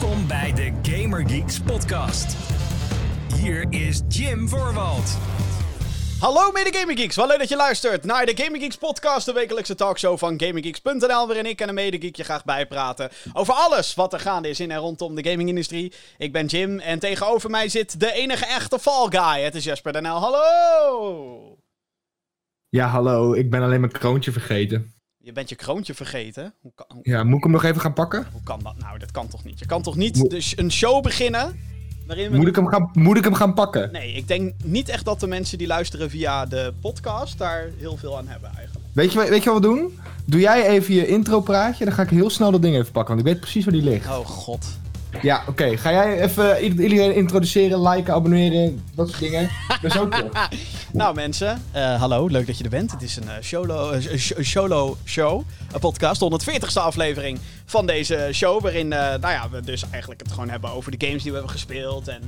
Welkom bij de Gamer Geeks podcast. Hier is Jim Voorwald. Hallo mede Gaming Geeks, wel leuk dat je luistert naar de Gaming Geeks podcast, de wekelijkse talkshow van GamingGeeks.nl, waarin ik en een medegeek je graag bijpraten over alles wat er gaande is in en rondom de gamingindustrie. Ik ben Jim en tegenover mij zit de enige echte Fall Guy. Het is Jasper Danel. Hallo! Ja, hallo. Ik ben alleen mijn kroontje vergeten. Je bent je kroontje vergeten. Hoe kan, hoe, Ja, moet ik hem nog even gaan pakken? hoe kan dat nou? Dat kan toch niet? Je kan toch niet dus een show beginnen waarin we... Moet ik hem gaan, moet ik hem gaan pakken? Nee, ik denk niet echt dat de mensen die luisteren via de podcast daar heel veel aan hebben eigenlijk. Weet je, weet je wat we doen? Doe jij even je intro praatje, dan ga ik heel snel dat ding even pakken, want ik weet precies waar die ligt. Oh god. Ja, oké. Ga jij even ieder- iedereen introduceren, liken, abonneren, dat soort dingen? Ik ben zo terug. Nou mensen, eh, hallo, leuk dat je er bent. Het is een eh, solo, eh, solo show, een podcast, de 140ste aflevering van deze show. Waarin eh, nou ja, we dus eigenlijk het gewoon hebben over de games die we hebben gespeeld en,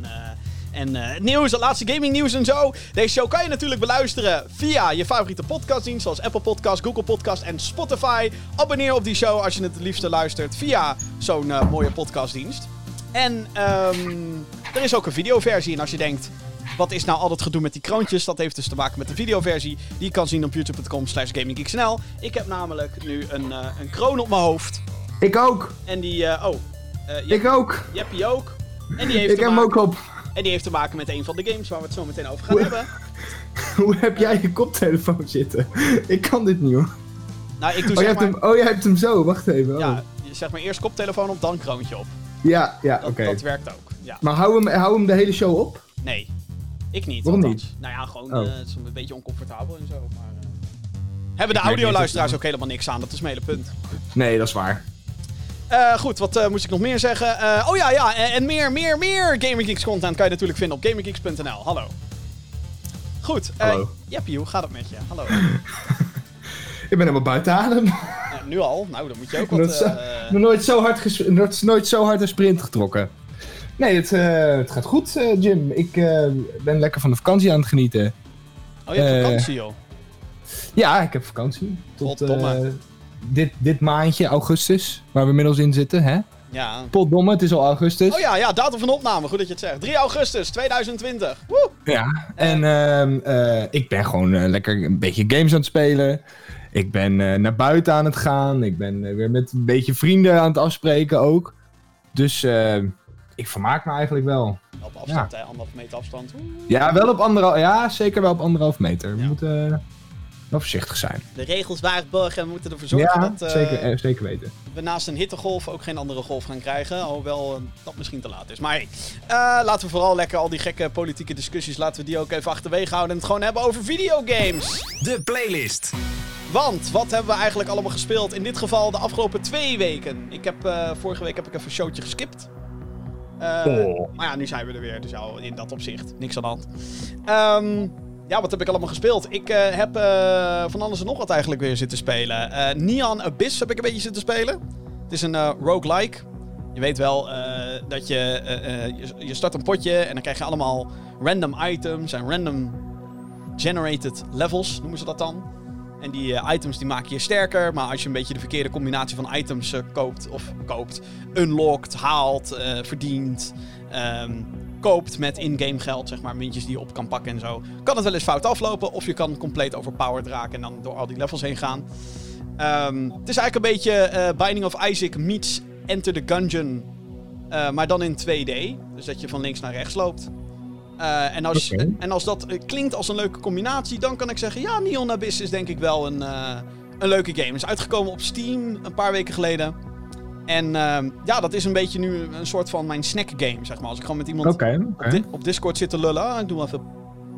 en eh, nieuws, het laatste gaming nieuws en zo. Deze show kan je natuurlijk beluisteren via je favoriete podcastdienst zoals Apple Podcast, Google Podcast en Spotify. Abonneer op die show als je het het liefste luistert via zo'n eh, mooie podcastdienst. En ehm, er is ook een videoversie en als je denkt... Wat is nou al dat gedoe met die kroontjes? Dat heeft dus te maken met de videoversie. Die je kan zien op youtube.com slash gaminggeeksnl. Ik heb namelijk nu een, eh, een kroon op mijn hoofd. Ik ook. En die... oh, Ik ook. Jeppie ook. En die, heeft Ik heb hem maken, ook op. en die heeft te maken met een van de games waar we het zo meteen over gaan hebben. Hoe heb jij je koptelefoon zitten? Ik kan dit niet hoor. Nou, ik doe Oh, jij zeg hebt maar... hem, oh, jij hebt hem zo. Wacht even. Oh. Ja, zeg maar eerst koptelefoon op, dan kroontje op. ja, ja oké. dat werkt ook. Ja. Maar hou hem, hou hem de hele show op? Nee. Ik niet. Waarom althans. Nou ja, gewoon Oh. eh, het is een beetje oncomfortabel en zo. Maar, eh, hebben de audioluisteraars niet ook helemaal niks aan. Dat is mijn hele punt. Nee, dat is waar. Eh, goed, wat eh, moest ik nog meer zeggen? Eh, oh ja, ja, en, en meer, meer, meer Gaming Geeks content kan je natuurlijk vinden op gaminggeeks.nl. Hallo. Goed. Hallo. Jeppie, hoe gaat het met je? Hallo. Ik ben helemaal buiten adem. Nu al? Nou, dan moet je ook wat... eh, Nog nooit zo hard, nog nooit zo hard een sprint getrokken. Nee, het, het gaat goed, Jim. Ik ben lekker van de vakantie aan het genieten. oh, je hebt vakantie, joh. Ja, ik heb vakantie. Tot Goddomme. Dit, dit maandje, augustus, waar we inmiddels in zitten. Hè? Ja. Potdomme, het is al augustus. Oh ja, ja, datum van opname. Goed dat je het zegt. 3 augustus 2020. Woe! Ja, en ehm, eh, ik ben gewoon eh, lekker een beetje games aan het spelen. Ik ben eh, naar buiten aan het gaan. Ik ben weer met een beetje vrienden aan het afspreken ook. Dus eh, ik vermaak me eigenlijk wel. Op afstand, hè. Anderhalf meter afstand. Ja, wel op anderhalf, ja, zeker wel op anderhalf meter. We Ja. moeten wel voorzichtig zijn. De regels waarborgen en we moeten ervoor zorgen Ja, dat eh, zeker, eh, zeker weten. we naast een hittegolf ook geen andere golf gaan krijgen. Alhoewel eh, dat misschien te laat is. Maar hey, eh, laten we vooral lekker al die gekke politieke discussies, laten we die ook even achterwege houden. En het gewoon hebben over videogames. De playlist. Want wat hebben we eigenlijk allemaal gespeeld? In dit geval de afgelopen twee weken. Ik heb, eh, vorige week heb ik even een showtje geskipt. Eh, Oh. Maar ja, nu zijn we er weer. Dus ja, in dat opzicht. Niks aan de hand. Ehm, ja, wat heb ik allemaal gespeeld? Ik eh, heb eh, van alles en nog wat eigenlijk weer zitten spelen. Eh, Neon Abyss heb ik een beetje zitten spelen. Het is een roguelike. Je weet wel dat je, je... Je start een potje en dan krijg je allemaal random items en random generated levels, noemen ze dat dan. En die items die maken je sterker. Maar als je een beetje de verkeerde combinatie van items koopt, of koopt, unlockt, haalt, verdient, ehm, koopt met in-game geld, zeg maar, muntjes die je op kan pakken en zo, kan het wel eens fout aflopen. Of je kan compleet overpowered raken en dan door al die levels heen gaan. Ehm, het is eigenlijk een beetje eh, Binding of Isaac meets Enter the Gungeon, eh, maar dan in 2D. Dus dat je van links naar rechts loopt. Eh, en, als, en als dat klinkt als een leuke combinatie, dan kan ik zeggen: ja, Neon Abyss is denk ik wel een, een leuke game. Is uitgekomen op Steam een paar weken geleden. En ehm, ja, dat is een beetje nu een soort van mijn snack game, zeg maar. Als ik gewoon met iemand op, oké. di- op Discord zit te lullen, ah, ik doe even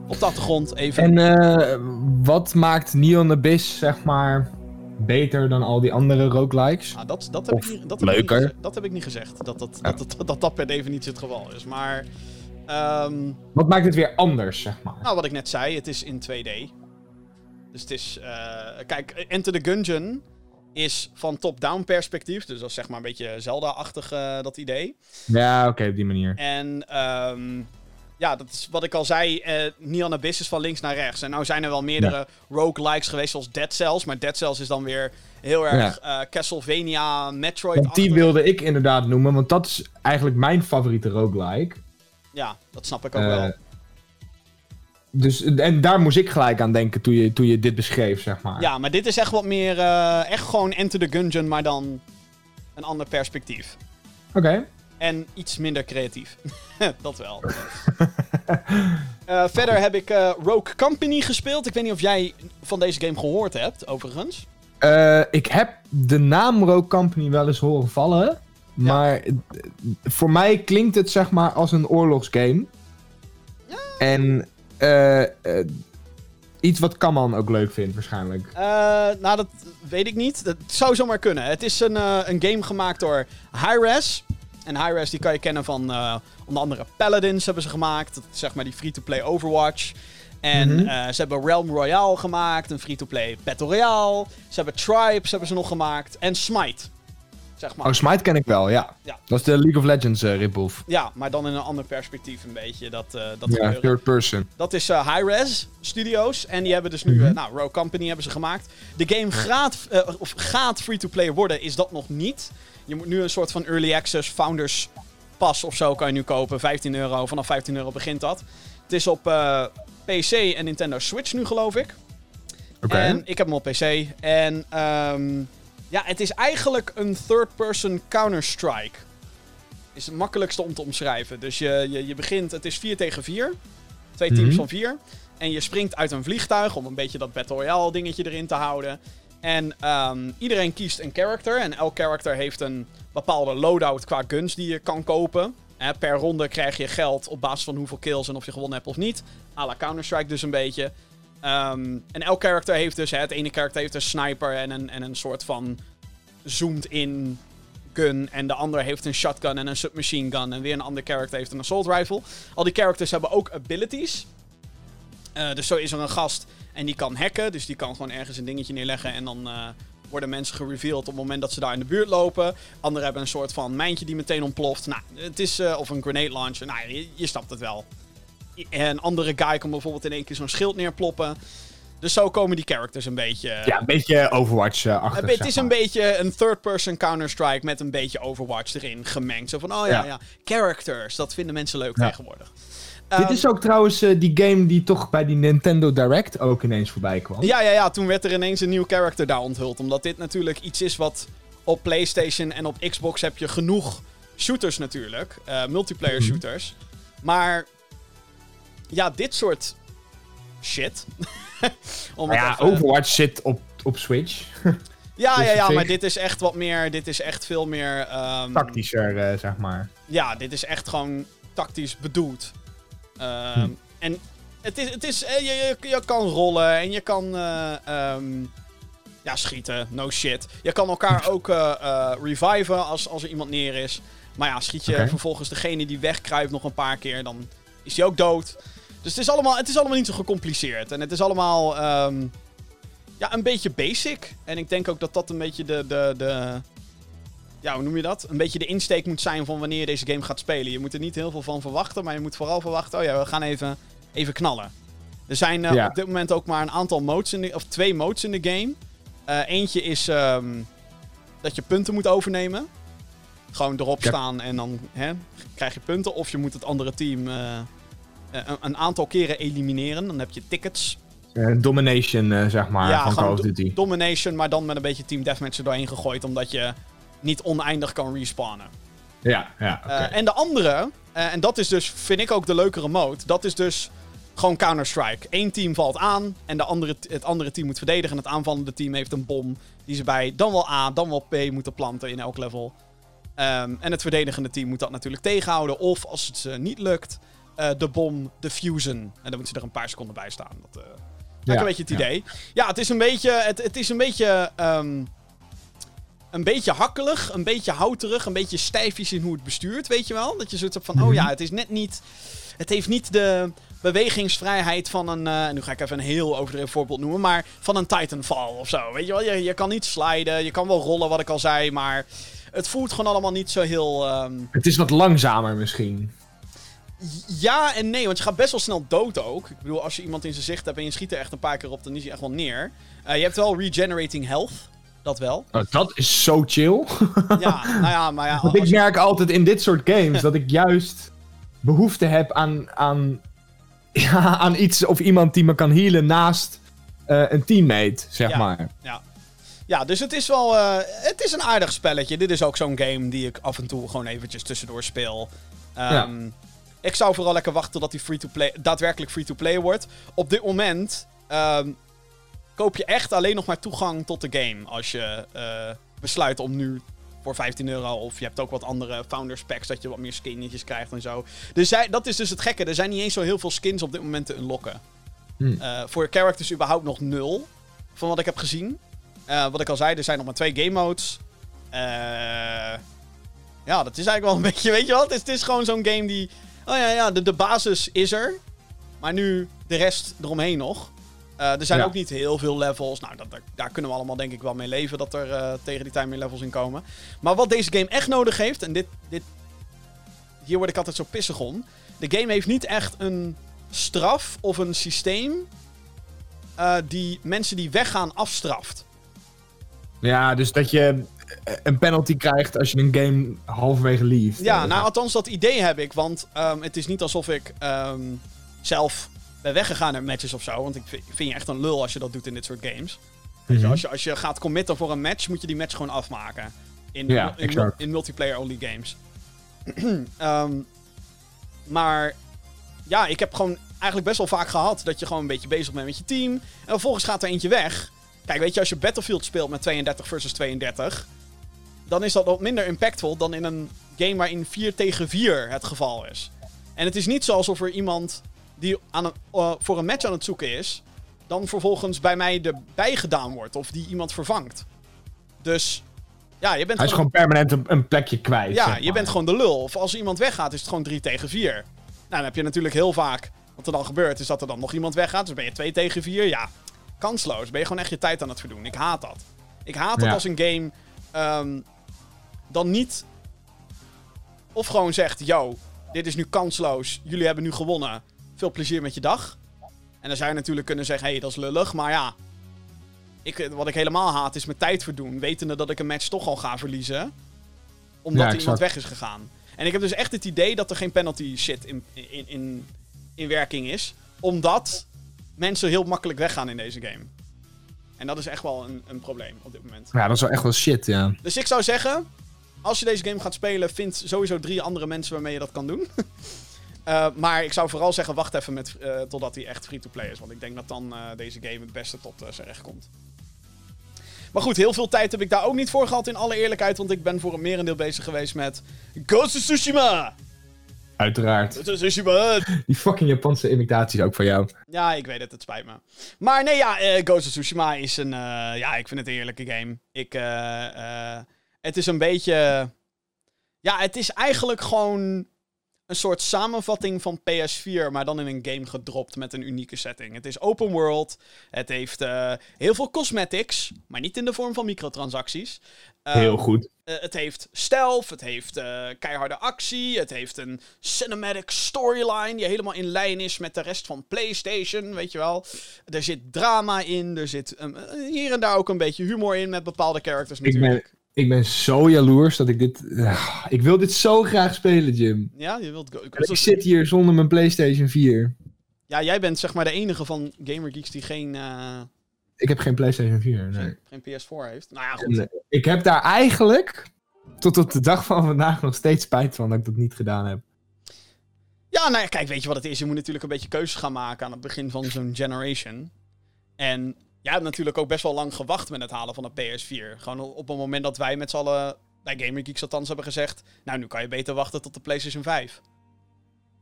op de achtergrond even. En eh, wat maakt Neon Abyss, zeg maar, beter dan al die andere roguelikes? Ah, dat, dat, heb Of ik niet, dat, heb ik niet dat heb ik niet gezegd. Dat dat, Ja. dat, dat, dat, dat per definitie het geval is. Maar, ehm, Wat maakt het weer anders, zeg maar? nou wat ik net zei, het is in 2D. Dus het is, eh, kijk, Enter the Gungeon is van top-down perspectief. Dus dat is zeg maar een beetje Zelda-achtig eh, dat idee. Ja, oké, op die manier. En ehm, ja, dat is wat ik al zei. eh Neon Abyss is van links naar rechts. En nou zijn er wel meerdere roguelikes geweest, zoals Dead Cells. Maar Dead Cells is dan weer heel erg eh, Castlevania, Metroid. Want die wilde ik inderdaad noemen, want dat is eigenlijk mijn favoriete roguelike. Ja, dat snap ik ook wel. Dus, en daar moest ik gelijk aan denken toen je, toen je dit beschreef, zeg maar. Ja, maar dit is echt wat meer. eh, echt gewoon Enter the Gungeon, maar dan een ander perspectief. Oké. En iets minder creatief. dat wel. Eh, verder heb ik eh, Rogue Company gespeeld. Ik weet niet of jij van deze game gehoord hebt, overigens. Ik heb de naam Rogue Company wel eens horen vallen. Maar voor mij klinkt het zeg maar als een oorlogsgame. En eh, eh, iets wat Kaman ook leuk vindt waarschijnlijk. Eh, nou, dat weet ik niet. Dat zou zomaar kunnen. Het is een, een game gemaakt door Hi-Res. En Hi-Res die kan je kennen van onder andere Paladins hebben ze gemaakt. Dat is zeg maar die free-to-play Overwatch. En Mhm. ze hebben Realm Royale gemaakt, een free-to-play Battle Royale. Ze hebben Tribes hebben ze nog gemaakt. En Smite. Zeg maar. Oh, Smite ken ik wel, ja. Ja. Dat is de League of Legends uh, rip-off. Ja, maar dan in een ander perspectief een beetje. Dat, eh dat Ja, gebeuren. third person. Dat is eh Hi-Res Studios. En die hebben dus nu, Mhm. nou, Rogue Company hebben ze gemaakt. De game gaat, of gaat free-to-play worden, is dat nog niet. Je moet nu een soort van early access founders pas of zo kan je nu kopen. 15 euro, vanaf 15 euro begint dat. Het is op PC en Nintendo Switch nu, geloof ik. Oké. En ik heb hem op PC. En ehm, ja, het is eigenlijk een third-person Counter-Strike. Is het makkelijkste om te omschrijven. Dus je, je, je begint, het is 4 tegen 4. Twee teams Mhm. van 4. En je springt uit een vliegtuig om een beetje dat Battle Royale dingetje erin te houden. En ehm, iedereen kiest een character. En elk character heeft een bepaalde loadout qua guns die je kan kopen. Per ronde krijg je geld op basis van hoeveel kills en of je gewonnen hebt of niet. A la Counter-Strike dus een beetje. Ehm, en elk character heeft dus, hè, het ene character heeft een sniper en een, en een soort van zoomed-in gun. En de ander heeft een shotgun en een submachine gun. En weer een ander character heeft een assault rifle. Al die characters hebben ook abilities. Eh, dus zo is er een gast en die kan hacken. Dus die kan gewoon ergens een dingetje neerleggen en dan eh, worden mensen gereveeld op het moment dat ze daar in de buurt lopen. Anderen hebben een soort van mijntje die meteen ontploft. Nou, het is, eh, of een grenade launcher. Nou, je, je snapt het wel. Een andere guy kan bijvoorbeeld in één keer zo'n schild neerploppen. Dus zo komen die characters een beetje... Ja, een beetje Overwatch-achtig. Het is een beetje een third-person Counter-Strike met een beetje Overwatch erin gemengd. Zo van, oh ja, ja, Ja. characters, dat vinden mensen leuk Ja. tegenwoordig. Dit Ehm, is ook trouwens eh, die game die toch bij die Nintendo Direct ook ineens voorbij kwam. Ja, ja, ja, toen werd er ineens een nieuw character daar onthuld. Omdat dit natuurlijk iets is wat op PlayStation en op Xbox heb je genoeg shooters natuurlijk. eh, multiplayer Mhm. shooters. Maar ja, dit soort shit. Om het ja, even- Overwatch zit op, op Switch. ja, dus ja, ja, maar dit is echt wat meer. Dit is echt veel meer. ehm, Tactischer, eh, zeg maar. Ja, dit is echt gewoon tactisch bedoeld. Ehm, Hm. En het is, het is eh, je, je, je kan rollen en je kan eh, ehm, ja, schieten, no shit. Je kan elkaar ook eh, reviven als, als er iemand neer is. Maar ja, schiet je vervolgens degene die wegkruipt nog een paar keer, dan is die ook dood. Dus het is allemaal, het is allemaal niet zo gecompliceerd. En het is allemaal ehm, ja, een beetje basic. En ik denk ook dat dat een beetje de, de, de, ja, hoe noem je dat? Een beetje de insteek moet zijn van wanneer je deze game gaat spelen. Je moet er niet heel veel van verwachten, maar je moet vooral verwachten, oh ja, we gaan even, even knallen. Er zijn eh, Ja. op dit moment ook maar een aantal modes in de, of twee modes in de game. Eh, eentje is ehm, dat je punten moet overnemen. Gewoon erop Ja. staan en dan hè, krijg je punten. Of je moet het andere team eh, een, een aantal keren elimineren. Dan heb je tickets. Eh, domination, eh, zeg maar, Ja, van Call gewoon of Duty. Domination, maar dan met een beetje team deathmatch er doorheen gegooid. Omdat je niet oneindig kan respawnen. Ja, ja. Eh, en de andere, eh, en dat is dus, vind ik ook de leukere mode, dat is dus gewoon Counter-Strike. Eén team valt aan en de andere, het andere team moet verdedigen. En het aanvallende team heeft een bom die ze bij dan wel A, dan wel P moeten planten in elk level. Ehm, en het verdedigende team moet dat natuurlijk tegenhouden. Of als het ze niet lukt, eh, de bom defusen. En dan moeten ze er een paar seconden bij staan. Dat, eh, Ja, een beetje het idee. Ja, het is een beetje. Het, het is een beetje. ehm, een beetje hakkelig, een beetje houterig, een beetje stijfjes in hoe het bestuurt, weet je wel? Dat je zoiets hebt van, oh Mhm. ja, het is net niet... Het heeft niet de bewegingsvrijheid van een... eh, nu ga ik even een heel overdreven voorbeeld noemen, maar van een Titanfall of zo. Weet je wel, je, je kan niet sliden, je kan wel rollen, wat ik al zei, maar het voelt gewoon allemaal niet zo heel... ehm, Het is wat langzamer misschien. Ja en nee, want je gaat best wel snel dood ook. Ik bedoel, als je iemand in zijn zicht hebt en je schiet er echt een paar keer op, dan is hij echt wel neer. Eh, je hebt wel regenerating health. Dat wel. Oh, dat is zo chill. Ja, nou ja, maar ja. Want ik je- merk altijd in dit soort games dat ik juist behoefte heb aan, aan, ja, aan iets of iemand die me kan healen naast eh, een teammate, zeg Ja. maar. Ja, dus het is wel. eh, het is een aardig spelletje. Dit is ook zo'n game die ik af en toe gewoon eventjes tussendoor speel. Ehm, Ik zou vooral lekker wachten totdat die free-to-play, daadwerkelijk free-to-play wordt. Op dit moment ehm, koop je echt alleen nog maar toegang tot de game. Als je eh, besluit om nu voor 15 euro. Of je hebt ook wat andere founders packs dat je wat meer skinnetjes krijgt en zo. Dus zij, dat is dus het gekke. Er zijn niet eens zo heel veel skins op dit moment te unlocken. Hmm. Eh, voor characters überhaupt nog nul. Van wat ik heb gezien. Eh, wat ik al zei, er zijn nog maar twee game modes. Ja, dat is eigenlijk wel een beetje, weet je wat? Het is, het is gewoon zo'n game die... Oh ja, ja, de, de basis is er. Maar nu de rest eromheen nog. Eh, er zijn Ja. ook niet heel veel levels. Nou, dat, daar, daar kunnen we allemaal denk ik wel mee leven dat er eh, tegen die tijd meer levels in komen. Maar wat deze game echt nodig heeft, en dit, dit, hier word ik altijd zo pissig om. De game heeft niet echt een straf of een systeem eh, die mensen die weggaan afstraft. Ja, dus dat je een penalty krijgt als je een game halverwege leeft. Ja, Eh, nou althans dat idee heb ik. Want ehm, het is niet alsof ik ehm, zelf ben weggegaan naar matches of zo. Want ik vind, je echt een lul als je dat doet in dit soort games. Mhm. als, je, als je gaat committen voor een match, moet je die match gewoon afmaken. In, Ja, in, in multiplayer-only games. Ehm, maar ja, ik heb gewoon eigenlijk best wel vaak gehad dat je gewoon een beetje bezig bent met je team. En vervolgens gaat er eentje weg. Kijk, weet je, als je Battlefield speelt met 32 versus 32, dan is dat wat minder impactvol dan in een game waarin 4 tegen 4 het geval is. En het is niet zo alsof er iemand die aan een, eh, voor een match aan het zoeken is, dan vervolgens bij mij erbij gedaan wordt of die iemand vervangt. Dus ja, je bent Hij is gewoon permanent een, een plekje kwijt. ja, zeg je bent gewoon de lul. Of als iemand weggaat, is het gewoon 3 tegen 4. Nou, dan heb je natuurlijk heel vaak. Wat er dan gebeurt, is dat er dan nog iemand weggaat. Dus ben je 2 tegen 4. Ja, kansloos. Ben je gewoon echt je tijd aan het verdoen. Ik haat dat. Ik haat het Ja. als een game ehm, dan niet. Of gewoon zegt: Yo, dit is nu kansloos. Jullie hebben nu gewonnen. Veel plezier met je dag. En dan zou je natuurlijk kunnen zeggen: Hé, hey, dat is lullig. Maar ja. Ik, wat ik helemaal haat is mijn tijd verdoen. Wetende dat ik een match toch al ga verliezen. Omdat Ja, er iemand weg is gegaan. En ik heb dus echt het idee dat er geen penalty shit in, in, in, in werking is. Omdat mensen heel makkelijk weggaan in deze game. En dat is echt wel een, een probleem op dit moment. Ja, dat is wel echt wel shit, ja. Dus ik zou zeggen, als je deze game gaat spelen, vind sowieso drie andere mensen waarmee je dat kan doen. Eh, maar ik zou vooral zeggen, wacht even met, eh, totdat hij echt free-to-play is. Want ik denk dat dan eh, deze game het beste tot zijn recht komt. Maar goed, heel veel tijd heb ik daar ook niet voor gehad in alle eerlijkheid. Want ik ben voor een merendeel bezig geweest met Ghost of Tsushima! Uiteraard. Ghost of Tsushima! Die fucking Japanse imitaties ook van jou. Ja, ik weet het, het spijt me. Maar nee, ja, eh, Ghost of Tsushima is een... ja, ik vind het een heerlijke game. Ik, het is een beetje... Ja, het is eigenlijk gewoon een soort samenvatting van PS4, maar dan in een game gedropt met een unieke setting. Het is open world. Het heeft eh, heel veel cosmetics, maar niet in de vorm van microtransacties. Eh, Heel goed. eh, het heeft stealth, het heeft keiharde actie, het heeft een cinematic storyline die helemaal in lijn is met de rest van PlayStation, weet je wel. Er zit drama in, er zit hier en daar ook een beetje humor in met bepaalde characters Ik ben, natuurlijk. Ik ben zo jaloers dat ik dit... Ah, ik wil dit zo graag spelen, Jim. Ja, je wilt go- ik zit hier zonder mijn PlayStation 4. ja, jij bent zeg maar de enige van Gamer Geeks die geen, eh, Ik heb geen PlayStation 4, nee. geen PS4 heeft. Nou ja, goed. Eh, ik heb daar eigenlijk tot op de dag van vandaag nog steeds spijt van dat ik dat niet gedaan heb. Ja, nou ja, kijk, weet je wat het is? Je moet natuurlijk een beetje keuzes gaan maken aan het begin van zo'n generation. En jij hebt natuurlijk ook best wel lang gewacht met het halen van de PS4. Gewoon op het moment dat wij met z'n allen, bij Gamer Geeks althans, hebben gezegd... Nou, nu kan je beter wachten tot de PlayStation 5.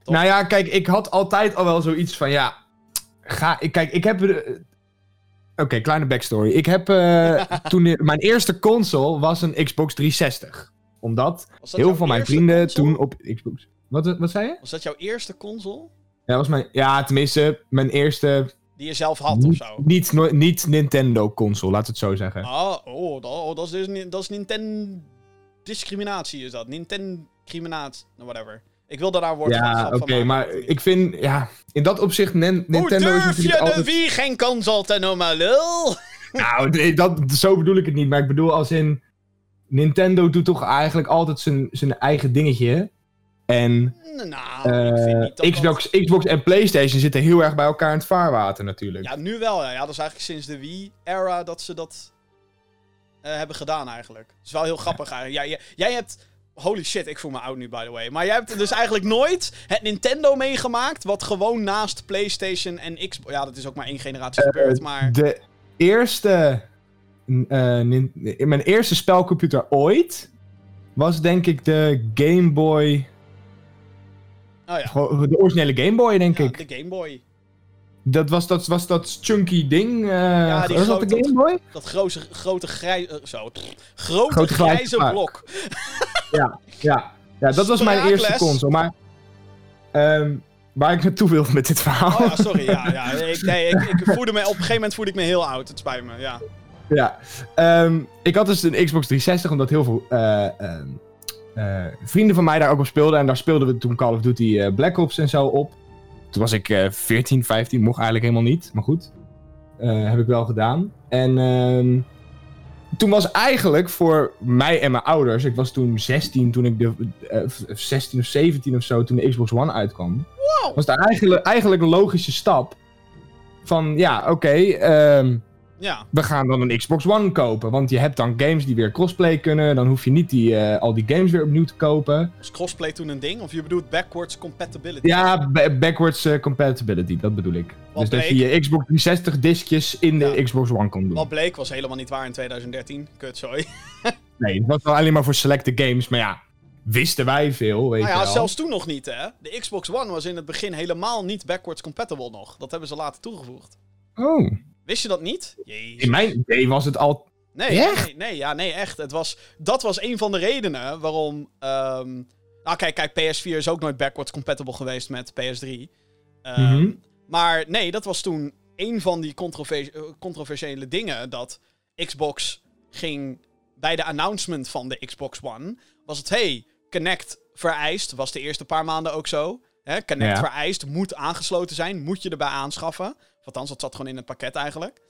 Toch? Nou ja, kijk, ik had altijd al wel zoiets van, ja... Ga, ik, kijk, ik heb... eh, Oké, kleine backstory. Ik heb eh, toen... Mijn eerste console was een Xbox 360. Omdat heel veel mijn vrienden console? toen op Xbox... Wat, wat zei je? Was dat jouw eerste console? Ja, was mijn, ja, tenminste, mijn eerste Die je zelf had of niet, zo? niet, no- niet Nintendo console, laat het zo zeggen. Oh, oh, dat, oh, dat is dus dat is Nintendo discriminatie is dat. Nintendo criminatie, nou whatever. Ik wil daar een woord Ja, oké, maar ik vind, ja, in dat opzicht, Nen- Hoe Nintendo is durf je de altijd... Wii geen console te noemen, lul? Nou, nee, dat, zo bedoel ik het niet, maar ik bedoel als in... Nintendo doet toch eigenlijk altijd zijn, zijn eigen dingetje. En Nou, ik vind niet dat eh, Xbox, Xbox en PlayStation zitten heel erg bij elkaar in het vaarwater natuurlijk. Ja, nu wel. Ja. ja, dat is eigenlijk sinds de Wii-era dat ze dat eh, hebben gedaan eigenlijk. Het is wel heel grappig eigenlijk. Ja, jij, jij hebt... Holy shit, ik voel me oud nu, by the way. Maar jij hebt dus eigenlijk nooit het Nintendo meegemaakt... wat gewoon naast PlayStation en Xbox... Ja, dat is ook maar één generatie gebeurd, maar... De eerste. eh, mijn eerste spelcomputer ooit. was denk ik de Game Boy. Oh ja, De originele Game Boy, denk ja ik. de Game Boy. Dat was dat, was dat chunky ding. eh die was dat de grote- Game Boy? Dat grote, grote grijze... zo, pff, grote, Grote grijze blok. Ja, ja. ja, dat was mijn eerste console. Maar. ehm, waar ik naartoe wil met dit verhaal. Oh ja, sorry. Ja, ja. Ik, nee, ik, ik voelde me, op een gegeven moment voelde ik me heel oud. Het spijt me, ja. Ja, ehm, ik had dus een Xbox 360, omdat heel veel eh, ehm, eh, vrienden van mij daar ook op speelden. En daar speelden we toen Call of Duty eh, Black Ops en zo op. Toen was ik eh 14, 15, mocht eigenlijk helemaal niet, maar goed. Eh, heb ik wel gedaan. En ehm, toen was eigenlijk voor mij en mijn ouders, ik was toen 16 toen ik de, eh, 16 of 17 of zo, toen de Xbox One uitkwam. Wow. Was daar eigenlijk, eigenlijk een logische stap. Van ja, oké, ehm, Ja, we gaan dan een Xbox One kopen. Want je hebt dan games die weer crossplay kunnen. Dan hoef je niet die, eh, al die games weer opnieuw te kopen. was crossplay toen een ding? Of je bedoelt backwards compatibility? Ja, ba- backwards eh, compatibility, dat bedoel ik. dus dat je je Xbox 360 diskjes in de. Xbox One kon doen. Wat bleek was helemaal niet waar in 2013. Kut, sorry. Nee, het was wel alleen maar voor selecte games. Maar ja, wisten wij veel, weet Nou ja, wel. zelfs toen nog niet, hè. De Xbox One was in het begin helemaal niet backwards compatible nog. Dat hebben ze later toegevoegd. Oh, Wist je dat niet? Jezus. in mijn idee was het al... Nee, Echt? nee, nee, ja, nee, echt. Het was, dat was een van de redenen waarom... ehm, nou, kijk, kijk, PS4 is ook nooit backwards compatible geweest met PS3. Ehm, Mhm. Maar nee, dat was toen een van die eh, controversiële dingen. Dat Xbox ging bij de announcement van de Xbox One. Was het, hey, Connect vereist. Was de eerste paar maanden ook zo. Hè, Connect Ja. vereist, moet aangesloten zijn. Moet je erbij aanschaffen. Althans, dat zat gewoon in het pakket eigenlijk.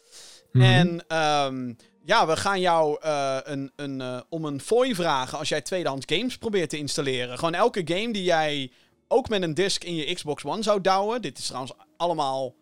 Mhm. En ehm, ja, we gaan jou eh, een, een, eh, om een fooi vragen als jij tweedehands games probeert te installeren. Gewoon elke game die jij ook met een disc in je Xbox One zou douwen. Dit is trouwens allemaal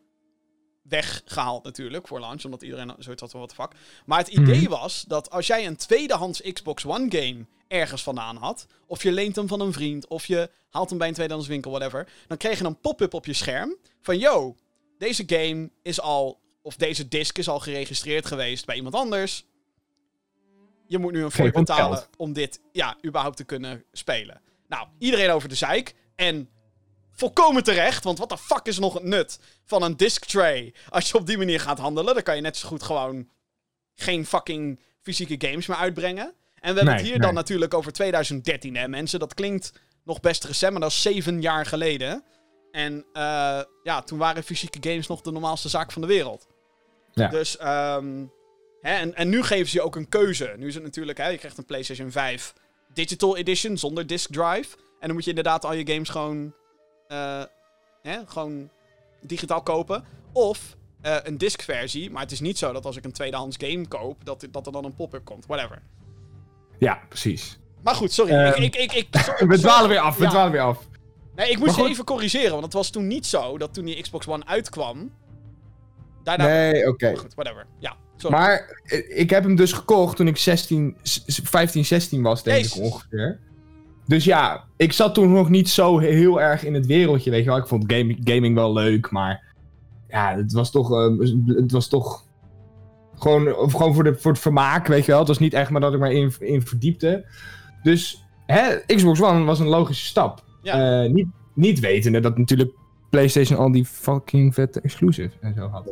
weggehaald natuurlijk voor launch, omdat iedereen zoiets had van wat fuck. Maar het idee Mhm. was dat als jij een tweedehands Xbox One game ergens vandaan had, of je leent hem van een vriend, of je haalt hem bij een tweedehands winkel, whatever, dan kreeg je een pop-up op je scherm van yo, deze game is al, of deze disc is al geregistreerd geweest bij iemand anders. Je moet nu een ons betalen geld. om dit, ja, überhaupt te kunnen spelen. Nou, iedereen over de zeik. En volkomen terecht, want wat de fuck is nog het nut van een disc tray? Als je op die manier gaat handelen, dan kan je net zo goed gewoon geen fucking fysieke games meer uitbrengen. En we hebben het Nee, hier dan natuurlijk over 2013, hè mensen. Dat klinkt nog best recent, maar dat is zeven jaar geleden. En eh, ja, toen waren fysieke games nog de normaalste zaak van de wereld. Ja. Dus, ehm, hè, en, en nu geven ze je ook een keuze. Nu is het natuurlijk, hè, je krijgt een PlayStation 5 Digital Edition zonder disk drive. En dan moet je inderdaad al je games gewoon, eh, hè, gewoon digitaal kopen. Of eh, een diskversie, maar het is niet zo dat als ik een tweedehands game koop, dat, dat er dan een pop-up komt. Whatever. Ja, precies. Maar goed, sorry. Ehm, ik, ik, ik, ik, sorry, We dwalen weer af, we Ja. dwalen weer af. Nee, ik moest je even corrigeren, want het was toen niet zo dat toen die Xbox One uitkwam. Daarna. Nee, oké. Goed, whatever. Ja, sorry. Maar eh, ik heb hem dus gekocht toen ik 16, s- s- 15, 16 was, denk Jezus. ik ongeveer. Dus ja, ik zat toen nog niet zo heel erg in het wereldje, weet je wel. Ik vond game- gaming wel leuk, maar ja, het was toch, eh, het was toch gewoon, of gewoon voor, de, voor het vermaak, weet je wel. Het was niet echt maar dat ik maar in, in verdiepte. Dus hè, Xbox One was een logische stap. Ja. Eh, niet, niet wetende dat natuurlijk PlayStation al die fucking vette exclusives en zo had.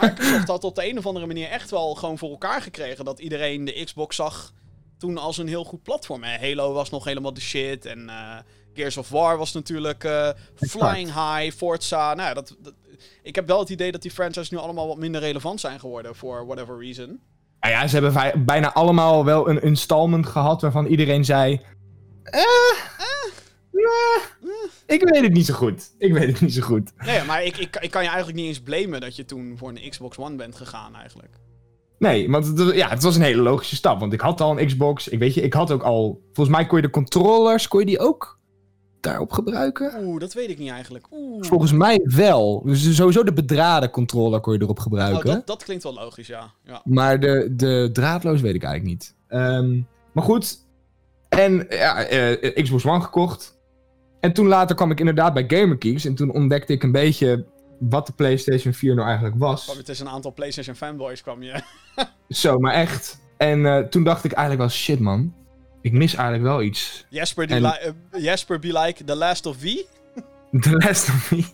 Microsoft had op de een of andere manier echt wel gewoon voor elkaar gekregen dat iedereen de Xbox zag toen als een heel goed platform. En Halo was nog helemaal de shit. En eh, Gears of War was natuurlijk eh, flying high. Forza. Nou dat, dat- ik heb wel het idee dat die franchises nu allemaal wat minder relevant zijn geworden. For whatever reason. Nou ja, ze hebben bijna allemaal wel een installment gehad waarvan iedereen zei... Eh, eh, Ik weet het niet zo goed. Ik weet het niet zo goed. Nee, maar ik, ik, ik kan je eigenlijk niet eens blamen dat je toen voor een Xbox One bent gegaan eigenlijk. Nee, want het, ja, het was een hele logische stap. Want ik had al een Xbox. Ik weet je, ik had ook al. Volgens mij kon je de controllers, kon je die ook daarop gebruiken? Oeh, dat weet ik niet eigenlijk. Oeh. Volgens mij wel. Dus sowieso de bedraden controller kon je erop Oh, gebruiken. dat, dat klinkt wel logisch, ja. ja. Maar de, de draadloos weet ik eigenlijk niet. Ehm, maar goed. En ja, eh, Xbox One gekocht. En toen later kwam ik inderdaad bij GamerKeeks. En toen ontdekte ik een beetje wat de PlayStation 4 nou eigenlijk was. Kwam je tussen een aantal PlayStation fanboys kwam je. Zo, maar echt. En eh, toen dacht ik eigenlijk wel, shit man. Ik mis eigenlijk wel iets. Jesper, die En- li- eh, be like The Last of V. The Last of Me.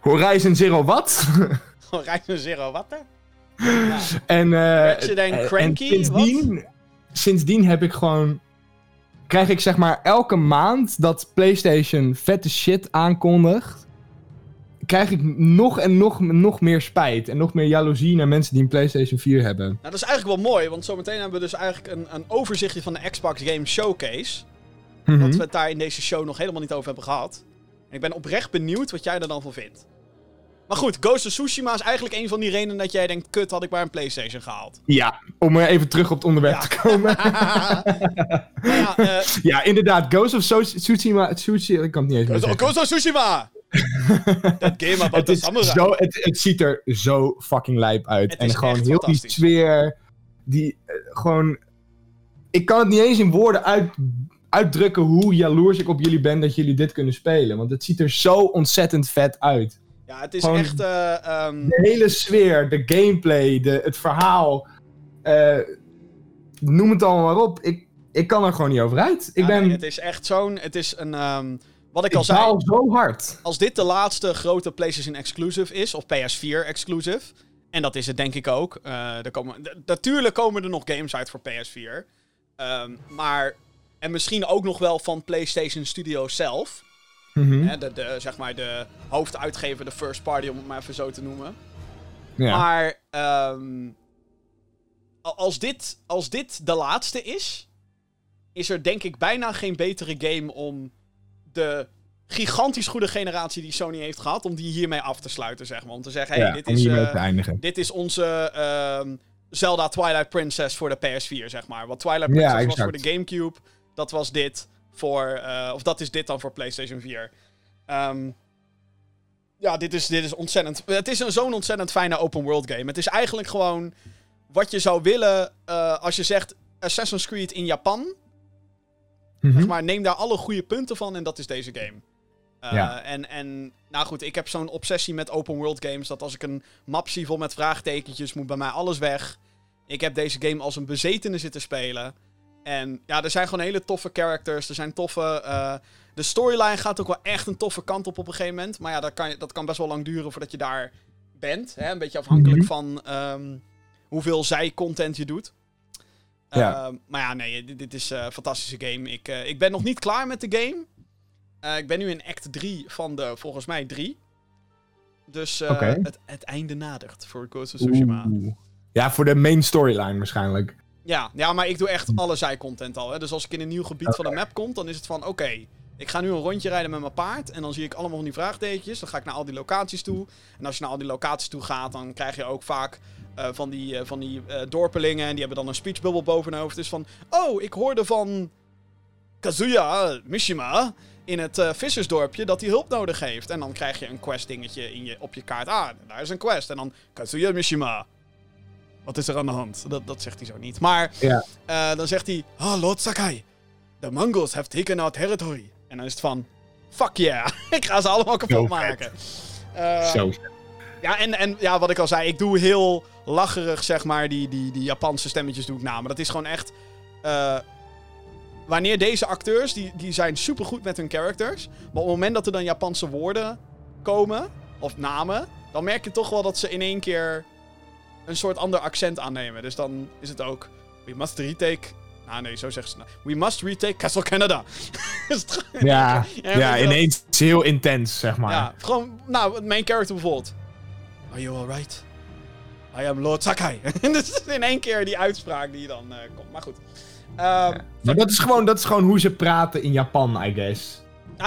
Horizon Zero wat? Horizon Zero, wat hè? Ja. en, Resident en Cranky, sindsdien, sindsdien heb ik gewoon... Krijg ik zeg maar elke maand dat PlayStation vette shit aankondigt... Krijg ik nog en nog, nog meer spijt. En nog meer jaloezie naar mensen die een PlayStation 4 hebben. Nou, dat is eigenlijk wel mooi, want zometeen hebben we dus eigenlijk een, een overzichtje van de Xbox Game Showcase. Dat we het daar in deze show nog helemaal niet over hebben gehad. En ik ben oprecht benieuwd wat jij er dan van vindt. Maar goed, Ghost of Tsushima is eigenlijk een van die redenen dat jij denkt... Kut, had ik maar een Playstation gehaald. Ja, om eh, even terug op het onderwerp Ja. te komen. Ja, eh, ja, inderdaad. Ghost of Tsu- Tsushima... Tsushima... Ik kan het niet eens Ghost, zeggen. Ghost of Tsushima! Dat game about het, is zo, het, het ziet er zo fucking lijp uit. Het en gewoon heel die sfeer. Die eh, gewoon. Ik kan het niet eens in woorden uit, uitdrukken hoe jaloers ik op jullie ben dat jullie dit kunnen spelen. Want het ziet er zo ontzettend vet uit. Ja, het is Gewoon- echt... eh, ehm, De hele sfeer, de gameplay, de, het verhaal. eh, noem het allemaal maar op. Ik, ik kan er gewoon niet over uit. Ik ja, ben. nee, het is echt zo'n... Het is een... ehm, wat ik al zei... zo hard. als dit de laatste grote PlayStation exclusive is, of PS4 exclusive, en dat is het denk ik ook. eh, er komen, natuurlijk komen er nog games uit voor PS4. ehm, maar, en misschien ook nog wel van PlayStation Studios zelf. Mhm. Hè, de, de, zeg maar de hoofduitgever, de first party, om het maar even zo te noemen. Ja. Maar ehm, als, dit, als dit de laatste is, is er denk ik bijna geen betere game om de gigantisch goede generatie die Sony heeft gehad, om die hiermee af te sluiten, zeg maar. Om te zeggen, hey, ja, dit, is, eh, dit is onze ehm, Zelda Twilight Princess voor de PS4, zeg maar. Wat Twilight Ja, Princess was voor de Gamecube, dat was dit voor, eh, of dat is dit dan voor PlayStation 4. Ehm, ja, dit is, dit is ontzettend. Het is een zo'n ontzettend fijne open world game. Het is eigenlijk gewoon wat je zou willen eh, als je zegt Assassin's Creed in Japan. Mhm. Zeg maar neem daar alle goede punten van en dat is deze game. Eh, Ja. en, en, nou goed, ik heb zo'n obsessie met open world games. Dat als ik een map zie vol met vraagtekentjes, moet bij mij alles weg. Ik heb deze game als een bezetene zitten spelen. En ja, er zijn gewoon hele toffe characters. Er zijn toffe. eh, de storyline gaat ook wel echt een toffe kant op op een gegeven moment. Maar ja, dat kan, dat kan best wel lang duren voordat je daar bent. Hè? Een beetje afhankelijk Mhm. van ehm, hoeveel zij-content je doet. Ja. Ehm, maar ja, nee, dit, dit is eh, een fantastische game. Ik, eh, ik ben nog niet klaar met de game. Eh, ik ben nu in act 3 van de, volgens mij, 3. Dus eh, het, het einde nadert voor Ghost of Tsushima. Oeh. Ja, voor de main storyline waarschijnlijk. Ja, ja, maar ik doe echt alle zijcontent al. Hè. Dus als ik in een nieuw gebied van de map kom, dan is het van... Oké, ik ga nu een rondje rijden met mijn paard. En dan zie ik allemaal van die vraagtekens. Dan ga ik naar al die locaties toe. En als je naar al die locaties toe gaat, dan krijg je ook vaak... eh, van die, eh, van die eh, dorpelingen. En die hebben dan een speechbubble boven hun hoofd. Dus van... Oh, ik hoorde van... Kazuya Mishima in het eh, vissersdorpje dat hij hulp nodig heeft. En dan krijg je een quest dingetje in je, op je kaart. Ah, daar is een quest. En dan Kazuya Mishima. Wat is er aan de hand? Dat, dat zegt hij zo niet. Maar Ja. eh, dan zegt hij... Ah, Lord Sakai. The Mongols have taken our territory. En dan is het van... Fuck yeah. ik ga ze allemaal kapot maken. Eh, Zo. ja, en, en ja, wat ik al zei, ik doe heel lacherig, zeg maar, die, die, die Japanse stemmetjes doe ik na. Maar dat is gewoon echt... eh, wanneer deze acteurs, die, die zijn supergoed met hun characters. Maar op het moment dat er dan Japanse woorden komen, of namen... dan merk je toch wel dat ze in één keer een soort ander accent aannemen. Dus dan is het ook... We must retake... Ah nee, zo zeggen ze het. We must retake Castle Canada. Ja, Ja, ineens heel intens, zeg maar. Ja, gewoon, nou, het main character bijvoorbeeld. Are you alright? I am Lord Sakai. Is in één keer die uitspraak die dan eh, komt. Maar goed. Ehm, Maar dat is, gewoon, dat is gewoon hoe ze praten in Japan, I guess.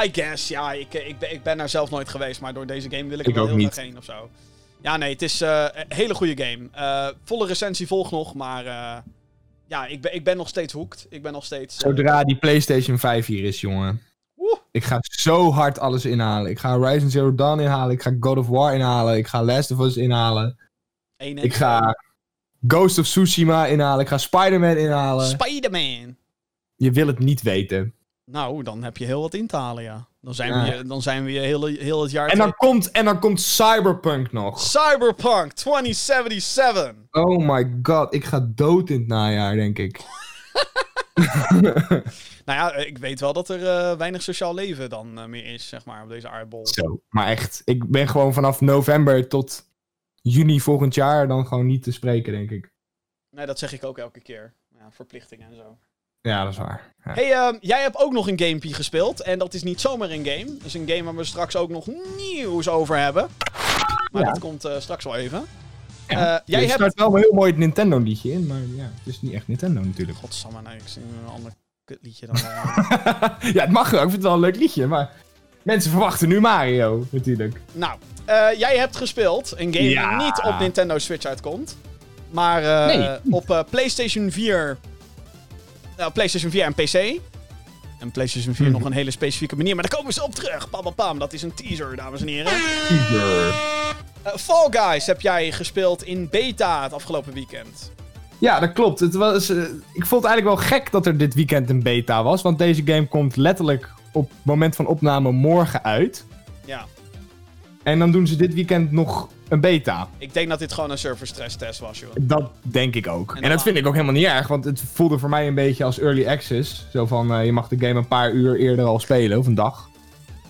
I guess, ja. Ik, ik, ben, ik ben daar zelf nooit geweest, maar door deze game wil ik, Ik er wel ook heel niet. graag heen of zo. Ja, nee, het is eh, een hele goede game. Eh, volle recensie volgt nog, maar eh, ja, ik ben, ik ben nog steeds hooked. Ik ben nog steeds... Zodra die PlayStation 5 hier is, jongen. Woe. Ik ga zo hard alles inhalen. Ik ga Horizon Zero Dawn inhalen. Ik ga God of War inhalen. Ik ga Last of Us inhalen. Ik ga Ghost of Tsushima inhalen. Ik ga Spider-Man inhalen. Spider-Man. Je wil het niet weten. Nou, dan heb je heel wat in te halen, ja. Dan zijn Ja. we je, dan zijn we je heel, heel het jaar... En dan, komt, en dan komt Cyberpunk nog. Cyberpunk 2077. Oh my god, ik ga dood in het najaar, denk ik. Nou ja, ik weet wel dat er eh, weinig sociaal leven dan eh, meer is, zeg maar, op deze aardbol. Zo, maar echt. Ik ben gewoon vanaf november tot juni volgend jaar dan gewoon niet te spreken, denk ik. Nee, dat zeg ik ook elke keer. Ja, verplichtingen en zo. Ja, dat is waar. Ja. Hey, ehm, jij hebt ook nog een gamepie gespeeld. En dat is niet zomaar een game. Dat is een game waar we straks ook nog nieuws over hebben. Maar Ja. dat komt eh, straks wel even. Ja. Eh, jij Je hebt... start wel een heel mooi het Nintendo-liedje in, maar ja, het is niet echt Nintendo natuurlijk. Godsamme, nee, ik zing een ander kutliedje dan... eh. ja, het mag wel. Ik vind het wel een leuk liedje, maar mensen verwachten nu Mario natuurlijk. nou, eh, jij hebt gespeeld. Een game Ja. die niet op Nintendo Switch uitkomt. Maar eh, Nee. op eh, PlayStation 4... Nou, PlayStation 4 en PC. En PlayStation 4 Mhm. nog een hele specifieke manier. Maar daar komen ze op terug. Pam, pam, pam. Dat is een teaser, dames en heren. Teaser. Eh, Fall Guys heb jij gespeeld in beta het afgelopen weekend. Ja, dat klopt. Het was, eh, ik vond het eigenlijk wel gek dat er dit weekend een beta was, want deze game komt letterlijk op het moment van opname morgen uit. Ja, En dan doen ze dit weekend nog een beta. ik denk dat dit gewoon een server stress test was, joh. Dat denk ik ook. En dat vind ik ook helemaal niet erg, want het voelde voor mij een beetje als early access. Zo van, eh, je mag de game een paar uur eerder al spelen, of een dag.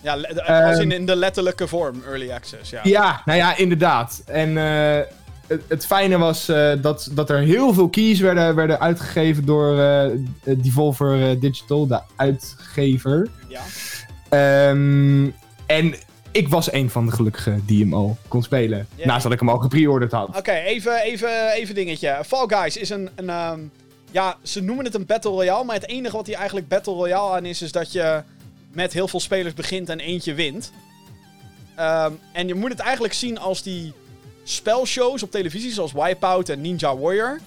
Ja, als Ehm. in, in de letterlijke vorm, early access, ja. Ja, nou ja, inderdaad. En eh, het, het fijne was eh, dat, dat er heel veel keys werden, werden uitgegeven door Devolver Digital, de uitgever. Ja. Ehm, en ik was een van de gelukkigen die hem al kon spelen. Naast dat ik hem al gepreorderd had. Oké, even, even, even dingetje. Fall Guys is een, een ehm, ja, ze noemen het een Battle Royale, maar het enige wat hier eigenlijk Battle Royale aan is, is dat je met heel veel spelers begint en eentje wint. Ehm, en je moet het eigenlijk zien als die spelshows op televisie, zoals Wipeout en Ninja Warrior.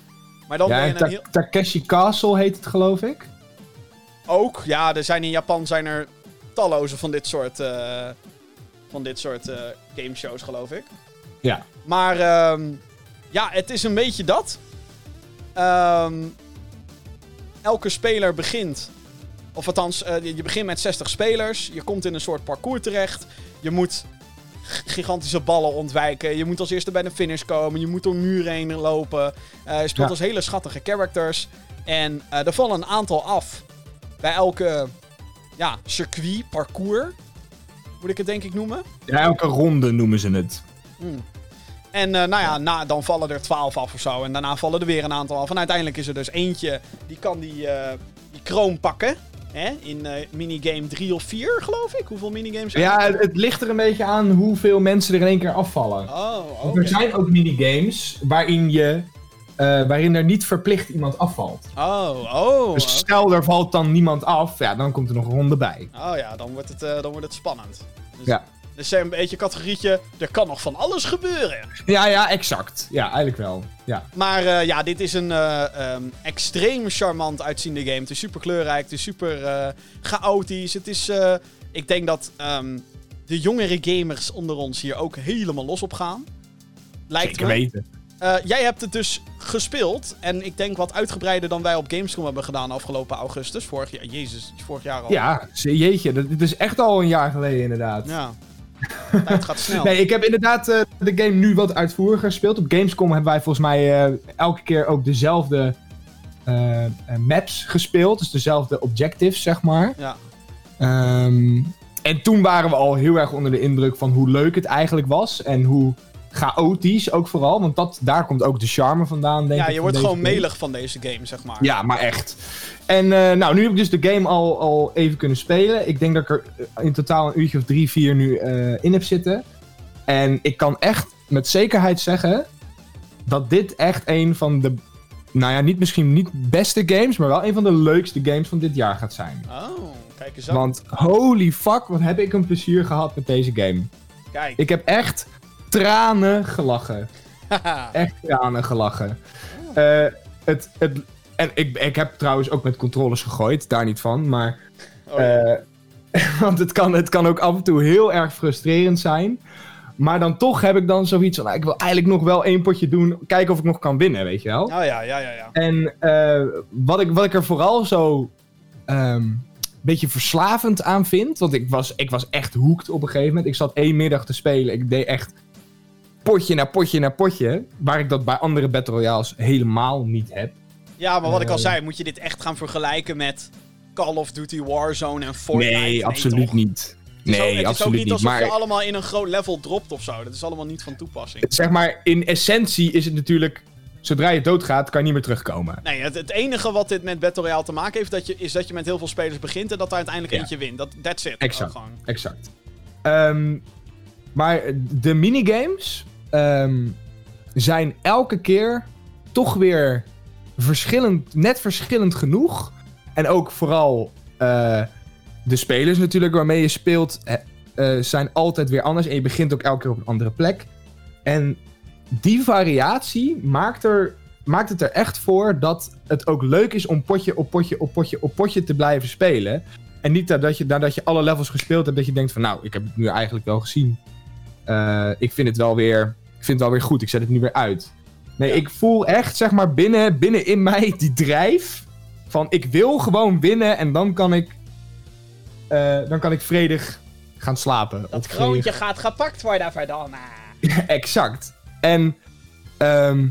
Maar dan Ja, en Ta- heel... Takeshi Castle heet het, geloof ik. Ook, ja, er zijn in Japan zijn er talloze van dit soort, eh, van dit soort eh, gameshows, geloof ik. Ja. Maar ehm, ja, het is een beetje dat. Ehm, elke speler begint, of althans, eh, je begint met 60 spelers. Je komt in een soort parcours terecht. Je moet gigantische ballen ontwijken. Je moet als eerste bij de finish komen. Je moet door muren heen lopen. Eh, je speelt Ja. als hele schattige characters. En er vallen een aantal af bij elke ja, circuit, parcours. Moet ik het denk ik noemen. Ja, elke ronde noemen ze het. Hmm. En eh, nou ja, na, dan vallen er 12 af of zo. En daarna vallen er weer een aantal af. En uiteindelijk is er dus eentje die kan die, eh, die kroon pakken. Hè? In eh, minigame 3 of 4, geloof ik. Hoeveel minigames zijn Ja, er? het, het ligt er een beetje aan hoeveel mensen er in één keer afvallen. Oh. Er zijn ook minigames waarin, je, eh, waarin er niet verplicht iemand afvalt. Oh, oh. Dus stel er valt dan niemand af, ja, dan komt er nog een ronde bij. Oh ja, dan wordt het, eh, dan wordt het spannend. Dus, Ja. Dus een beetje categorietje, er kan nog van alles gebeuren. Ja, ja, exact. Ja, eigenlijk wel. Ja. Maar eh, ja, dit is een eh, ehm, extreem charmant uitziende game. Het is super kleurrijk, het is super chaotisch. Het is, ik denk dat ehm, de jongere gamers onder ons hier ook helemaal los op gaan. Lijkt Zeker me. weten. Eh, jij hebt het dus gespeeld. En ik denk wat uitgebreider dan wij op Gamescom hebben gedaan afgelopen augustus. Vorig jaar, jezus, vorig jaar al. Ja, jeetje, dit is echt al een jaar geleden inderdaad. Ja. Tijd gaat snel. Nee, ik heb inderdaad eh, de game nu wat uitvoeriger gespeeld. Op Gamescom hebben wij volgens mij eh, elke keer ook dezelfde maps gespeeld. Dus dezelfde objectives, zeg maar. Ja. Ehm, en toen waren we al heel erg onder de indruk van hoe leuk het eigenlijk was. En hoe chaotisch ook vooral. Want dat, daar komt ook de charme vandaan, denk ik. ja, je wordt gewoon game. melig van deze game, zeg maar. Ja, maar echt. En eh, nou, nu heb ik dus de game al, al even kunnen spelen. Ik denk dat ik er eh, in totaal een uurtje of drie, vier nu eh, in heb zitten. En ik kan echt met zekerheid zeggen dat dit echt een van de, nou ja, niet misschien niet beste games, maar wel een van de leukste games van dit jaar gaat zijn. Oh, Kijk eens aan. Want holy fuck, wat heb ik een plezier gehad met deze game. Kijk. Ik heb echt tranen gelachen. Echt tranen gelachen. Eh, het, het, en ik, ik heb trouwens ook met controllers gegooid, daar niet van. Maar Oh, ja. Eh, want het kan, het kan ook af en toe heel erg frustrerend zijn. Maar dan toch heb ik dan zoiets van, nou, ik wil eigenlijk nog wel één potje doen. Kijken of ik nog kan winnen, weet je wel. oh ja, ja, ja, ja. En eh, wat, ik, wat ik er vooral zo een beetje verslavend aan vind. Want ik was, ik was echt hoekt op een gegeven moment. Ik zat één middag te spelen. Ik deed echt potje na potje na potje. Waar ik dat bij andere Battle Royales helemaal niet heb. Ja, maar wat ik al Eh. zei, moet je dit echt gaan vergelijken met Call of Duty Warzone en Fortnite? nee, absoluut toch? niet. Het is ook- Nee, het is ook absoluut niet niet. alsof Maar je allemaal in een groot level dropt of zo. Dat is allemaal niet van toepassing. zeg maar, in essentie is het natuurlijk... Zodra je doodgaat, kan je niet meer terugkomen. Nee, het, het enige wat dit met Battle Royale te maken heeft, dat je, is dat je met heel veel spelers begint en dat er uiteindelijk Ja. eentje wint. Dat, that's it. Exact. Exact. Ehm, maar de minigames ehm, zijn elke keer toch weer verschillend, net verschillend genoeg. En ook vooral eh, de spelers natuurlijk waarmee je speelt eh, eh, zijn altijd weer anders. En je begint ook elke keer op een andere plek. En die variatie maakt, er, maakt het er echt voor dat het ook leuk is om potje op potje op potje op potje te blijven spelen. En niet dat je, nadat je alle levels gespeeld hebt, dat je denkt van nou, ik heb het nu eigenlijk wel gezien. Ik vind het wel weer, ik vind het wel weer goed, ik zet het nu weer uit. Nee, Ja. ik voel echt, zeg maar, binnen, binnen in mij die drijf van ik wil gewoon winnen en dan kan ik, eh, dan kan ik vredig gaan slapen. Dat kroontje gaat gepakt worden, Verdana. exact. En ehm,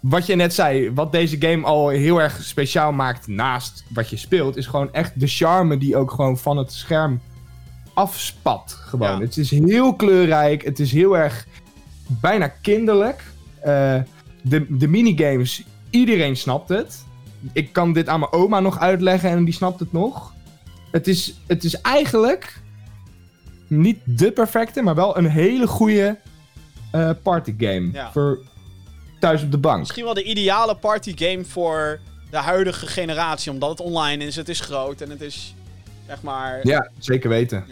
wat je net zei, wat deze game al heel erg speciaal maakt naast wat je speelt, is gewoon echt de charme die ook gewoon van het scherm afspat. Gewoon. Ja. Het is heel kleurrijk, het is heel erg bijna kinderlijk. Eh, de, de minigames, iedereen snapt het. Ik kan dit aan mijn oma nog uitleggen en die snapt het nog. Het is, het is eigenlijk niet de perfecte, maar wel een hele goede eh partygame. Ja. Voor thuis op de bank. Misschien wel de ideale partygame voor de huidige generatie, omdat het online is, het is groot en het is, zeg maar... Ja, zeker weten.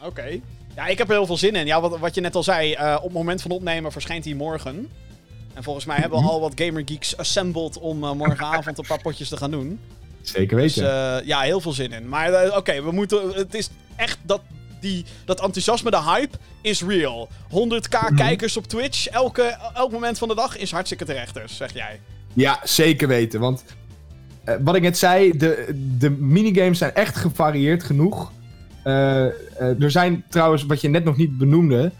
Oké. Ja, ik heb er heel veel zin in. Ja, wat, wat je net al zei, eh, op het moment van opnemen verschijnt hij morgen. En volgens mij hebben we al wat Gamer Geeks assembled om eh, morgenavond een paar potjes te gaan doen. Zeker Dus weten. eh, ja, heel veel zin in. Maar oké, we moeten. Het is echt dat. Die, dat enthousiasme, de hype, is real. 100k kijkers op Twitch, elke, elk moment van de dag is hartstikke terecht dus, zeg jij. Ja, zeker weten. Want wat ik net zei, de, de minigames zijn echt gevarieerd genoeg. Eh, eh, er zijn trouwens, wat je net nog niet benoemde.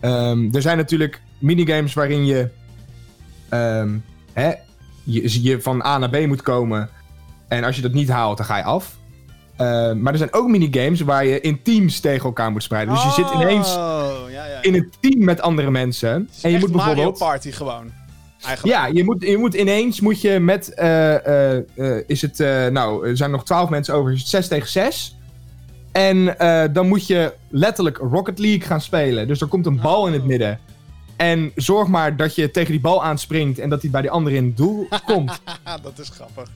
ehm, er zijn natuurlijk minigames waarin je, ehm, hè, je, je van A naar B moet komen. En als je dat niet haalt, dan ga je af. Eh, maar er zijn ook minigames waar je in teams tegen elkaar moet spreiden. Dus je zit ineens Oh, ja, ja. in een team met andere mensen. En je moet Mario bijvoorbeeld. Party gewoon. Eigenlijk. Ja, je moet, je moet ineens moet je met. eh, is het. nou, er zijn nog 12 mensen over. Is het 6 tegen 6. En eh, dan moet je letterlijk Rocket League gaan spelen. Dus er komt een bal in het Oh. midden. En zorg maar dat je tegen die bal aanspringt en dat die bij die andere in het doel komt. Dat is grappig.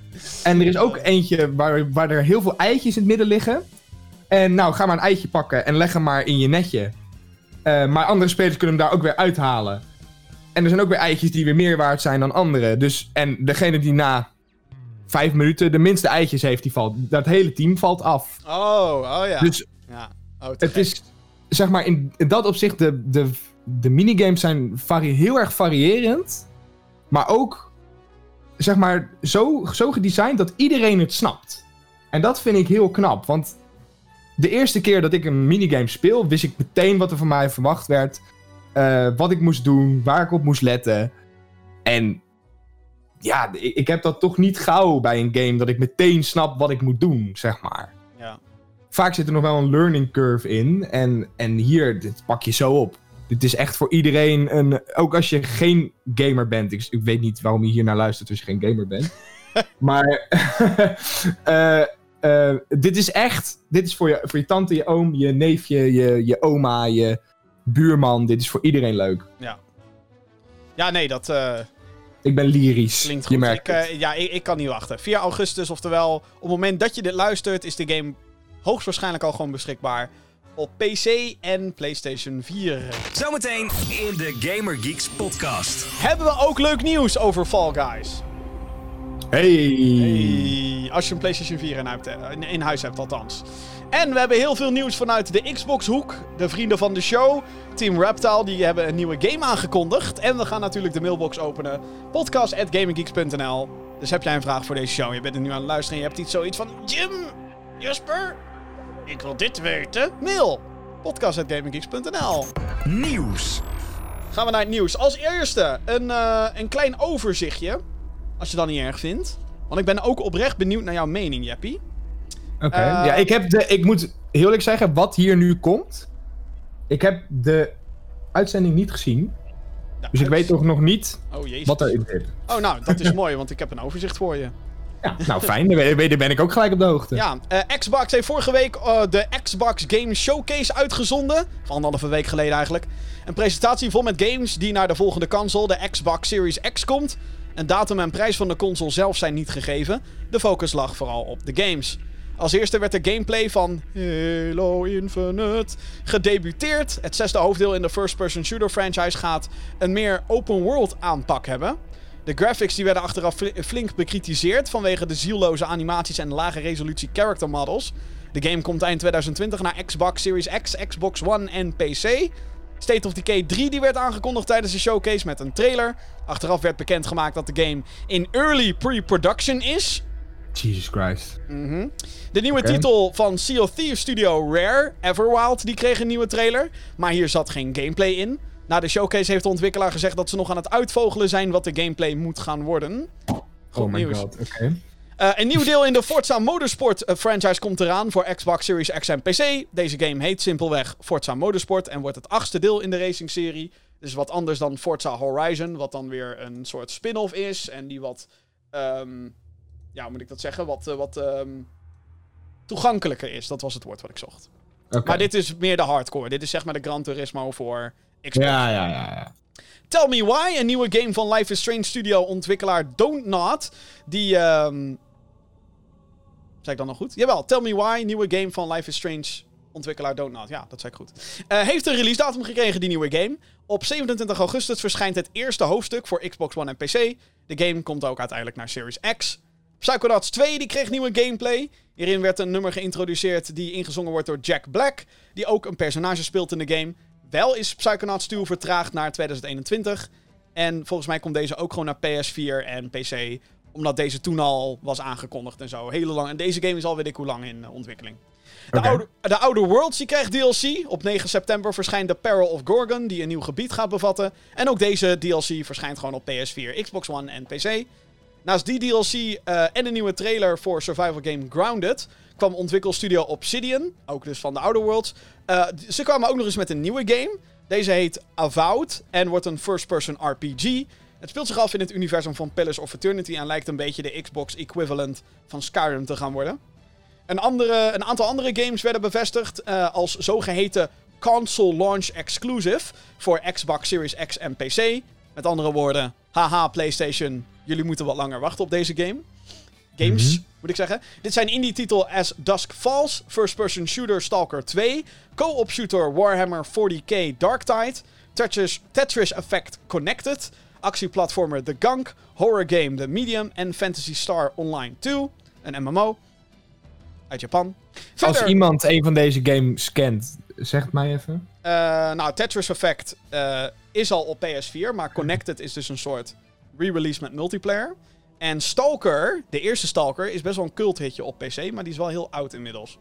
En er is ook eentje waar, waar er heel veel eitjes in het midden liggen. En nou, ga maar een eitje pakken en leg hem maar in je netje. Eh, maar andere spelers kunnen hem daar ook weer uithalen. En er zijn ook weer eitjes die weer meer waard zijn dan andere. Dus, en degene die na vijf minuten de minste eitjes heeft, die valt. Dat hele team valt af. Oh, oh ja. Dus ja. Oh, het gek. is, zeg maar, in, in dat opzicht, de, de, de minigames zijn heel erg variërend. Maar ook, zeg maar, zo, zo gedesigned dat iedereen het snapt. En dat vind ik heel knap, want de eerste keer dat ik een minigame speel, wist ik meteen wat er van mij verwacht werd. eh, wat ik moest doen, waar ik op moest letten. En ja, ik, ik heb dat toch niet gauw bij een game, dat ik meteen snap wat ik moet doen, zeg maar Ja. vaak zit er nog wel een learning curve in. En, en hier, dit pak je zo op. Dit is echt voor iedereen een... Ook als je geen gamer bent. Ik, ik weet niet waarom je hier naar luistert als je geen gamer bent. maar eh, eh, dit is echt... Dit is voor je, voor je tante, je oom, je neefje, je, je oma, je buurman. Dit is voor iedereen leuk. Ja, nee, dat eh, Ik ben lyrisch. klinkt Je goed. merkt Ik, het. eh, ja, ik, ik kan niet wachten. 4 augustus, oftewel, op het moment dat je dit luistert, is de game hoogstwaarschijnlijk al gewoon beschikbaar op PC en PlayStation 4. Zometeen in de Gamer Geeks podcast. Hebben we ook leuk nieuws over Fall Guys? Hey. Hey, als je een PlayStation 4 in, hebt, eh, in huis hebt, althans. En we hebben heel veel nieuws vanuit de Xbox-hoek. De vrienden van de show, Team Reptile, die hebben een nieuwe game aangekondigd. En we gaan natuurlijk de mailbox openen. Podcast.gaminggeeks.nl Dus heb jij een vraag voor deze show? Je bent er nu aan het luisteren en je hebt iets zoiets van... Jim, Jasper, ik wil dit weten. Mail. Podcast.gaminggeeks.nl Nieuws. Gaan we naar het nieuws. Als eerste een, eh, een klein overzichtje. Als je dat niet erg vindt. Want ik ben ook oprecht benieuwd naar jouw mening, Jeppie. Oké. Eh, ja, ik, heb de, ik moet heel eerlijk zeggen, wat hier nu komt. Ik heb de uitzending niet gezien. Nou, Dus ik weet toch nog niet Oh, jezus. wat erin zit. Oh, nou, dat is mooi, want ik heb een overzicht voor je. Ja, nou fijn. Dan ben, dan ben ik ook gelijk op de hoogte. Ja, eh, Xbox heeft vorige week eh, de Xbox Game Showcase uitgezonden. Van anderhalve week geleden eigenlijk. Een presentatie vol met games die naar de volgende console, de Xbox Series X, komt. Een datum en prijs van de console zelf zijn niet gegeven. De focus lag vooral op de games. Als eerste werd de gameplay van Halo Infinite gedebuteerd. Het zesde hoofddeel in de first-person shooter franchise gaat een meer open-world aanpak hebben. De graphics die werden achteraf fli- flink bekritiseerd vanwege de zielloze animaties en lage resolutie character models. De game komt eind 2020 naar Xbox Series X, Xbox One en PC. State of Decay 3 die werd aangekondigd tijdens de showcase met een trailer. Achteraf werd bekendgemaakt dat de game in early pre-production is. Jesus Christ. Mhm. De nieuwe titel van Sea of Thieves Studio Rare, Everwild, die kreeg een nieuwe trailer. Maar hier zat geen gameplay in. Na de showcase heeft de ontwikkelaar gezegd dat ze nog aan het uitvogelen zijn wat de gameplay moet gaan worden. Goed oh my nieuws. god, oké. Eh, een nieuw deel in de Forza Motorsport eh, franchise komt eraan voor Xbox Series X en PC. Deze game heet simpelweg Forza Motorsport en wordt het achtste deel in de racing-serie. Dus wat anders dan Forza Horizon, wat dan weer een soort spin-off is. En die wat, ehm, ja, hoe moet ik dat zeggen, wat, eh, wat ehm, toegankelijker is. Dat was het woord wat ik zocht. Maar dit is meer de hardcore. Dit is zeg maar de Gran Turismo voor Xbox. Ja, ja, ja, ja. Tell Me Why, een nieuwe game van Life is Strange studio ontwikkelaar Don't Not. Die, ehm zei ik dan nog goed? Jawel, Tell Me Why, nieuwe game van Life is Strange ontwikkelaar Don't Not. Ja, dat zei ik goed. Eh, heeft een release datum gekregen, die nieuwe game. Op 27 augustus verschijnt het eerste hoofdstuk voor Xbox One en PC. De game komt ook uiteindelijk naar Series X. Psychonauts 2 die kreeg nieuwe gameplay. Hierin werd een nummer geïntroduceerd die ingezongen wordt door Jack Black, die ook een personage speelt in de game. Wel is Psychonauts 2 vertraagd naar 2021. En volgens mij komt deze ook gewoon naar PS4 en PC. Omdat deze toen al was aangekondigd en zo. Hele lang. En deze game is al weet ik hoe lang in eh, ontwikkeling. De, oude, de Outer Worlds die krijgt DLC. Op 9 september verschijnt The Peril of Gorgon, die een nieuw gebied gaat bevatten. En ook deze DLC verschijnt gewoon op PS4, Xbox One en PC. Naast die DLC eh, en een nieuwe trailer voor survival game Grounded kwam ontwikkelstudio Obsidian, ook dus van de Outer Worlds. eh, ze kwamen ook nog eens met een nieuwe game. Deze heet Avowed en wordt een first-person RPG. Het speelt zich af in het universum van Pillars of Eternity en lijkt een beetje de Xbox equivalent van Skyrim te gaan worden. Een, andere, een aantal andere games werden bevestigd eh, als zogeheten console launch exclusive voor Xbox Series X en PC. Met andere woorden, haha PlayStation, jullie moeten wat langer wachten op deze game. Games, Mhm. moet ik zeggen. Dit zijn indie-titel As Dusk Falls, First-Person Shooter Stalker 2, Co-op Shooter Warhammer 40k Darktide, Tetris, Tetris Effect Connected, actieplatformer The Gunk, horror game The Medium en Fantasy Star Online 2, een MMO uit Japan. Als iemand een van deze games kent, zeg het mij even. eh, nou, Tetris Effect eh, is al op PS4, maar Connected is dus een soort re-release met multiplayer. En Stalker, de eerste Stalker, is best wel een culthitje op PC, maar die is wel heel oud inmiddels.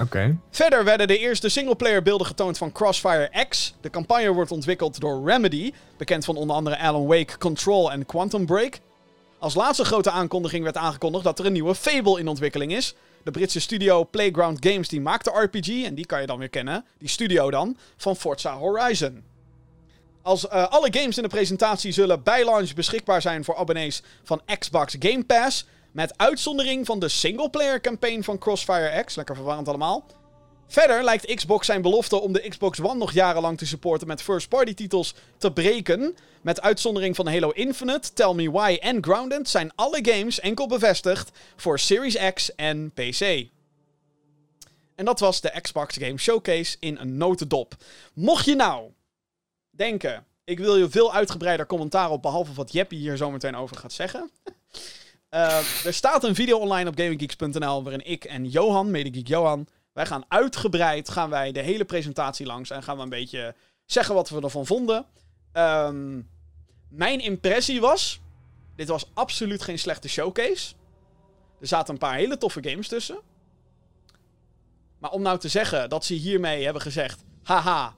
Oké. Verder werden de eerste singleplayer beelden getoond van Crossfire X. De campagne wordt ontwikkeld door Remedy, bekend van onder andere Alan Wake, Control en Quantum Break. Als laatste grote aankondiging werd aangekondigd dat er een nieuwe Fable in ontwikkeling is. De Britse studio Playground Games die maakt de RPG, en die kan je dan weer kennen, die studio dan, van Forza Horizon. Als eh, alle games in de presentatie zullen bij launch beschikbaar zijn voor abonnees van Xbox Game Pass, met uitzondering van de singleplayer campaign van Crossfire X, lekker verwarrend allemaal. Verder lijkt Xbox zijn belofte om de Xbox One nog jarenlang te supporten met first-party titels te breken. Met uitzondering van Halo Infinite, Tell Me Why en Grounded zijn alle games enkel bevestigd voor Series X en PC. En dat was de Xbox Game Showcase in een notendop. Mocht je nou denken, ik wil je veel uitgebreider commentaar op, behalve wat Jeppie hier zo meteen over gaat zeggen. Uh, er staat een video online op gaminggeeks.nl waarin ik en Johan, medegeek Johan, wij gaan uitgebreid gaan wij de hele presentatie langs en gaan we een beetje zeggen wat we ervan vonden. Um, mijn impressie was, dit was absoluut geen slechte showcase. Er zaten een paar hele toffe games tussen. Maar om nou te zeggen dat ze hiermee hebben gezegd: haha,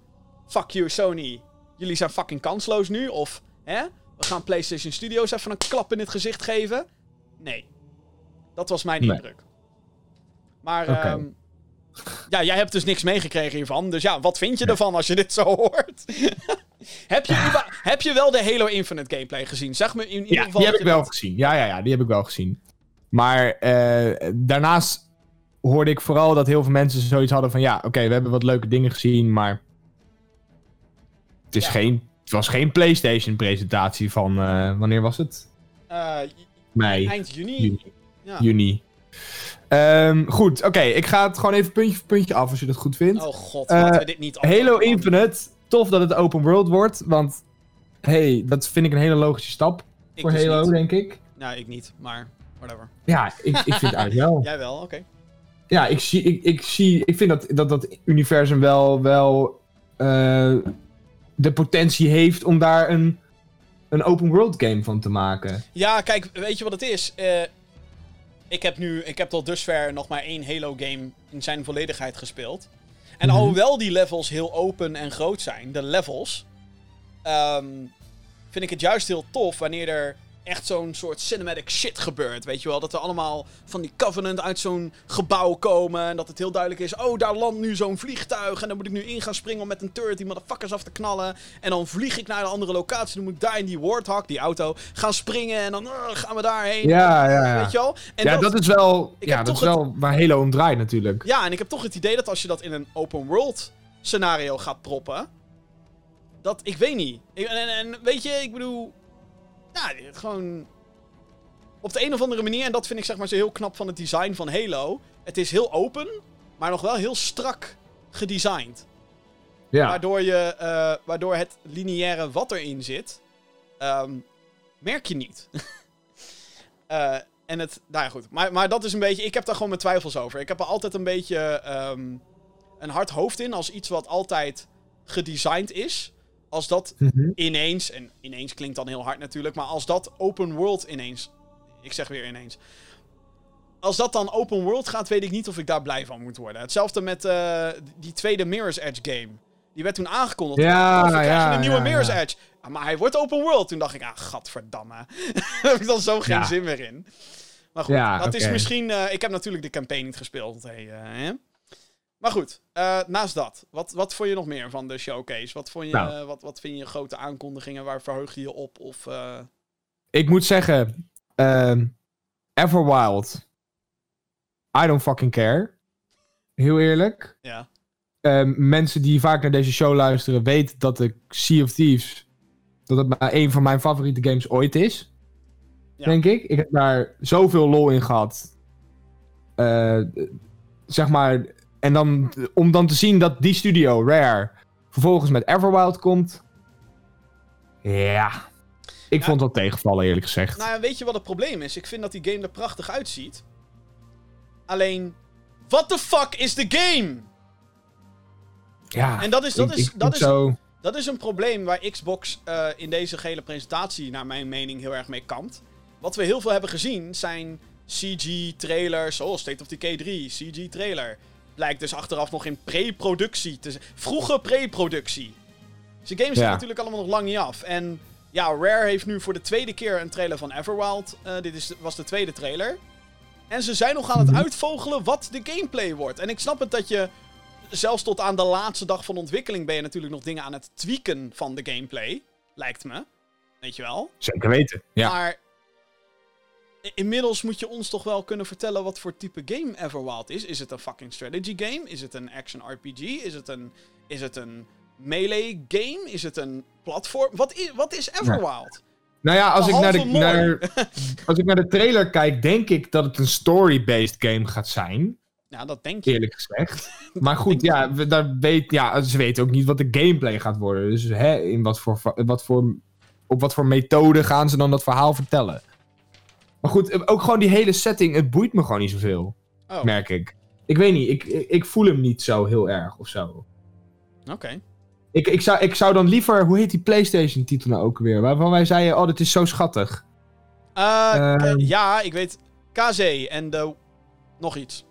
fuck you Sony, jullie zijn fucking kansloos nu. Of hè, we gaan PlayStation Studios even een klap in het gezicht geven. Nee. Dat was mijn indruk. Maar okay. um, ja, jij hebt dus niks meegekregen hiervan. Dus ja, wat vind je ervan als je dit zo hoort? heb, je, heb je wel de Halo Infinite gameplay gezien? Zeg me in ieder ja, geval. Die heb ik wel gezien. Ja, ja, ja, die heb ik wel gezien. Maar uh, daarnaast hoorde ik vooral dat heel veel mensen zoiets hadden van... Ja, oké, okay, we hebben wat leuke dingen gezien, maar... Het, is ja. geen, het was geen PlayStation-presentatie van... Uh, wanneer was het? Uh, Mei. Eind juni. Juni. Ja. juni. Um, goed, oké. Okay, ik ga het gewoon even puntje voor puntje af als je dat goed vindt. Oh god, laten we dit niet. Halo Infinite. Tof dat het open world wordt, want... hey, dat vind ik een hele logische stap ik voor dus Halo, niet. denk ik. Nou, ik niet, maar whatever. Ja, ik, ik vind het eigenlijk wel. Jij wel, oké. Okay. Ja, ik, zie, ik, ik, zie, ik vind dat dat, dat universum wel, wel uh, de potentie heeft om daar een, een open world game van te maken. Ja, kijk, weet je wat het is? Uh, ik heb nu, ik heb tot dusver nog maar één Halo game in zijn volledigheid gespeeld. En Mhm. alhoewel die levels heel open en groot zijn, de levels, um, vind ik het juist heel tof wanneer er echt zo'n soort cinematic shit gebeurt. Weet je wel, dat er allemaal van die Covenant uit zo'n gebouw komen. En dat het heel duidelijk is, oh, daar landt nu zo'n vliegtuig. En dan moet ik nu in gaan springen om met een turret die motherfuckers af te knallen. En dan vlieg ik naar een andere locatie. Dan moet ik daar in die Warthog, die auto, gaan springen. En dan uh, gaan we daarheen. Ja, ja, ja. Weet je wel? En ja, dat, dat is wel, ja, dat is wel waar Halo om draait natuurlijk. Ja, en ik heb toch het idee dat als je dat in een open world scenario gaat proppen. Dat, ik weet niet. En, en weet je, ik bedoel. Ja, gewoon. Op de een of andere manier, en dat vind ik zeg maar zo heel knap van het design van Halo. Het is heel open, maar nog wel heel strak gedesigned. Ja. Waardoor, je, uh, waardoor het lineaire wat erin zit, um, merk je niet. uh, en het, nou ja goed. Maar, maar dat is een beetje, ik heb daar gewoon mijn twijfels over. Ik heb er altijd een beetje um, een hard hoofd in als iets wat altijd gedesigned is. Als dat mm -hmm. ineens, en ineens klinkt dan heel hard natuurlijk, maar als dat open world ineens ik zeg weer ineens. Als dat dan open world gaat, weet ik niet of ik daar blij van moet worden. Hetzelfde met uh, die tweede Mirror's Edge game. Die werd toen aangekondigd. Ja, we krijgen ja, een nieuwe ja, Mirror's ja. Edge. Ah, maar hij wordt open world. Toen dacht ik, ah, gadverdamme. Daar heb ik dan zo geen zin meer in. Maar goed, dat is misschien... eh, ik heb natuurlijk de campaign niet gespeeld. Hey, eh, hè? Maar goed, eh, naast dat. Wat, wat vond je nog meer van de showcase? Wat, vond je, Nou. eh, wat, wat vind je grote aankondigingen? Waar verheug je je op? Of, eh, Ik moet zeggen, ehm Everwild. I don't fucking care. Heel eerlijk. ja. Ehm, mensen die vaak naar deze show luisteren weten dat de Sea of Thieves... dat het maar een van mijn favoriete games ooit is. Ja. Denk ik. Ik heb daar zoveel lol in gehad. Eh, zeg maar... En dan, om dan te zien dat die studio, Rare... vervolgens met Everwild komt... Ja... Ik Ja. vond dat tegenvallen, eerlijk gezegd. Nou, weet je wat het probleem is? Ik vind dat die game er prachtig uitziet. Alleen, what the fuck is de game? ja, En dat is, dat ik- is, ik dat is, zo... dat is een probleem waar Xbox eh, in deze gehele presentatie, naar mijn mening, heel erg mee kampt. Wat we heel veel hebben gezien zijn CG-trailers, zoals State of Decay 3, CG-trailer. Blijkt dus achteraf nog in pre-productie te zijn. Vroege pre-productie. Dus de games zijn Ja. natuurlijk allemaal nog lang niet af. En ja, Rare heeft nu voor de tweede keer een trailer van Everwild. Eh, dit is, was de tweede trailer. En ze zijn nog aan het Mhm. uitvogelen wat de gameplay wordt. En ik snap het dat je, zelfs tot aan de laatste dag van ontwikkeling, ben je natuurlijk nog dingen aan het tweaken van de gameplay. Lijkt me. Weet je wel? Zeker weten. Ja. Maar inmiddels moet je ons toch wel kunnen vertellen wat voor type game Everwild is. Is het een fucking strategy game? Is het een action RPG? Is het een, is het een melee game? Is het een platform? Wat is, wat is Everwild? Nou ja, als ik, naar de, naar, als ik naar de trailer kijk, denk ik dat het een story-based game gaat zijn. Ja, dat denk je. Eerlijk gezegd. Maar goed, ja, we, daar weet, ja, ze weten ook niet wat de gameplay gaat worden. Dus hè, in wat voor, wat voor, op wat voor methode gaan ze dan dat verhaal vertellen? Maar goed, eh, ook gewoon die hele setting, het boeit me gewoon niet zoveel, Oh, merk ik. Ik weet niet, ik, ik, voel hem niet zo heel erg of zo. oké. Ik, ik, zou, ik zou dan liever, hoe heet die PlayStation-titel nou ook weer? Waarvan wij zeiden, oh, dit is zo schattig. Eh, k- Ehm. ja, ik weet. KZ en de... Nog iets.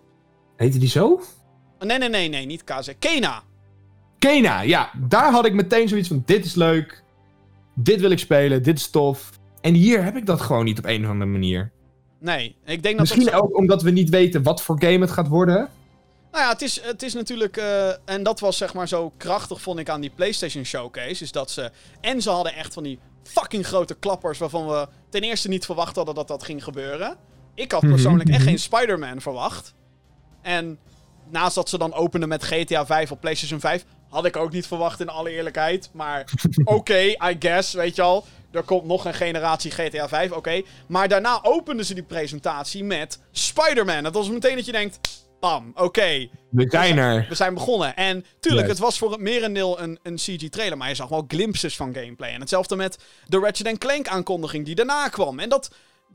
Heette die zo? Nee, nee, nee, nee, niet KZ. Kena. Kena, ja, daar had ik meteen zoiets van: dit is leuk, dit wil ik spelen, dit is tof. En hier heb ik dat gewoon niet op een of andere manier. Nee, ik denk dat Misschien dat... ook omdat we niet weten wat voor game het gaat worden. Nou ja, het is, het is natuurlijk... eh, en dat was zeg maar zo krachtig, vond ik, aan die PlayStation Showcase. Is dat ze... En ze hadden echt van die fucking grote klappers... waarvan we ten eerste niet verwacht hadden dat dat ging gebeuren. Ik had Mhm, persoonlijk echt mhm. geen Spider-Man verwacht. En naast dat ze dan openden met GTA 5 op PlayStation 5... had ik ook niet verwacht in alle eerlijkheid. Maar oké, I guess, weet je al. Er komt nog een generatie GTA 5, oké. Maar daarna openden ze die presentatie met Spider-Man. Dat was meteen dat je denkt... Bam, oké. We zijn er. We zijn begonnen. En tuurlijk, Yes. het was voor het merendeel een, een CG-trailer. Maar je zag wel glimpses van gameplay. En hetzelfde met de Ratchet Clank aankondiging die daarna kwam. En dat,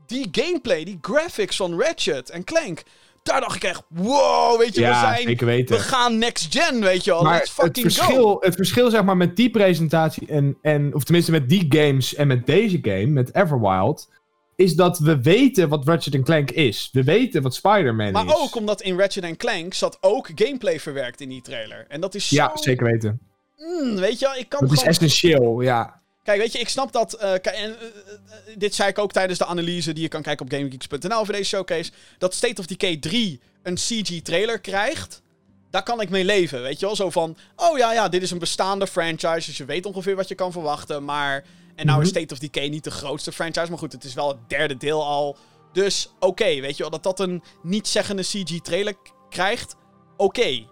die gameplay, die graphics van Ratchet Clank. Daar dacht ik echt, wow, weet je, we Ja, zijn... zeker weten. We gaan next gen, weet je wel. Maar Let's het go. verschil, het verschil, zeg maar, met die presentatie en, en. Of tenminste met die games en met deze game, met Everwild. Is dat we weten wat Ratchet Clank is. We weten wat Spider-Man is. Maar ook omdat in Ratchet Clank zat ook gameplay verwerkt in die trailer. En dat is zo... Ja, zeker weten. Mm, weet je wel, ik kan Dat is essentieel, ja. Kijk, weet je, ik snap dat. eh, en, eh, eh, dit zei ik ook tijdens de analyse die je kan kijken op GameGeeks.nl voor deze showcase. Dat State of Decay 3 een CG-trailer krijgt. Daar kan ik mee leven, weet je wel? Zo van, oh ja, ja, dit is een bestaande franchise, dus je weet ongeveer wat je kan verwachten. Maar, en nou is Mhm. State of Decay niet de grootste franchise, maar goed, het is wel het derde deel al. Dus oké, weet je wel, dat dat een niet-zeggende CG-trailer krijgt, oké.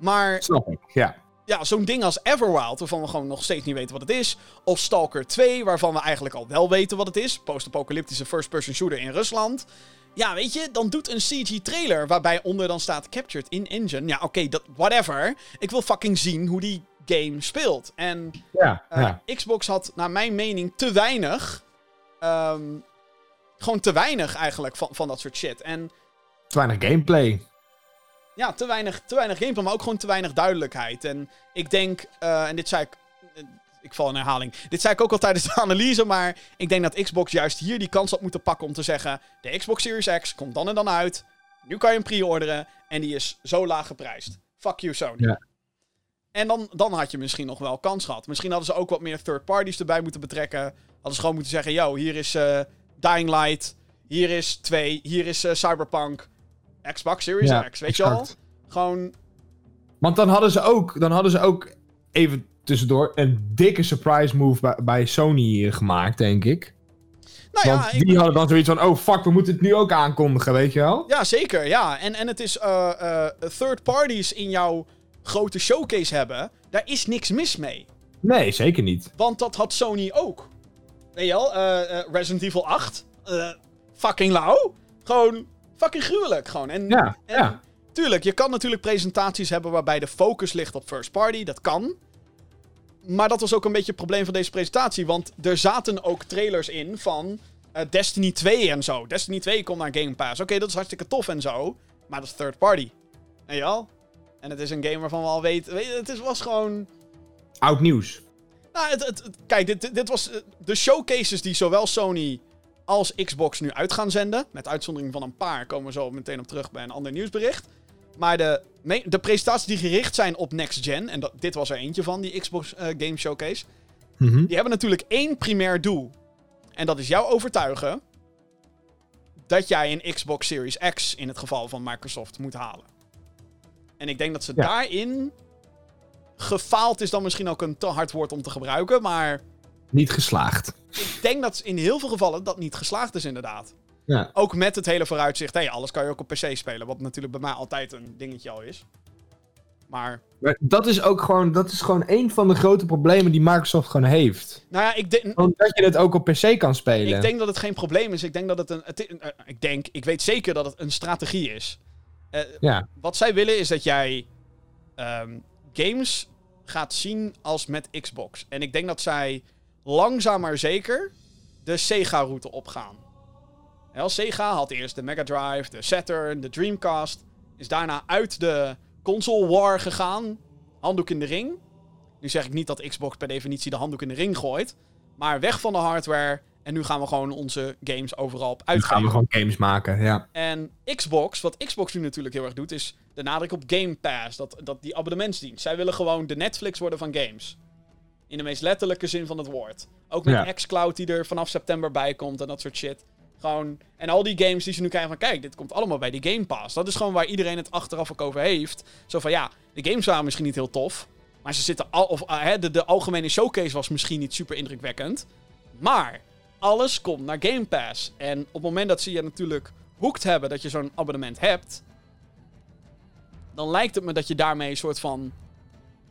Maar Snap ik, ja. Ja, zo'n ding als Everwild, waarvan we gewoon nog steeds niet weten wat het is. Of Stalker 2, waarvan we eigenlijk al wel weten wat het is. Post-apocalyptische first-person shooter in Rusland. Ja, weet je, dan doet een CG-trailer waarbij onder dan staat captured in engine. Ja, oké, dat whatever. Ik wil fucking zien hoe die game speelt. En Ja, eh, ja. Xbox had, naar mijn mening, te weinig. ehm, gewoon te weinig eigenlijk van, van dat soort shit. En Te weinig gameplay. Ja, te weinig, te weinig gameplay, maar ook gewoon te weinig duidelijkheid. En ik denk, eh, en dit zei ik, eh, ik val in herhaling. Dit zei ik ook al tijdens de analyse, maar ik denk dat Xbox juist hier die kans had moeten pakken om te zeggen: de Xbox Series X komt dan en dan uit. Nu kan je hem pre-orderen en die is zo laag geprijsd. Fuck you, Sony. Ja. En dan, dan had je misschien nog wel kans gehad. Misschien hadden ze ook wat meer third parties erbij moeten betrekken. Hadden ze gewoon moeten zeggen: yo, hier is eh, Dying Light. Hier is 2. Hier is Cyberpunk. Xbox Series Ja, X. Weet je exact. Gewoon. Want dan hadden ze ook, dan hadden ze ook even tussendoor een dikke surprise move bij, bij Sony eh, gemaakt, denk ik. Nou Want ja, ik, die hadden dan zoiets van, oh fuck, we moeten het nu ook aankondigen, weet je wel? ja, zeker. Ja. En, en het is eh, eh, third parties in jouw grote showcase hebben. Daar is niks mis mee. Nee, zeker niet. Want dat had Sony ook. Weet je wel? eh, Resident Evil 8. eh, fucking lauw. Gewoon fucking gruwelijk. Gewoon. En, Ja, en ja. Tuurlijk, je kan natuurlijk presentaties hebben waarbij de focus ligt op first party. Dat kan. Maar dat was ook een beetje het probleem van deze presentatie. Want er zaten ook trailers in van eh, Destiny 2 en zo. Destiny 2 komt naar Game Pass. Oké, dat is hartstikke tof en zo. Maar dat is third party. Je wel? En het is een game waarvan we al weten... Weet het is, was gewoon... Oud nieuws. Nou, het, het, het- kijk, dit, dit, dit was eh, de showcases die zowel Sony als Xbox nu uit gaan zenden. Met uitzondering van een paar komen we zo meteen op terug bij een ander nieuwsbericht. Maar de, de presentaties die gericht zijn op next gen, en dat, dit was er eentje van, die Xbox eh, Game Showcase. Mhm. Die hebben natuurlijk één primair doel. En dat is jou overtuigen dat jij een Xbox Series X in het geval van Microsoft moet halen. En ik denk dat ze Ja. daarin gefaald is dan misschien ook een te hard woord om te gebruiken, maar Niet geslaagd. ik denk dat in heel veel gevallen dat niet geslaagd is inderdaad. Ja. Ook met het hele vooruitzicht, hey, alles kan je ook op PC spelen, wat natuurlijk bij mij altijd een dingetje al is. Maar, Maar dat is ook gewoon, dat is gewoon een van de grote problemen die Microsoft gewoon heeft. nou ja, ik, denk Omdat je het ook op PC kan spelen. ik denk dat het geen probleem is. Ik denk dat het een, het, eh, ik denk, ik weet zeker dat het een strategie is. Eh, Ja. Wat zij willen is dat jij ehm, games gaat zien als met Xbox. En ik denk dat zij langzaam maar zeker de Sega-route opgaan. Wel, Sega had eerst de Mega Drive, de Saturn, de Dreamcast. Is daarna uit de console war gegaan. Handdoek in de ring. Nu zeg ik niet dat Xbox per definitie de handdoek in de ring gooit. Maar weg van de hardware. En nu gaan we gewoon onze games overal op Nu gaan uitgeven. we gewoon games maken, ja. En Xbox, wat Xbox nu natuurlijk heel erg doet, is de nadruk op Game Pass. Dat, dat die abonnementsdienst. Zij willen gewoon de Netflix worden van games. In de meest letterlijke zin van het woord. Ook met Ja. xCloud die er vanaf september bij komt en dat soort shit. Gewoon, en al die games die ze nu krijgen van, kijk, dit komt allemaal bij die Game Pass. Dat is gewoon waar iedereen het achteraf ook over heeft. Zo van, ja, de games waren misschien niet heel tof. Maar ze zitten al, of, eh, de, de algemene showcase was misschien niet super indrukwekkend. Maar alles komt naar Game Pass. En op het moment dat ze je natuurlijk hoekt hebben dat je zo'n abonnement hebt, dan lijkt het me dat je daarmee een soort van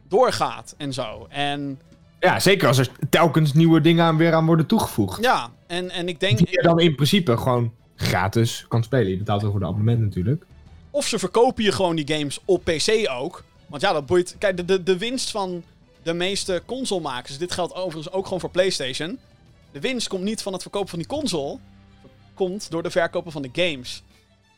doorgaat en zo. En Ja, zeker als er telkens nieuwe dingen aan weer aan worden toegevoegd. ja, en, en ik denk. Die je dan in principe gewoon gratis kan spelen. Je betaalt wel voor de abonnement natuurlijk. Of ze verkopen je gewoon die games op PC ook. Want ja, dat boeit. Kijk, de, de, de winst van de meeste consolemakers. Dit geldt overigens ook gewoon voor PlayStation. De winst komt niet van het verkopen van die console. Komt door de verkopen van de games.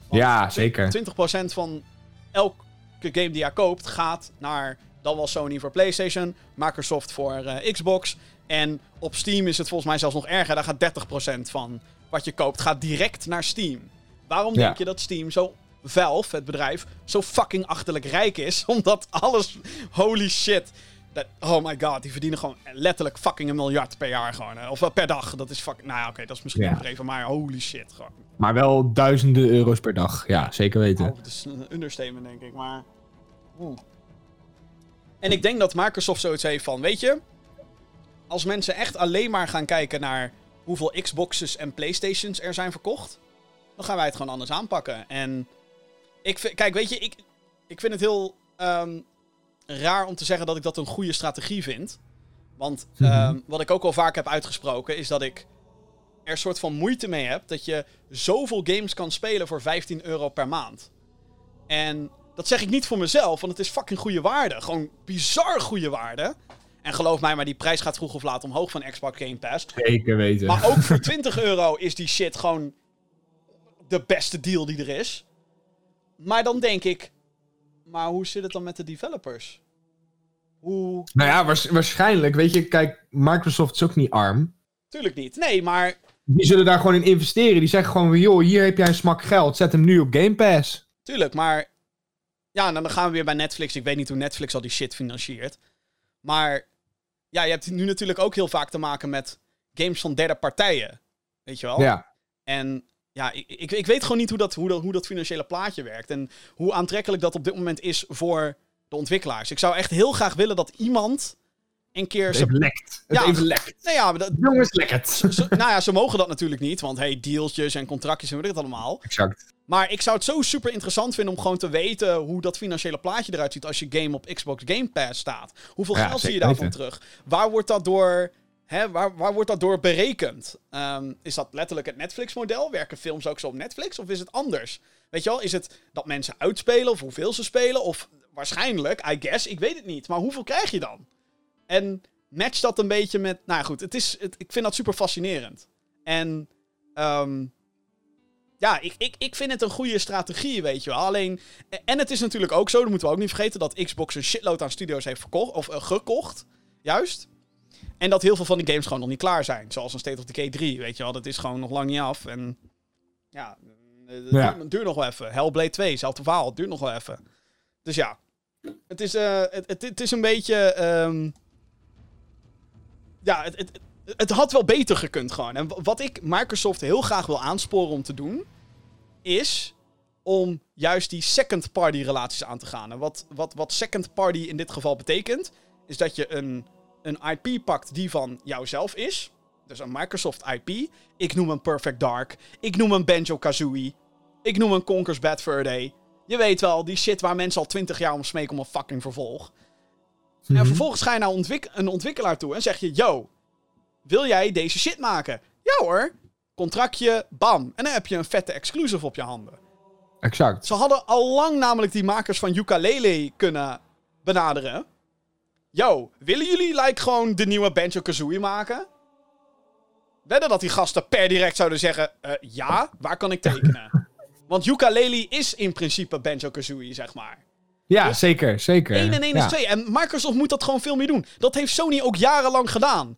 Want Ja, zeker. 20% van elke game die jij koopt gaat naar dan wel Sony voor PlayStation, Microsoft voor eh, Xbox. En op Steam is het volgens mij zelfs nog erger. Daar gaat 30% van wat je koopt gaat direct naar Steam. Waarom Ja. denk je dat Steam zo Valve, het bedrijf, zo fucking achterlijk rijk is? Omdat alles, holy shit. Dat, oh my god, die verdienen gewoon letterlijk fucking een miljard per jaar gewoon. hè. Of wel per dag. Dat is fucking, nou ja, oké, dat is misschien Ja. overdreven, maar holy shit gewoon. Maar wel duizenden euro's per dag. Ja, zeker weten. Oh, het is een understatement, denk ik, maar... Oeh. En ik denk dat Microsoft zoiets heeft van, weet je... Als mensen echt alleen maar gaan kijken naar hoeveel Xboxes en Playstations er zijn verkocht... dan gaan wij het gewoon anders aanpakken. En ik vind, kijk, weet je, ik, ik vind het heel ehm, raar om te zeggen dat ik dat een goede strategie vind. Want Mhm. ehm, wat ik ook al vaak heb uitgesproken is dat ik er een soort van moeite mee heb dat je zoveel games kan spelen voor 15 euro per maand. En dat zeg ik niet voor mezelf, want het is fucking goede waarde. Gewoon bizar goede waarde. En geloof mij, maar die prijs gaat vroeg of laat omhoog van Xbox Game Pass. Zeker weten. Maar ook voor 20 euro is die shit gewoon de beste deal die er is. Maar dan denk ik, maar hoe zit het dan met de developers? Hoe... Nou ja, waars- waarschijnlijk. Weet je, kijk, Microsoft is ook niet arm. Tuurlijk niet. Nee, maar Die zullen daar gewoon in investeren. Die zeggen gewoon, joh, hier heb jij een smak geld. Zet hem nu op Game Pass. Tuurlijk, maar. Ja, en dan gaan we weer bij Netflix. Ik weet niet hoe Netflix al die shit financiert. Maar. Ja, je hebt nu natuurlijk ook heel vaak te maken met games van derde partijen. Weet je wel? Ja. En ja, ik, ik, ik weet gewoon niet hoe dat, hoe, dat, hoe dat financiële plaatje werkt. En hoe aantrekkelijk dat op dit moment is voor de ontwikkelaars. Ik zou echt heel graag willen dat iemand een keer. Ze, lekt. Het Ja. even lekt. nee, ja, dat, Jongens, lek het. ze- nou ja, ze mogen dat natuurlijk niet. Want hey, dealtjes en contractjes en weet ik het allemaal. Exact. Maar ik zou het zo super interessant vinden om gewoon te weten hoe dat financiële plaatje eruit ziet als je game op Xbox Game Pass staat. Hoeveel Ja, geld zie je daarvan weten. terug? Waar wordt dat door, hè, waar, waar wordt dat door berekend? Ehm, is dat letterlijk het Netflix-model? Werken films ook zo op Netflix? Of is het anders? Weet je wel, is het dat mensen uitspelen of hoeveel ze spelen? Of waarschijnlijk, I guess, ik weet het niet. Maar hoeveel krijg je dan? En match dat een beetje met. Nou ja, goed, het is, het, ik vind dat super fascinerend. En. ehm, ja, ik, ik, ik vind het een goede strategie, weet je wel. Alleen. En het is natuurlijk ook zo, dat moeten we ook niet vergeten. dat Xbox een shitload aan studio's heeft verkocht. Of eh, gekocht. Juist. En dat heel veel van die games gewoon nog niet klaar zijn. Zoals een State of Decay 3, weet je wel. Dat is gewoon nog lang niet af. En. Ja, eh, het Ja. duurt, duurt nog wel even. Hellblade 2, hetzelfde verhaal. Het duurt nog wel even. Dus ja. Het is, eh, het, het, het is een beetje. ehm, ja, het, het, het had wel beter gekund gewoon. En wat ik Microsoft heel graag wil aansporen om te doen, is om juist die second party relaties aan te gaan. En wat, wat, wat second party in dit geval betekent, is dat je een, een IP pakt die van jouzelf is. Dus een Microsoft IP. Ik noem een Perfect Dark. Ik noem een Banjo-Kazooie. Ik noem een Conker's Bad Fur Day. Je weet wel, die shit waar mensen al twintig jaar om smeken om een fucking vervolg. En Mhm. vervolgens ga je naar ontwik- een ontwikkelaar toe en zeg je: Yo, wil jij deze shit maken? Ja hoor. Contractje, bam. En dan heb je een vette exclusive op je handen. exact. Ze hadden al lang namelijk die makers van Ukulele kunnen benaderen. Yo, willen jullie like gewoon de nieuwe Banjo-Kazooie maken? Wedden dat die gasten per direct zouden zeggen... eh, ja, waar kan ik tekenen? Want Ukulele is in principe Banjo-Kazooie, zeg maar. Ja, zeker, zeker. 1 en 1 ja. is 2. En Microsoft moet dat gewoon veel meer doen. Dat heeft Sony ook jarenlang gedaan.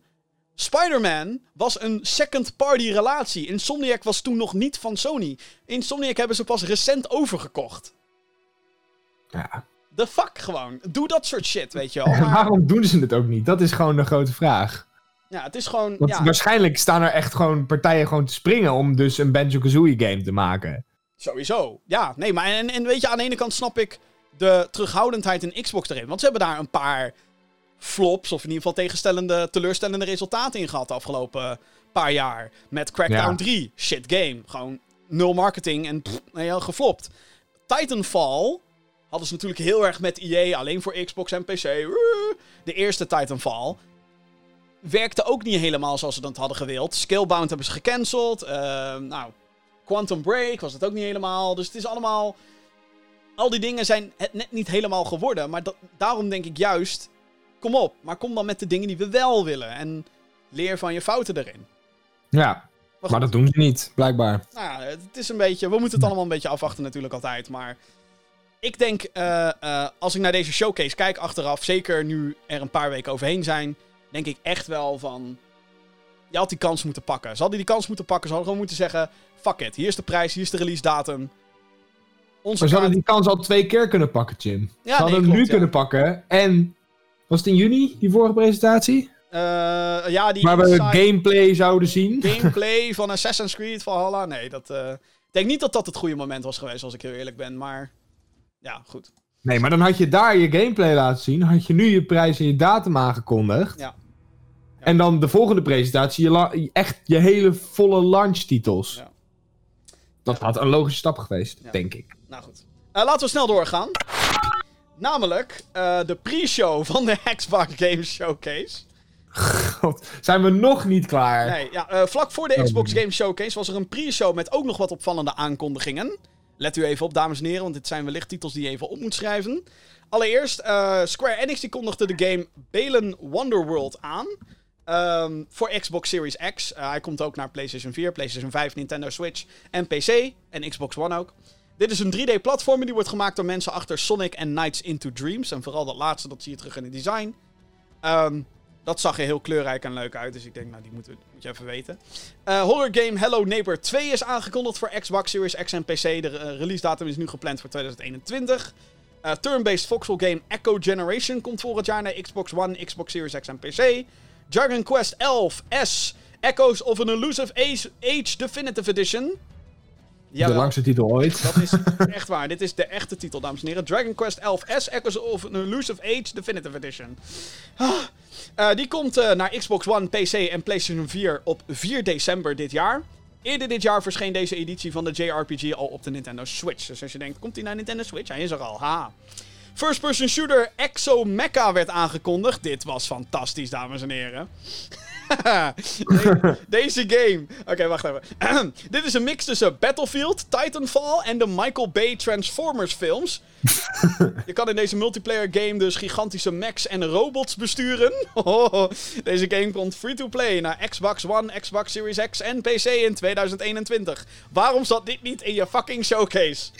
Spider-Man was een second-party relatie. Insomniac was toen nog niet van Sony. Insomniac hebben ze pas recent overgekocht. Ja. The fuck gewoon. Doe dat soort shit, weet je wel. Maar, waarom doen ze het ook niet? Dat is gewoon de grote vraag. ja, het is gewoon... Want Ja, waarschijnlijk staan er echt gewoon partijen gewoon te springen om dus een Banjo-Kazooie game te maken. sowieso. Ja, nee, maar en, en weet je, aan de ene kant snap ik de terughoudendheid in Xbox erin. Want ze hebben daar een paar flops, of in ieder geval tegenstellende, teleurstellende resultaten in gehad de afgelopen paar jaar. Met Crackdown Ja. 3, shit game. Gewoon nul marketing en pff, heel geflopt. Titanfall hadden ze natuurlijk heel erg met EA, alleen voor Xbox en PC. De eerste Titanfall werkte ook niet helemaal zoals ze dat hadden gewild. Scalebound hebben ze gecanceld. Eh, nou, Quantum Break was het ook niet helemaal. Dus het is allemaal... Al die dingen zijn het net niet helemaal geworden. Maar dat, daarom denk ik juist... Kom op, maar kom dan met de dingen die we wel willen. En leer van je fouten erin. Ja, maar dat doen ze niet, blijkbaar. Nou het is een beetje... We moeten het allemaal een beetje afwachten natuurlijk altijd. Maar ik denk, eh, eh, als ik naar deze showcase kijk achteraf... Zeker nu er een paar weken overheen zijn... Denk ik echt wel van... Je had die kans moeten pakken. Ze hadden die kans moeten pakken. Ze hadden gewoon moeten zeggen... Fuck it, hier is de prijs, hier is de release datum. Onze Maar ze hadden kaart- die kans al twee keer kunnen pakken, Jim. Ja, ze hadden nee, hem nu ja. kunnen pakken. En was het in juni, die vorige presentatie? Eh, ja, die Waar we gameplay zouden zien. gameplay van Assassin's Creed Valhalla. Nee, dat, eh, ik denk niet dat dat het goede moment was geweest, als ik heel eerlijk ben. Maar ja, goed. Nee, maar dan had je daar je gameplay laten zien. Had je nu je prijs en je datum aangekondigd. Ja. En dan de volgende presentatie, je echt je hele volle launch titels. Ja. Dat had een logische stap geweest, denk ik. Nou goed. Eh, laten we snel doorgaan. Namelijk eh, de pre-show van de Xbox Games Showcase. God, zijn we nog niet klaar? Nee, ja, eh, vlak voor de Oh, Xbox. Games Showcase was er een pre-show met ook nog wat opvallende aankondigingen. Let u even op, dames en heren, want dit zijn wellicht titels die je even op moet schrijven. Allereerst, eh, Square Enix die kondigde de game Balen Wonderworld aan. ehm, voor Xbox Series X. Hij komt ook naar PlayStation 4, PlayStation 5, Nintendo Switch en PC. En Xbox One ook. Dit is een 3D-platformer die wordt gemaakt door mensen achter Sonic en Nights into Dreams. En vooral dat laatste, dat zie je terug in het design. Ehm, dat zag er heel kleurrijk en leuk uit. Dus ik denk, nou, die moeten, moet je even weten. Eh, horror game Hello Neighbor 2 is aangekondigd voor Xbox Series X en PC. De eh, release datum is nu gepland voor 2021. Eh, Turn-based voxel game Echo Generation komt volgend jaar naar Xbox One, Xbox Series X en PC. Dragon Quest 11 S Echoes of an Elusive Age Definitive Edition. De langste titel ooit. Dat is echt waar. Dit is de echte titel, dames en heren. Dragon Quest 11S Echoes of an Elusive Age Definitive Edition. Ah. Eh, die komt eh, naar Xbox One, PC en PlayStation 4 op 4 december dit jaar. Eerder dit jaar verscheen deze editie van de JRPG al op de Nintendo Switch. Dus als je denkt, komt hij naar Nintendo Switch? Hij is er al, ha. First-person shooter Exo Mecha werd aangekondigd. Dit was fantastisch, dames en heren. De- deze game. Oké, wacht even. Dit is een mix tussen Battlefield, Titanfall en de Michael Bay Transformers films. Je kan in deze multiplayer game dus gigantische mechs en robots besturen. Deze game komt free-to-play naar Xbox One, Xbox Series X en PC in 2021. Waarom zat dit niet in je fucking showcase?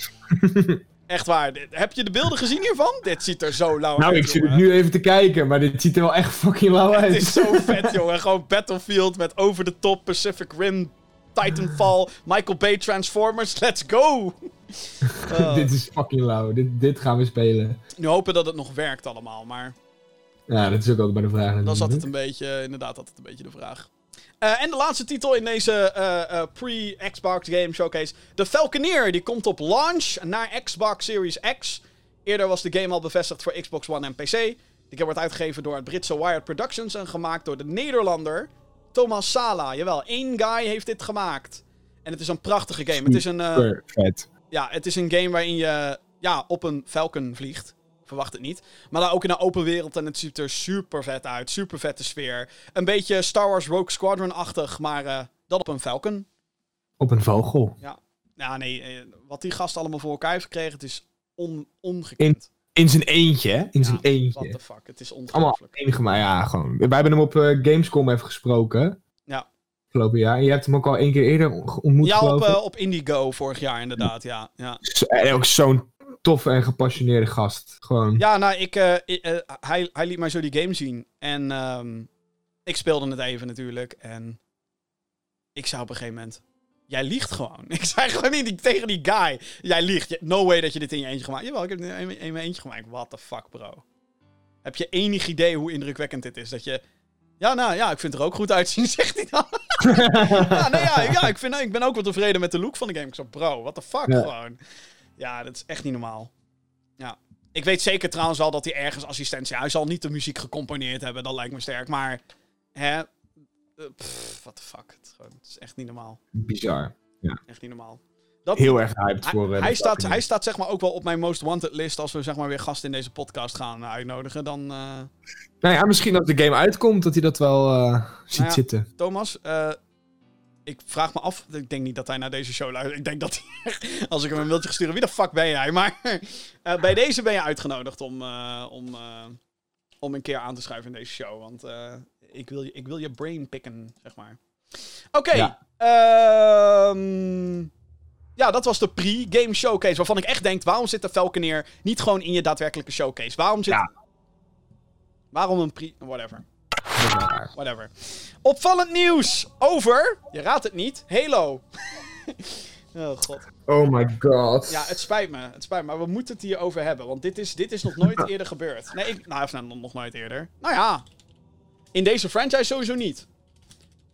Echt waar. Heb je de beelden gezien hiervan? Dit ziet er zo lauw Nou, uit, ik zit jongen. nu even te kijken, maar dit ziet er wel echt fucking lauw uit. Het is zo vet, jongen. Gewoon Battlefield met over de top Pacific Rim, Titanfall, Michael Bay Transformers. Let's go! Dit is fucking lauw. Dit, dit gaan we spelen. Nu hopen dat het nog werkt allemaal, maar Ja, dat is ook altijd bij de vraag. dan zat het een beetje, inderdaad, het een beetje de vraag. Eh, en de laatste titel in deze eh, eh, pre-Xbox Game Showcase. The Falconeer, die komt op launch naar Xbox Series X. Eerder was de game al bevestigd voor Xbox One en PC. De game wordt uitgegeven door het Britse Wired Productions en gemaakt door de Nederlander Thomas Sala. Jawel, één guy heeft dit gemaakt. En het is een prachtige game. Het is een, ja, het is een game waarin je ja, op een Falcon vliegt. Verwacht het niet. Maar dan ook in een open wereld en het ziet er super vet uit. Super vette sfeer. Een beetje Star Wars Rogue Squadron-achtig, maar eh, dat op een Falcon. Op een vogel. Ja, nee, eh, wat die gast allemaal voor elkaar heeft gekregen, het is on, ongekend. In zijn eentje, hè? In zijn Ja, eentje. What the fuck, het is Allemaal ongelooflijk. enige, maar ja, gewoon. Wij hebben hem op eh, Gamescom even gesproken. Ja. Afgelopen jaar. En je hebt hem ook al één keer eerder on- ontmoet, Ja, op, op Indigo vorig jaar inderdaad, ja. ja. En ook zo'n toffe en gepassioneerde gast. Gewoon. Ja, nou, ik, eh, ik, eh, hij, hij liet mij zo die game zien. En ehm, ik speelde het even natuurlijk. En ik zei op een gegeven moment... Jij liegt gewoon. Ik zei gewoon niet die- tegen die guy. Jij liegt. No way dat je dit in je eentje gemaakt Jawel, ik heb het in mijn- in mijn eentje gemaakt. What the fuck, bro. Heb je enig idee hoe indrukwekkend dit is? Dat je... Ja, nou ja, ik vind het er ook goed uitzien, zegt hij dan. ja, nee, ja, ja ik, vind, ik ben ook wel tevreden met de look van de game. Ik zei, bro, what the fuck Ja. gewoon. Ja, dat is echt niet normaal. Ja. Ik weet zeker trouwens wel dat hij ergens assistent is. Hij zal niet de muziek gecomponeerd hebben, dat lijkt me sterk. Maar, hè, eh, what the fuck. Het, is gewoon- het is echt niet normaal. Bizar. Echt niet normaal. Dat, Heel erg hyped hij, voor. eh, hij de staat, hij staat zeg maar ook wel op mijn most wanted list als we zeg maar weer gasten in deze podcast gaan eh, uitnodigen. Dan, eh, Nou ja, misschien als de game uitkomt, dat hij dat wel ziet Nou ja. zitten. Thomas, ik vraag me af. Ik denk niet dat hij naar deze show luistert. Ik denk dat hij, als ik hem een mailtje sturen, wie de fuck ben jij? Maar eh, bij deze ben je uitgenodigd om, eh, om, eh, om een keer aan te schuiven in deze show. Want ik, wil je, ik wil je brain picken, zeg maar. Oké. Ja. ehm, ja, dat was de pre-game showcase. Waarvan ik echt denk, waarom zit de Falconeer niet gewoon in je daadwerkelijke showcase? Waarom zit... Ja. Waarom een pre... Whatever. Dat is wel raar. Whatever. Opvallend nieuws over, je raadt het niet, Halo. oh god. Oh my god. Ja, het spijt me. Het spijt me, maar we moeten het hierover hebben. Want dit is, dit is nog nooit eerder gebeurd. Nee, ik, nou, of nou, nog nooit eerder. Nou ja, in deze franchise sowieso niet.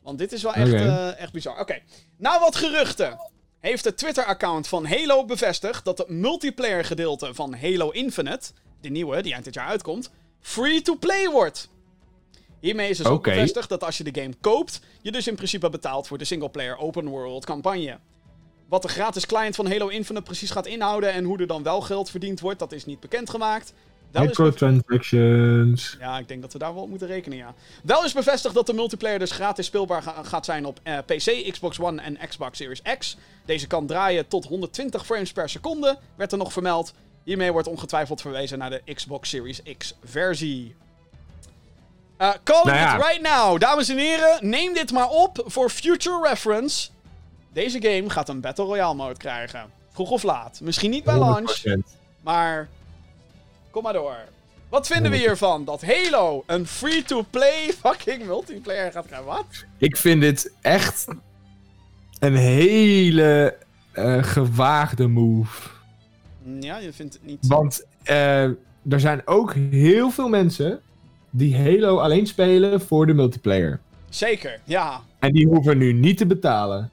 Want dit is wel echt, eh, echt bizar. Oké, na wat geruchten heeft het Twitter-account van Halo bevestigd dat het multiplayer gedeelte van Halo Infinite, de nieuwe die eind dit jaar uitkomt, free-to-play wordt. Hiermee is dus ook bevestigd dat als je de game koopt, je dus in principe betaalt voor de singleplayer open world campagne. Wat de gratis client van Halo Infinite precies gaat inhouden en hoe er dan wel geld verdiend wordt, dat is niet bekendgemaakt. Wel Microtransactions. ja, ik denk dat we daar wel op moeten rekenen, ja. Wel is bevestigd dat de multiplayer dus gratis speelbaar ga- gaat zijn op eh, PC, Xbox One en Xbox Series X. Deze kan draaien tot 120 frames per seconde, werd er nog vermeld. Hiermee wordt ongetwijfeld verwezen naar de Xbox Series X Eh calling Nou ja. it right now. Dames en heren, neem dit maar op voor future reference. Deze game gaat een Battle Royale mode krijgen. Vroeg of laat. Misschien niet bij launch. 100%. Maar kom maar door. Wat vinden we hiervan? Dat Halo een free-to-play fucking multiplayer gaat krijgen? Wat? Ik vind dit echt een hele eh, gewaagde move. Ja, je vindt het niet. Want eh, er zijn ook heel veel mensen die Halo alleen spelen voor de multiplayer. Zeker, ja. En die hoeven nu niet te betalen.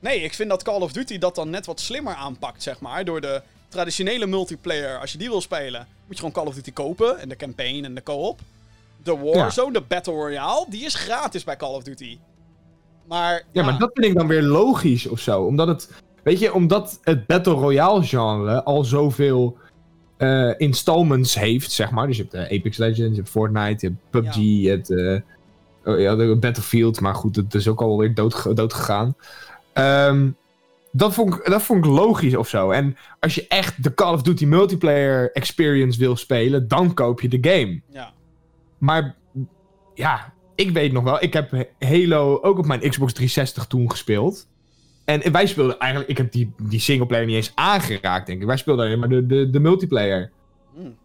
Nee, ik vind dat Call of Duty dat dan net wat slimmer aanpakt, zeg maar. Door de traditionele multiplayer, als je die wil spelen, moet je gewoon Call of Duty kopen. En de campaign en de co-op. De Warzone, de Battle Royale, die is gratis bij Call of Duty. Maar, Ja, maar dat vind ik dan weer logisch of zo. Omdat het, weet je, omdat het Battle Royale genre al zoveel eh, installments heeft, zeg maar. Dus je hebt eh, Apex Legends, je hebt Fortnite, je hebt PUBG, je hebt eh, oh ja, Battlefield. Maar goed, dat is ook alweer dood, dood gegaan. Ehm, dat, vond ik, dat vond ik logisch of zo. En als je echt de Call of Duty multiplayer experience wil spelen, dan koop je de game. Ja. Maar ja, ik weet nog wel. Ik heb Halo ook op mijn Xbox 360 toen gespeeld. En wij speelden eigenlijk... Ik heb die, die singleplayer niet eens aangeraakt, denk ik. Wij speelden alleen maar de, de, de multiplayer. Hmm.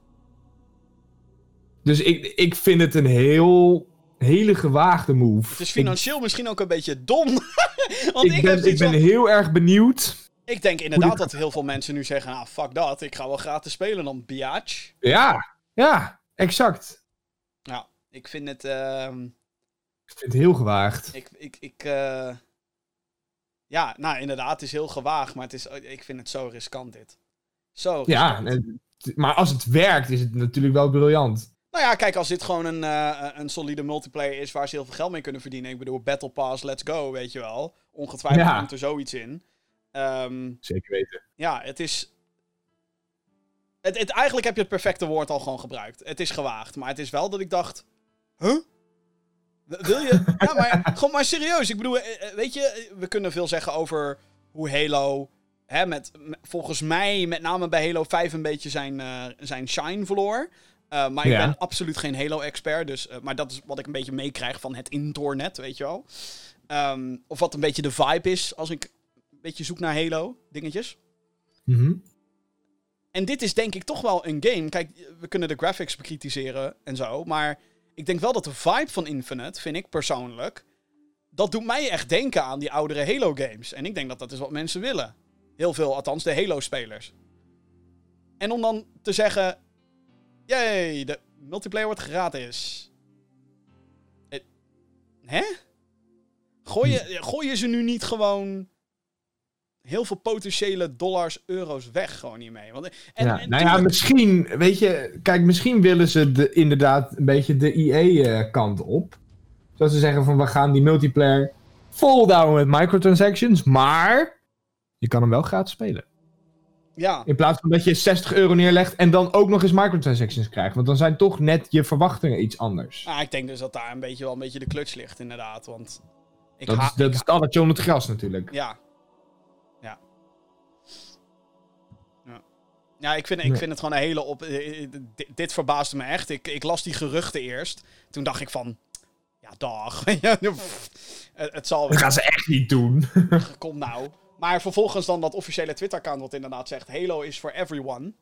Dus ik, ik vind het een heel... Hele gewaagde move. Het is financieel misschien ook een beetje dom. Want Ik, ik, ben, ik ben van- heel erg benieuwd. Ik denk inderdaad dat heel veel mensen nu zeggen, ah, fuck dat, ik ga wel gratis spelen dan biatch. Ja, ja, exact. Ja, ik vind het, ehm, Ik vind het heel gewaagd. ik, ik, ik, eh, ja, nou inderdaad, het is heel gewaagd, maar het is, ik vind het zo riskant dit. Zo Ja, riskant. en- maar als het werkt, is het natuurlijk wel briljant. Nou ja, kijk, als dit gewoon een, eh, een solide multiplayer is waar ze heel veel geld mee kunnen verdienen. Ik bedoel, Battle Pass, let's go, weet je wel. Ongetwijfeld Ja. komt er zoiets in. Ehm, Zeker weten. ja, het is. Het, het, eigenlijk heb je het perfecte woord al gewoon gebruikt. Het is gewaagd. Maar het is wel dat ik dacht. Huh? Wil je. ja, maar gewoon maar serieus. Ik bedoel, eh, eh, weet je, we kunnen veel zeggen over hoe Halo, hè, met, volgens mij met name bij Halo 5 een beetje zijn, eh, zijn shine verloor. Eh, maar ik Ja. ben absoluut geen Halo-expert, dus, eh, maar dat is wat ik een beetje meekrijg van het internet, weet je wel. Ehm, of wat een beetje de vibe is als ik een beetje zoek naar Halo-dingetjes. Mhm. En dit is denk ik toch wel een game. Kijk, we kunnen de graphics bekritiseren en zo. Maar ik denk wel dat de vibe van Infinite, vind ik persoonlijk. Dat doet mij echt denken aan die oudere Halo-games. En ik denk dat dat is wat mensen willen. Heel veel, althans, de Halo-spelers. En om dan te zeggen. Yay, de multiplayer wordt gratis. Eh, hè? Gooi je, gooi je ze nu niet gewoon heel veel potentiële dollars, euro's weg gewoon hiermee. Want, en, ja, en nou ja, misschien, weet je, kijk, misschien willen ze de, inderdaad een beetje de EA-kant op. Zodat ze zeggen van, we gaan die multiplayer vol down met microtransactions, maar je kan hem wel gratis spelen. ja, In plaats van dat je 60 euro neerlegt en dan ook nog eens microtransactions krijgt. Want dan zijn toch net je verwachtingen iets anders. nou, ik denk dus dat daar een beetje wel een beetje de clutch ligt, inderdaad. Want ik dat is, dat is het alletje onder het gras natuurlijk. Ja. Ja ik, vind, ik vind het gewoon een hele op... eh, eh, Dit, dit verbaasde me echt. Ik, ik las die geruchten eerst. Toen dacht ik van... Ja, dag. Ja, pff, het, het zal Dat gaan ze echt niet doen. Kom nou. Maar vervolgens dan dat officiële Twitter-account wat inderdaad zegt... Halo is for everyone.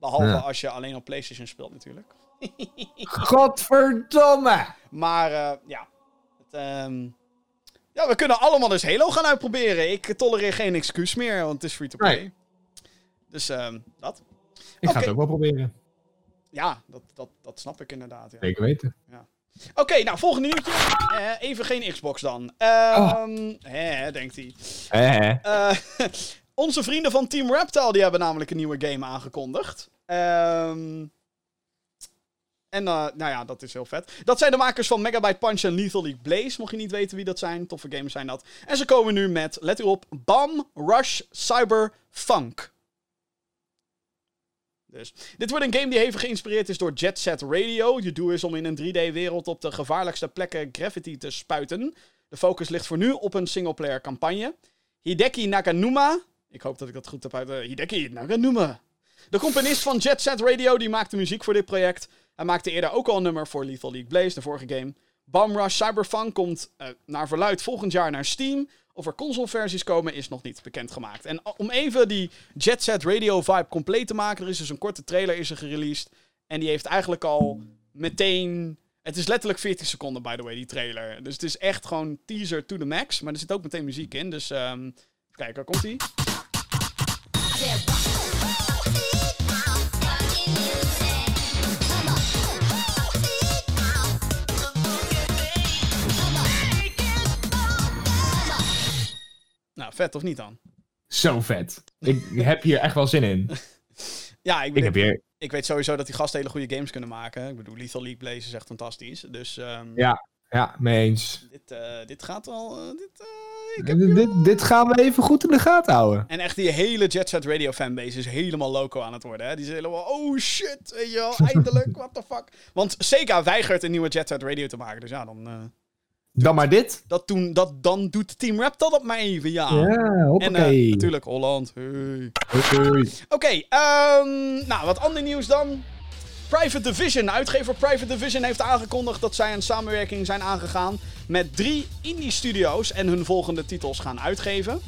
Behalve Ja. als je alleen op PlayStation speelt natuurlijk. Godverdomme! Maar eh, ja. Het, ehm, ja, we kunnen allemaal dus Halo gaan uitproberen. Ik tolereer geen excuus meer, want het is free to play. Nee. Dus ehm, dat. Ik ga het ook wel proberen. Ja, dat, dat, dat snap ik inderdaad. Ja. Zeker weten. Oké, nou, volgende nieuwtje. Eh, even geen Xbox dan. Ehm Hè, denkt hij. Eh, Eh, onze vrienden van Team Reptile die hebben namelijk een nieuwe game aangekondigd. Ehm, en eh, nou ja, dat is heel vet. Dat zijn de makers van Megabyte Punch en Lethal League Blaze. Mocht je niet weten wie dat zijn, toffe games zijn dat. En ze komen nu met, let u op, Bam Rush Cyber Funk. Dus. Dit wordt een game die hevig geïnspireerd is door Jet Set Radio. Je doel is om in een 3D-wereld op de gevaarlijkste plekken gravity te spuiten. De focus ligt voor nu op een singleplayer campagne. Hideki Naganuma. Ik hoop dat ik dat goed heb uit. eh, Hideki Naganuma. De componist van Jet Set Radio die maakte muziek voor dit project. Hij maakte eerder ook al een nummer voor Lethal League Blaze, de vorige game. Bum Rush Cyberfunk komt eh, naar verluid volgend jaar naar Steam. Of er consoleversies komen is nog niet bekendgemaakt. En om even die Jet Set Radio vibe compleet te maken, er is dus een korte trailer is er gereleased. En die heeft eigenlijk al meteen... Het is letterlijk 40 seconden, by the way, die trailer. Dus het is echt gewoon teaser to the max. Maar er zit ook meteen muziek in, dus... ehm even kijken, waar komt ie? Nou, vet of niet dan? Zo vet. Ik heb hier echt wel zin in. Ja, ik, Ik heb hier... ik weet sowieso dat die gasten hele goede games kunnen maken. Ik bedoel, Lethal League Blaze is echt fantastisch. Dus ehm, Ja, ja, mee eens. dit, eh, dit gaat wel... eh, dit, eh, ik heb Dit, dit, dit gaan we even goed in de gaten houden. En echt die hele Jet Set Radio fanbase is helemaal loco aan het worden. Hè? Die zijn helemaal, oh shit, weet je wel, eindelijk, what the fuck. Want Sega weigert een nieuwe Jet Set Radio te maken. Dus ja, dan, Dan maar dit. dat doen, dat, dan doet Team Raptor dat maar even, ja. Ja, en hoppakee. eh, natuurlijk Holland. Hey. Oké. Oké, ehm, nou, wat ander nieuws dan. Private Division. Uitgever Private Division heeft aangekondigd dat zij een samenwerking zijn aangegaan met drie indie studio's en hun volgende titels gaan uitgeven.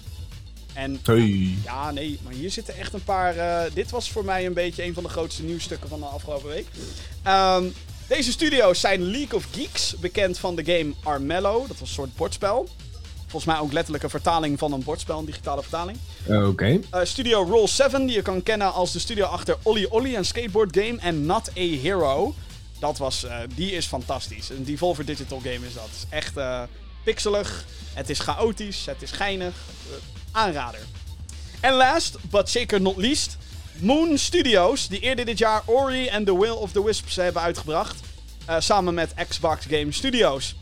En Hey. ja, nee, maar hier zitten echt een paar. eh, dit was voor mij een beetje een van de grootste nieuwsstukken van de afgelopen week. Ehm, deze studio's zijn League of Geeks, bekend van de game Armello. Dat was een soort bordspel. Volgens mij ook letterlijk een vertaling van een bordspel, een digitale vertaling. Oké. Eh, studio Roll 7, die je kan kennen als de studio achter Olly Olly, een skateboard game, en Not a Hero. Dat was, eh, die is fantastisch. Een Devolver Digital game is dat. Het is echt eh, pixelig, het is chaotisch, het is geinig. Aanrader. En last, but zeker not least, Moon Studios, die eerder dit jaar Ori en The Will of the Wisps hebben uitgebracht. eh, samen met Xbox Game Studios.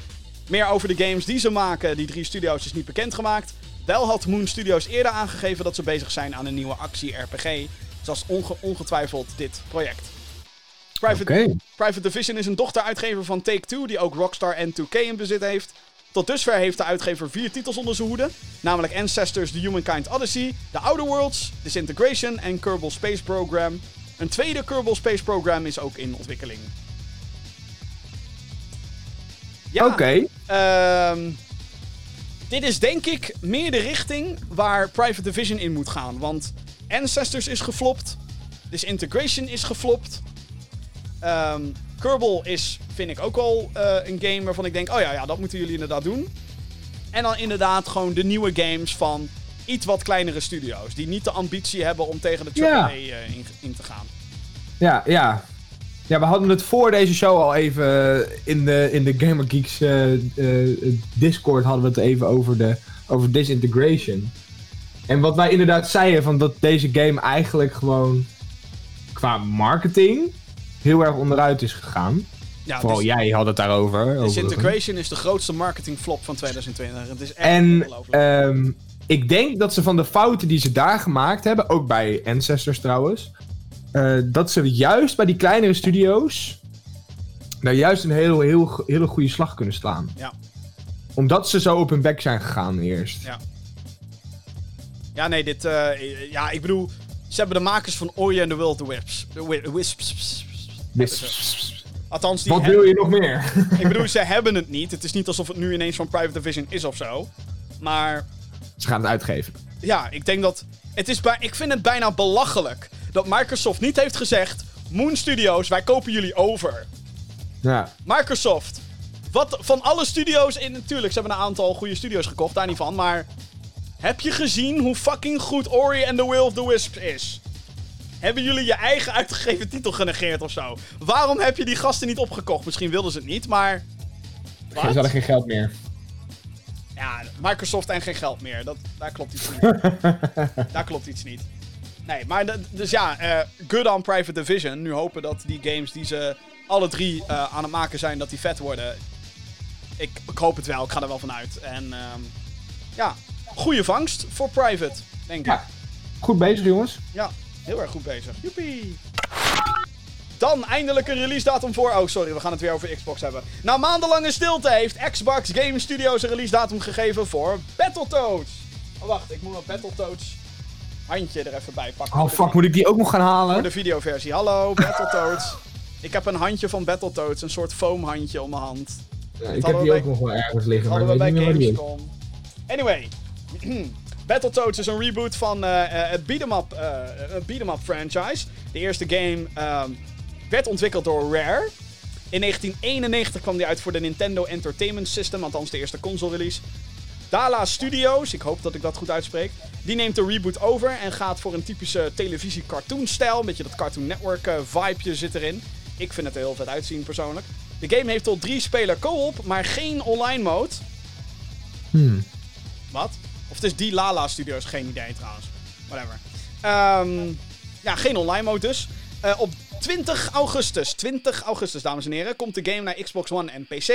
Meer over de games die ze maken, die drie studio's, is niet bekendgemaakt. Wel had Moon Studios eerder aangegeven dat ze bezig zijn aan een nieuwe actie-RPG. Zoals onge- ongetwijfeld dit project. Private. Private Division is een dochteruitgever van Take-Two, die ook Rockstar en 2K in bezit heeft. Tot dusver heeft de uitgever vier titels onder zijn hoede. Namelijk Ancestors, The Humankind Odyssey, The Outer Worlds, Disintegration en Kerbal Space Program. Een tweede Kerbal Space Program is ook in ontwikkeling. Ja, Oké. Ehm, dit is denk ik meer de richting waar Private Division in moet gaan. Want Ancestors is geflopt. Disintegration is geflopt. Ehm Kerbal is, vind ik ook al eh, een game waarvan ik denk... Oh ja, ja, dat moeten jullie inderdaad doen. En dan inderdaad gewoon de nieuwe games van iets wat kleinere studio's. Die niet de ambitie hebben om tegen de AAA Ja. eh, in, in te gaan. Ja, ja. Ja, we hadden het voor deze show al even eh, in de, in de Gamer Geeks Discord hadden we het even over, de, over Disintegration. En wat wij inderdaad zeiden, van dat deze game eigenlijk gewoon qua marketing heel erg onderuit is gegaan. Ja, Vooral dus- jij had het daarover. Disintegration is de grootste marketingflop van 2020. Het is echt En ehm, ik denk dat ze van de fouten die ze daar gemaakt hebben, ook bij Ancestors trouwens, eh, dat ze juist bij die kleinere studio's nou juist een heel, heel, hele goede slag kunnen slaan. Ja. Omdat ze zo op hun bek zijn gegaan eerst. Ja. Ja, nee, dit... eh, ja, ik bedoel... Ze hebben de makers van Ori and the Will of the Wisps. The Wi- Wisps. Dus, Althans, die wat wil je nog meer? Ik bedoel, ze hebben het niet. Het is niet alsof het nu ineens van Private Division is of zo. Maar ze gaan het uitgeven. ja, ik denk dat... Het is bij, ik vind het bijna belachelijk dat Microsoft niet heeft gezegd... Moon Studios, wij kopen jullie over. Ja. Microsoft. Wat van alle studio's in. Natuurlijk, ze hebben een aantal goede studio's gekocht, daar niet van. Maar. Heb je gezien hoe fucking goed Ori and the Will of the Wisps is? Hebben jullie je eigen uitgegeven titel genegeerd of zo? Waarom heb je die gasten niet opgekocht? Misschien wilden ze het niet, maar. Ze hadden geen geld meer. Ja, Microsoft en geen geld meer. Dat, daar klopt iets niet. daar klopt iets niet. Nee, maar dus ja, eh, good on Private Division. Nu hopen dat die games die ze alle drie eh, aan het maken zijn, dat die vet worden. Ik, ik hoop het wel, ik ga er wel van uit. En ehm, ja, goede vangst voor Private, denk ik. Ja. Goed bezig, jongens. Ja, heel erg goed bezig. Joepie. Dan eindelijk een release datum voor. Oh, sorry, we gaan het weer over Xbox hebben. Na maandenlange stilte heeft Xbox Game Studios een release datum gegeven voor Battletoads. Oh, wacht, ik moet mijn Battletoads handje er even bij pakken. Oh Voor fuck, moet ik die ook nog gaan Voor halen? de videoversie. Hallo, Battletoads. ik heb een handje van Battletoads, een soort foamhandje om mijn hand. Ja, ik heb die bij- ook nog wel ergens liggen, maar ik weet niet meer waar die is. Gamescom. Anyway. Battletoads is een reboot van eh, het beat'em up, eh, up franchise. De eerste game ehm, werd ontwikkeld door Rare. In 1991 kwam die uit voor de Nintendo Entertainment System, althans de eerste console release. Dala Studios, ik hoop dat ik dat goed uitspreek, die neemt de reboot over en gaat voor een typische televisie-cartoon-stijl. Een beetje dat Cartoon Network eh, vibeje zit erin. Ik vind het er heel vet uitzien persoonlijk. De game heeft tot drie speler co-op, maar geen online mode. Hmm. Wat? Of het is die Lala Studios, geen idee trouwens. Whatever. Ehm, ja, geen online mode dus. Eh, op 20 augustus, 20 augustus dames en heren, komt de game naar Xbox One en PC.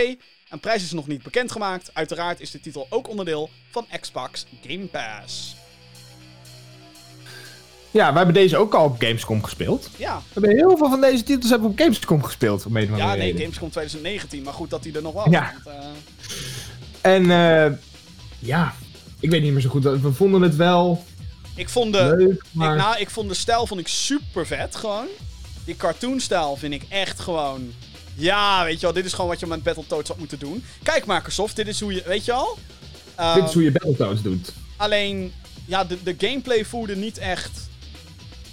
Een prijs is nog niet bekendgemaakt. Uiteraard is de titel ook onderdeel van Xbox Game Pass. Ja, we hebben deze ook al op Gamescom gespeeld. Ja, We hebben heel veel van deze titels hebben we op Gamescom gespeeld. Om een ja nee, reden. Gamescom 2019, maar goed dat die er nog was. Ja. Want, eh, En eh, ja, ik weet niet meer zo goed. We vonden het wel ik vond de, leuk, maar... Ik, nou, ik vond de stijl vond ik super vet, gewoon. Die cartoonstijl vind ik echt gewoon... Ja, weet je wel, dit is gewoon wat je met Battletoads had moeten doen. Kijk Microsoft, dit is hoe je... Weet je al? Ehm, Dit is hoe je Battletoads doet. Alleen, ja, de, de gameplay voelde niet echt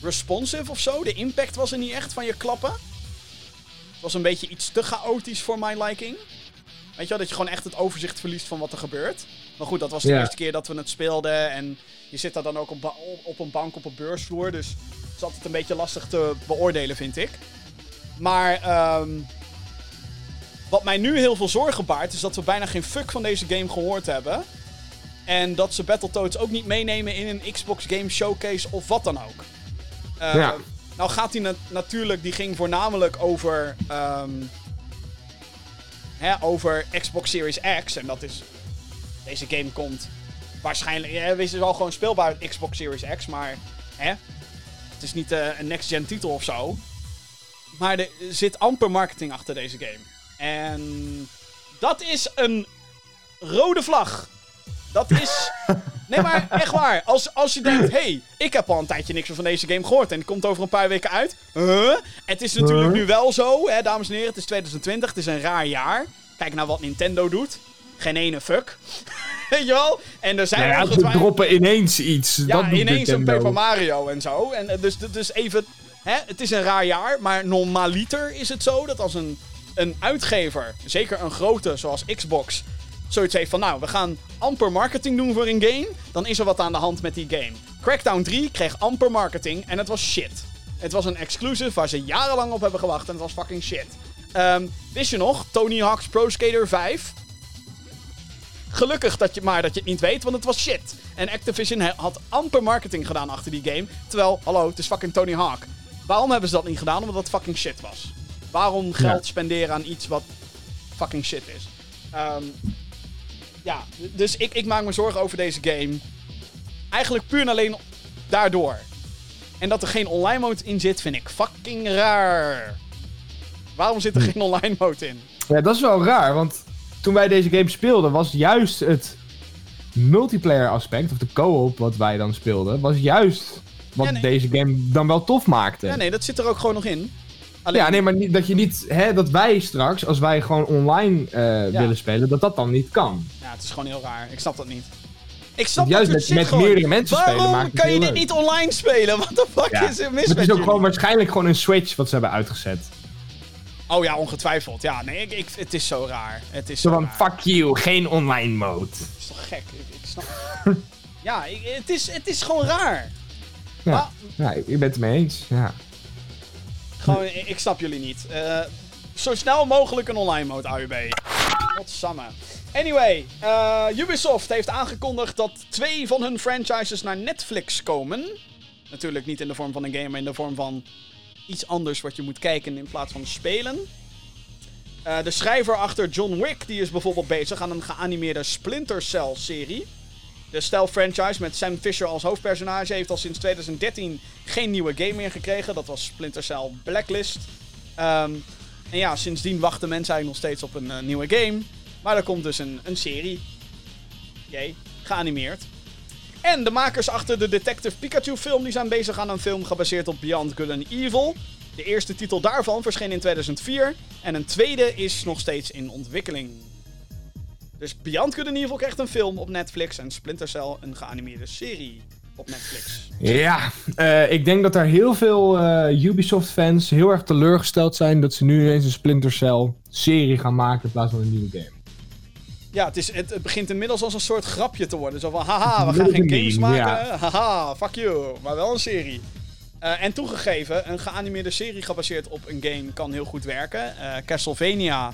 responsive of zo. De impact was er niet echt van je klappen. Het was een beetje iets te chaotisch voor mijn liking. Weet je wel, dat je gewoon echt het overzicht verliest van wat er gebeurt. Maar goed, dat was de eerste keer dat we het speelden. En je zit daar dan ook op, op een bank op een beursvloer. Dus het is altijd een beetje lastig te beoordelen, vind ik. Maar ehm, wat mij nu heel veel zorgen baart, is dat we bijna geen fuck van deze game gehoord hebben. En dat ze Battletoads ook niet meenemen in een Xbox Game Showcase of wat dan ook. Eh, Ja. Nou gaat die na- natuurlijk, die ging voornamelijk over, ehm, hè, over Xbox Series X. En dat is, deze game komt waarschijnlijk, ja, het is wel gewoon speelbaar op Xbox Series X, maar hè, het is niet eh, een next-gen titel of zo. Maar er zit amper marketing achter deze game. En dat is een rode vlag. Dat is. Nee, maar echt waar. Als, als je denkt, hey, ik heb al een tijdje niks meer van deze game gehoord. En die komt over een paar weken uit. Huh? Het is natuurlijk nu wel zo, hè, dames en heren. Het is 2020, het is een raar jaar. Kijk naar wat Nintendo doet. Geen ene fuck. Weet je wel? En er zijn ja, ze droppen ineens iets. ja, dat ineens een. Paper Mario en zo. En eh, dus, dus even... Hè, het is een raar jaar, maar normaliter is het zo dat als een, een uitgever, zeker een grote zoals Xbox, zoiets heeft van nou, we gaan amper marketing doen voor een game, dan is er wat aan de hand met die game. Crackdown 3 kreeg amper marketing en het was shit. Het was een exclusive waar ze jarenlang op hebben gewacht en het was fucking shit. Ehm, wist je nog, Tony Hawk's Pro Skater 5 Gelukkig dat je, maar dat je het niet weet, want het was shit. En Activision had amper marketing gedaan achter die game. Terwijl, hallo, het is fucking Tony Hawk. Waarom hebben ze dat niet gedaan? Omdat het fucking shit was. Waarom geld spenderen aan iets wat fucking shit is? Ehm, ja, dus ik, ik maak me zorgen over deze game. Eigenlijk puur en alleen daardoor. En dat er geen online mode in zit, vind ik fucking raar. Waarom zit er geen online mode in? Ja, dat is wel raar, want toen wij deze game speelden, was juist het multiplayer aspect, of de co-op wat wij dan speelden, was juist wat Ja, nee. deze game dan wel tof maakte. Ja, nee, dat zit er ook gewoon nog in. Alleen, Ja, nee, maar niet, dat je niet, hè, dat wij straks, als wij gewoon online eh, Ja. willen spelen, dat dat dan niet kan. Ja, het is gewoon heel raar. Ik snap dat niet. Ik snap juist dat soort met- met gewoon. meerdere mensen Waarom spelen het kan je dit leuk. niet online spelen? Wat de fuck Ja. is er mis Het met is ook gewoon waarschijnlijk gewoon een switch wat ze hebben uitgezet. Oh ja, ongetwijfeld. Ja, nee, ik, ik, het is zo raar. Het is Zo van, raar. fuck you, geen online mode. Het is toch gek? Ik, ik snap Ja, ik- het, is, het is gewoon raar. Ja, Ah. ja ik ben het ermee eens. Ja. Gewoon, ik, snap jullie niet. Eh, zo snel mogelijk een online mode, AUB. Godsamme. Anyway, eh, Ubisoft heeft aangekondigd dat twee van hun franchises naar Netflix komen. Natuurlijk niet in de vorm van een game, maar in de vorm van iets anders wat je moet kijken in plaats van spelen. Eh, de schrijver achter John Wick die is bijvoorbeeld bezig aan een geanimeerde Splinter Cell serie. De stealth franchise met Sam Fisher als hoofdpersonage heeft al sinds 2013 geen nieuwe game meer gekregen. Dat was Splinter Cell Blacklist. Ehm, en ja, sindsdien wachten mensen eigenlijk nog steeds op een eh, nieuwe game. Maar er komt dus een, een serie. Geanimeerd. En de makers achter de Detective Pikachu film die zijn bezig aan een film gebaseerd op Beyond Good Evil. De eerste titel daarvan verscheen in 2004. En een tweede is nog steeds in ontwikkeling. Dus Beyond Good Evil krijgt een film op Netflix en Splinter Cell een geanimeerde serie op Netflix. Ja, eh, ik denk dat er heel veel eh, Ubisoft-fans heel erg teleurgesteld zijn dat ze nu ineens een Splinter Cell-serie gaan maken in plaats van een nieuwe game. Ja, het, is, het, het begint inmiddels als een soort grapje te worden. Zo van, haha, we gaan Een geen games maken. ja. Haha, fuck you. Maar wel een serie. Eh, en toegegeven, een geanimeerde serie gebaseerd op een game kan heel goed werken. Eh, Castlevania,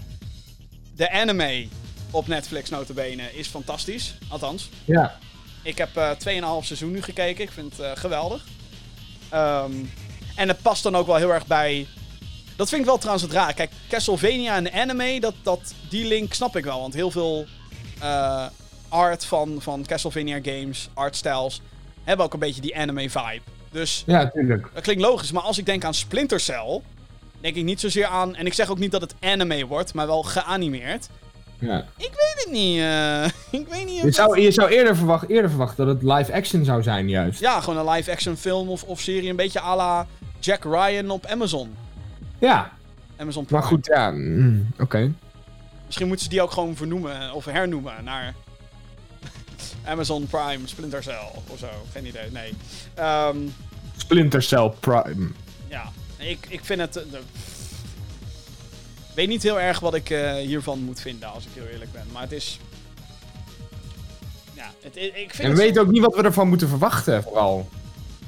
de anime op Netflix notabene, is fantastisch. Althans, Ja, ik heb eh 2,5 seizoen nu gekeken. Ik vind het geweldig. Ehm, en het past dan ook wel heel erg bij. Dat vind ik wel trouwens het raar. Kijk, Castlevania en anime, dat, dat, die link snap ik wel. Want heel veel eh, art van, van Castlevania games, artstyles, hebben ook een beetje die anime vibe. Dus ja, natuurlijk. dat klinkt logisch. Maar als ik denk aan Splinter Cell, denk ik niet zozeer aan. En ik zeg ook niet dat het anime wordt, maar wel geanimeerd. Ja. Ik weet het niet. eh, ik weet niet. Je zou, je zou eerder, verwacht, eerder verwachten dat het live-action zou zijn, juist. Ja, gewoon een live-action film of, of serie. Een beetje à la Jack Ryan op Amazon. Ja, Amazon Prime. maar goed, ja. mm, Oké. Misschien moeten ze die ook gewoon vernoemen of hernoemen naar Amazon Prime Splinter Cell of zo. Geen idee, nee. Ehm, Splinter Cell Prime. ja, ik, ik vind het... eh, de- Ik weet niet heel erg wat ik eh, hiervan moet vinden, als ik heel eerlijk ben. Maar het is... Ja, het, ik vind En we het weten ook niet wat we ervan moeten verwachten, vooral.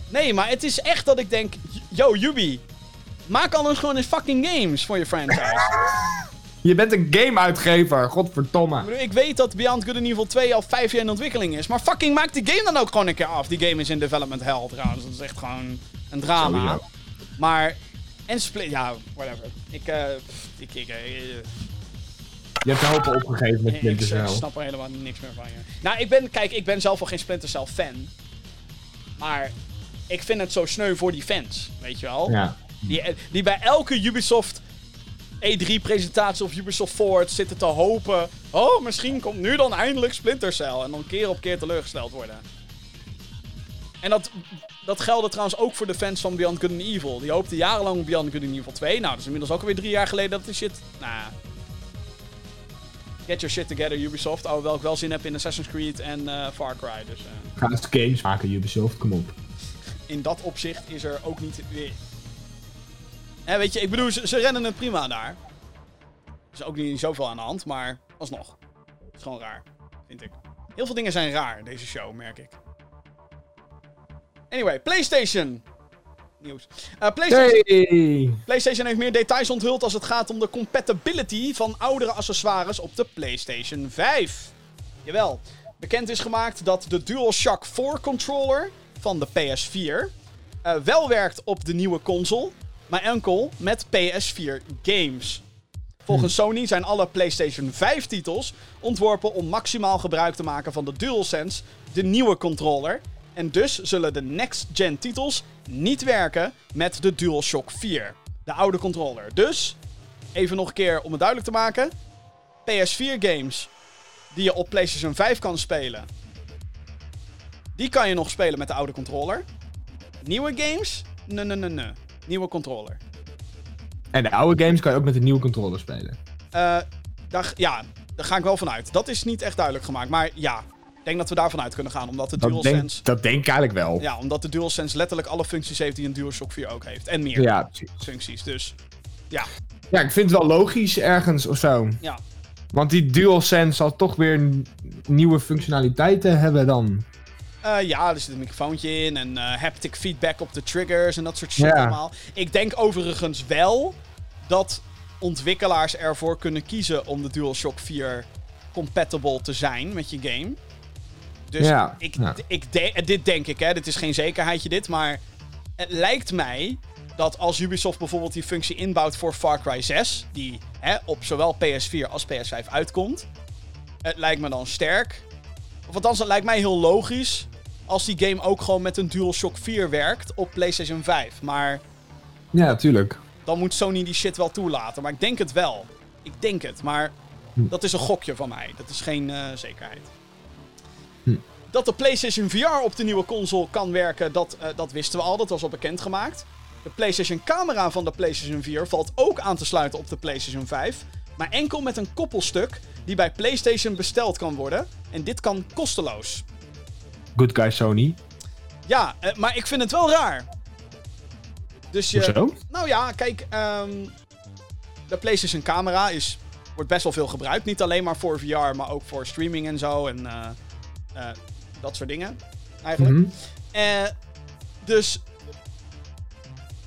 Nee, maar het is echt dat ik denk... Yo, Yubi, maak anders gewoon eens fucking games voor je franchise. Je bent een game-uitgever, Ik godverdomme. bedoel, Ik weet dat Beyond Good and Evil 2 al vijf jaar in ontwikkeling is. Maar fucking maak die game dan ook gewoon een keer af. Die game is in development hell trouwens. Dat is echt gewoon een drama. Maar... En split... Ja, whatever. Ik... eh ik... Ik, eh, eh, Je hebt de hoop opgegeven met ik, Splinter ik Cell. snap er helemaal niks meer van, je. Nou, ik ben... Kijk, ik ben zelf wel geen Splinter Cell fan. Maar... Ik vind het zo sneu voor die fans. Weet je wel? Ja. Die, die bij elke Ubisoft E3-presentatie of Ubisoft Forward zitten te hopen. Oh, misschien komt nu dan eindelijk Splinter Cell. En dan keer op keer teleurgesteld worden. En dat, dat geldde trouwens ook voor de fans van Beyond Good and Evil. Die hoopten jarenlang op Beyond Good and Evil 2. Nou, dat is inmiddels ook alweer drie jaar geleden dat die shit... Nou, get your shit together Ubisoft. Alhoewel ik wel zin heb in Assassin's Creed en eh, Far Cry. Dus Ga eens games maken, Ubisoft, kom op. in dat opzicht is er ook niet weer... Hè, weet je, ik bedoel, ze, ze rennen het prima daar. Er is ook niet zoveel aan de hand, maar alsnog. Het is gewoon raar, vind ik. Heel veel dingen zijn raar, deze show, merk ik. Anyway, PlayStation. Nieuws. Eh, PlayStation, Hey! PlayStation heeft meer details onthuld als het gaat om de compatibility van oudere accessoires op de PlayStation 5. Jawel. Bekend is gemaakt dat de DualShock 4 controller van de PS4 eh, wel werkt op de nieuwe console, maar enkel met PS4 games. Volgens Sony zijn alle PlayStation 5 titels ontworpen om maximaal gebruik te maken van de DualSense, de nieuwe controller. En dus zullen de next-gen titels niet werken met de DualShock 4, de oude controller. Dus, even nog een keer om het duidelijk te maken: PS4 games die je op PlayStation 5 kan spelen, die kan je nog spelen met de oude controller. Nieuwe games? Nee, nee, nee, nee. Nieuwe controller. En de oude games kan je ook met een nieuwe controller spelen. Eh, daar, ja, daar ga ik wel vanuit. Dat is niet echt duidelijk gemaakt, maar ja. Ik denk dat we daarvan uit kunnen gaan, omdat de Dat DualSense... denk, dat denk ik eigenlijk wel. Ja, omdat de DualSense letterlijk alle functies heeft die een DualShock 4 ook heeft. En meer Ja, precies. functies, dus ja. Ja, ik vind het wel logisch ergens of zo. Ja, Want die DualSense zal toch weer nieuwe functionaliteiten hebben dan. Eh, ja, er zit een microfoontje in en eh, haptic feedback op de triggers en dat soort shit allemaal. Ik denk overigens wel dat ontwikkelaars ervoor kunnen kiezen om de DualShock 4 compatible te zijn met je game. Dus ik, ik de- eh, dit denk ik, hè. Dit is geen zekerheidje dit, maar het lijkt mij dat als Ubisoft bijvoorbeeld die functie inbouwt voor Far Cry 6, die hè, op zowel PS4 als PS5 uitkomt, het lijkt me dan sterk. Of althans, het lijkt mij heel logisch als die game ook gewoon met een DualShock 4 werkt op PlayStation 5. Maar Ja, natuurlijk. dan moet Sony die shit wel toelaten. Maar ik denk het wel. Ik denk het, maar dat is een gokje van mij. Dat is geen eh, zekerheid. Hm. Dat de PlayStation VR op de nieuwe console kan werken, dat, eh, dat wisten we al. Dat was al bekendgemaakt. De PlayStation camera van de PlayStation 4 valt ook aan te sluiten op de PlayStation 5. Maar enkel met een koppelstuk die bij PlayStation besteld kan worden. En dit kan kosteloos. Good guy Sony. Ja, eh, maar ik vind het wel raar. Dus je, Hoezo? nou ja, kijk, ehm, de PlayStation camera is, wordt best wel veel gebruikt. Niet alleen maar voor VR, maar ook voor streaming en zo. En eh, eh, dat soort dingen, eigenlijk. Mhm. Dus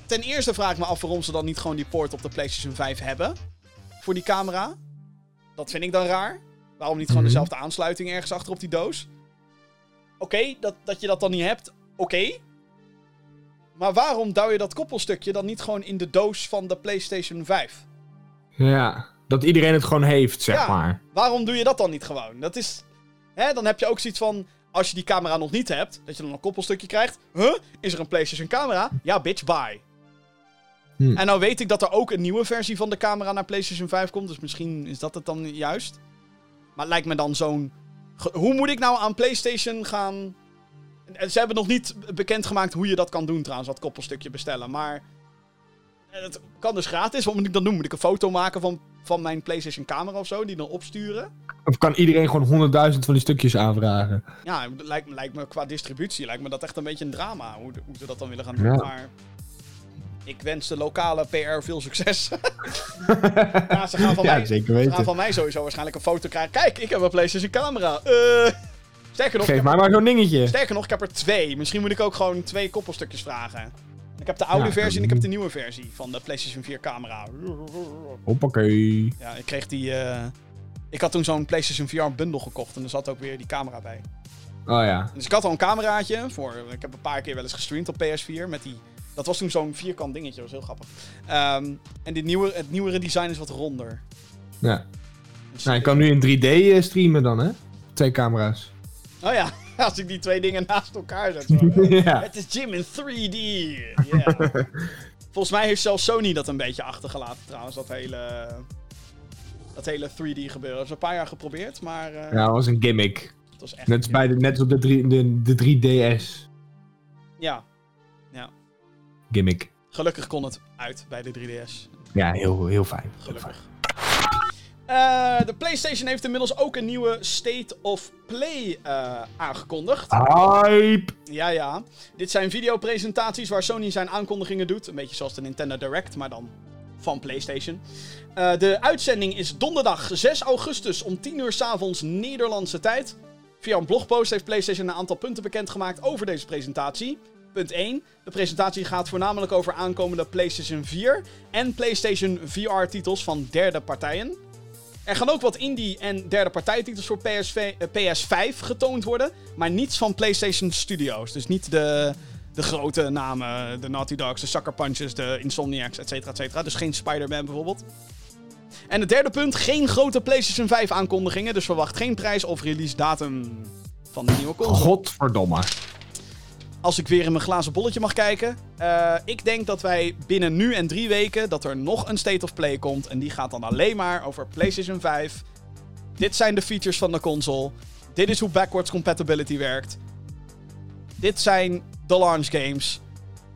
ten eerste vraag ik me af waarom ze dan niet gewoon die poort op de PlayStation 5 hebben. Voor die camera. Dat vind ik dan raar. Waarom niet gewoon Mhm. dezelfde aansluiting ergens achter op die doos? Oké, dat, dat je dat dan niet hebt. Oké. Maar waarom douw je dat koppelstukje dan niet gewoon in de doos van de PlayStation 5? Ja, dat iedereen het gewoon heeft, zeg Ja. maar. Waarom doe je dat dan niet gewoon? Dat is. Hè, dan heb je ook zoiets van. Als je die camera nog niet hebt, dat je dan een koppelstukje krijgt. Huh? Is er een PlayStation camera? Ja, bitch, bye. Hm. En nou weet ik dat er ook een nieuwe versie van de camera naar PlayStation 5 komt. Dus misschien is dat het dan juist. Maar lijkt me dan zo'n. Hoe moet ik nou aan PlayStation gaan. En Ze hebben nog niet bekendgemaakt hoe je dat kan doen, trouwens, dat koppelstukje bestellen. Maar. eh, Het kan dus gratis. Wat moet ik dan doen? Moet ik een foto maken van, van mijn PlayStation camera of zo? Die dan opsturen? Of kan iedereen gewoon honderdduizend van die stukjes aanvragen? Ja, lijkt, me- lijkt me qua distributie lijkt me dat echt een beetje een drama. Hoe, hoe ze dat dan willen gaan doen. Ja. Maar ik wens de lokale PR veel succes. ja, ze gaan van, Ja, mij, zeker ze gaan van mij sowieso waarschijnlijk een foto krijgen. Kijk, ik heb een PlayStation camera. Eh, sterker, nog, Geef mij maar zo'n dingetje. sterker nog, ik heb er twee. Misschien moet ik ook gewoon twee koppelstukjes vragen. Ik heb de oude Ja, versie en ik heb de nieuwe versie van de PlayStation 4 camera. Hoppakee. Ja, ik kreeg die... eh, Ik had toen zo'n PlayStation VR bundel gekocht en er zat ook weer die camera bij. Oh ja. Dus ik had al een cameraatje voor. Ik heb een paar keer wel eens gestreamd op PS4 met die. Dat was toen zo'n vierkant dingetje, dat was heel grappig. Ehm, en dit nieuwe, het nieuwere design is wat ronder. ja. Dus- Nou, je kan nu in 3D eh, streamen dan, hè? Twee camera's. Oh ja, als ik die twee dingen naast elkaar zet. zo. ja. Het is Jim in 3D. Yeah. Volgens mij heeft zelfs Sony dat een beetje achtergelaten trouwens, dat hele, dat hele 3D gebeuren. Dat is een paar jaar geprobeerd, maar eh, Ja, dat was een gimmick. het was echt... Net bij de, net op de, drie- de, de 3DS Ja, gimmick. gelukkig kon het uit bij de 3DS. Ja, heel, heel fijn. Heel fijn. Gelukkig. Eh, de PlayStation heeft inmiddels ook een nieuwe State of Play eh, aangekondigd. Hype! Ja, ja. Dit zijn videopresentaties waar Sony zijn aankondigingen doet. Een beetje zoals de Nintendo Direct, maar dan van PlayStation. Eh, de uitzending is donderdag 6 augustus om 10 uur 's avonds Nederlandse tijd. Via een blogpost heeft PlayStation een aantal punten bekendgemaakt over deze presentatie. Punt 1. De presentatie gaat voornamelijk over aankomende PlayStation 4 en PlayStation VR-titels van derde partijen. Er gaan ook wat indie- en derde partijtitels voor PSV, eh, PS5 getoond worden, maar niets van PlayStation Studios. Dus niet de, de grote namen, de Naughty Dogs, de Sucker Punches, de Insomniacs, et cetera, et cetera. Dus geen Spider-Man bijvoorbeeld. En het derde punt, geen grote PlayStation 5 aankondigingen, dus verwacht geen prijs of release datum van de nieuwe console. Godverdomme. Als ik weer in mijn glazen bolletje mag kijken. eh, ik denk dat wij binnen nu en drie weken dat er nog een State of Play komt. En die gaat dan alleen maar over PlayStation 5. Dit zijn de features van de console. Dit is hoe backwards compatibility werkt. Dit zijn de launch games.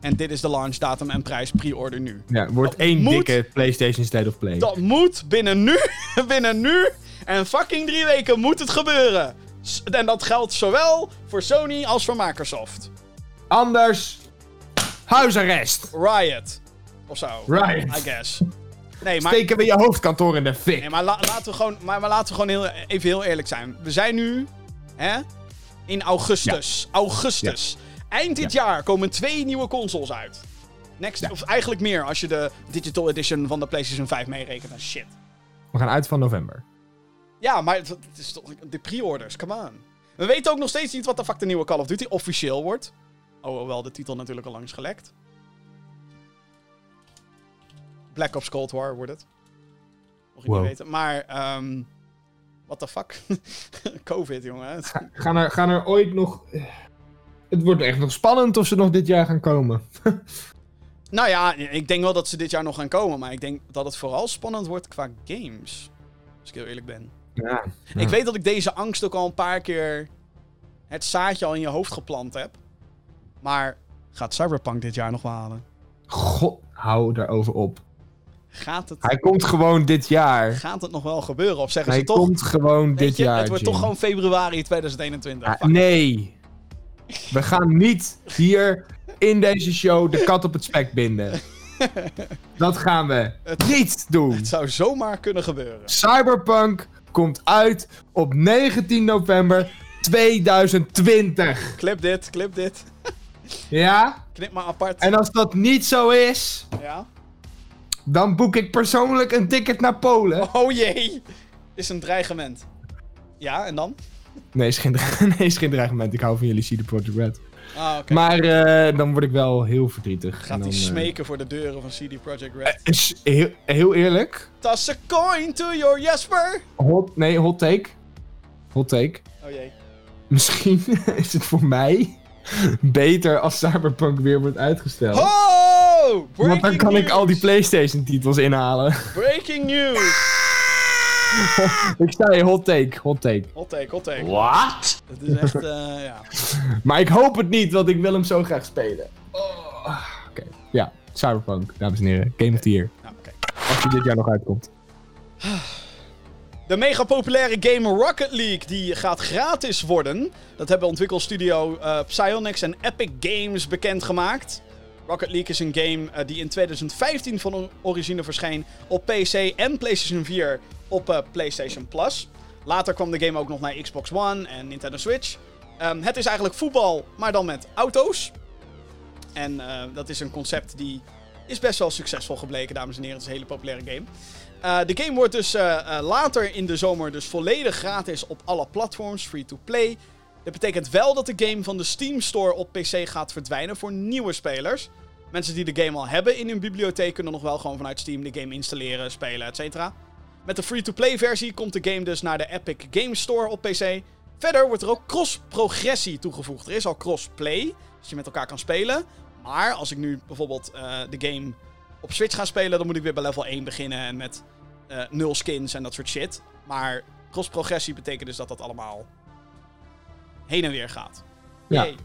En dit is de launch datum en prijs pre-order nu. Ja, wordt Dat één moet- dikke PlayStation State of Play. Dat moet binnen nu, binnen nu en fucking drie weken moet het gebeuren. En dat geldt zowel voor Sony als voor Microsoft. Anders. Huisarrest. Riot. Of zo. Riot. I guess. Nee, maar, Steken we je hoofdkantoor in de fik. nee, maar la- laten we gewoon, maar, maar laten we gewoon heel, even heel eerlijk zijn. We zijn nu hè, in augustus. Augustus. Eind dit jaar komen twee nieuwe consoles uit. Next. Of eigenlijk meer als je de Digital Edition van de PlayStation 5 meerekent. Shit. We gaan uit van november. Ja, maar het, het is toch de pre-orders, come on. We weten ook nog steeds niet wat de fuck de nieuwe Call of Duty officieel wordt. Oh, hoewel de titel natuurlijk al lang is gelekt. Black Ops Cold War wordt het. Mocht je Wow. niet weten. Maar, ehm what the fuck? Covid, jongen. Het- Gaan er, gaan er ooit nog... Het wordt echt nog spannend of ze nog dit jaar gaan komen. nou ja, ik denk wel dat ze dit jaar nog gaan komen. Maar ik denk dat het vooral spannend wordt qua games. Als ik heel eerlijk ben. Ja. Ik weet dat ik deze angst ook al een paar keer het zaadje al in je hoofd geplant heb. Maar gaat Cyberpunk dit jaar nog wel halen? God, hou daarover op. Gaat het, Hij komt gewoon dit jaar. gaat het nog wel gebeuren? Of zeggen Hij ze toch... komt gewoon dit je, jaar. het wordt Jim. toch gewoon februari 2021. Ah, Fuck. nee. We gaan niet hier in deze show de kat op het spek binden. Dat gaan we Het- niet doen. Het zou zomaar kunnen gebeuren. Cyberpunk komt uit op 19 november 2020. Clip dit, clip dit. Ja? Knip maar apart. En als dat niet zo is, Ja? dan boek ik persoonlijk een ticket naar Polen. Oh jee! Is een dreigement. Ja, en dan? Nee, is geen, dre- nee, is geen dreigement. Ik hou van jullie CD Projekt Red. Ah, oké. Maar eh, dan word ik wel heel verdrietig. En Gaat dan, hij eh, smeken voor de deuren van CD Projekt Red? is heel, heel eerlijk. Toss a coin to your Jesper! Hot, nee, hot take. Hot take. Oh jee. Misschien is het voor mij beter als Cyberpunk weer wordt uitgesteld. Oh! Want dan kan ik al die news. PlayStation titels inhalen. Breaking news! ik sta je hot take, hot take. Hot take, hot take. What? Het is echt, eh, ja. Maar ik hoop het niet, want ik wil hem zo graag spelen. Oh. Oké, ja. Cyberpunk, dames en heren. Game of the Year. Nou, oké. Als die dit jaar nog uitkomt. De mega populaire game Rocket League die gaat gratis worden. Dat hebben ontwikkelstudio eh Psyonix en Epic Games bekendgemaakt. Rocket League is een game eh, die in 2015 van origine verscheen op PC en PlayStation 4 op eh, PlayStation Plus. Later kwam de game ook nog naar Xbox One en Nintendo Switch. Ehm, het is eigenlijk voetbal, maar dan met auto's. En dat is een concept die is best wel succesvol gebleken, dames en heren. Het is een hele populaire game. Eh, de game wordt dus eh, eh, later in de zomer dus volledig gratis op alle platforms, free-to-play. Dat betekent wel dat de game van de Steam Store op PC gaat verdwijnen voor nieuwe spelers. Mensen die de game al hebben in hun bibliotheek kunnen nog wel gewoon vanuit Steam de game installeren, spelen, etc. Met de free-to-play versie komt de game dus naar de Epic Games Store op PC. Verder wordt er ook cross-progressie toegevoegd. Er is al cross-play, dus je met elkaar kan spelen. Maar als ik nu bijvoorbeeld de game op Switch ga spelen, dan moet ik weer bij level 1 beginnen en met eh, nul skins en dat soort shit. Maar cross-progressie betekent dus dat dat allemaal heen en weer gaat. Ja. Yay.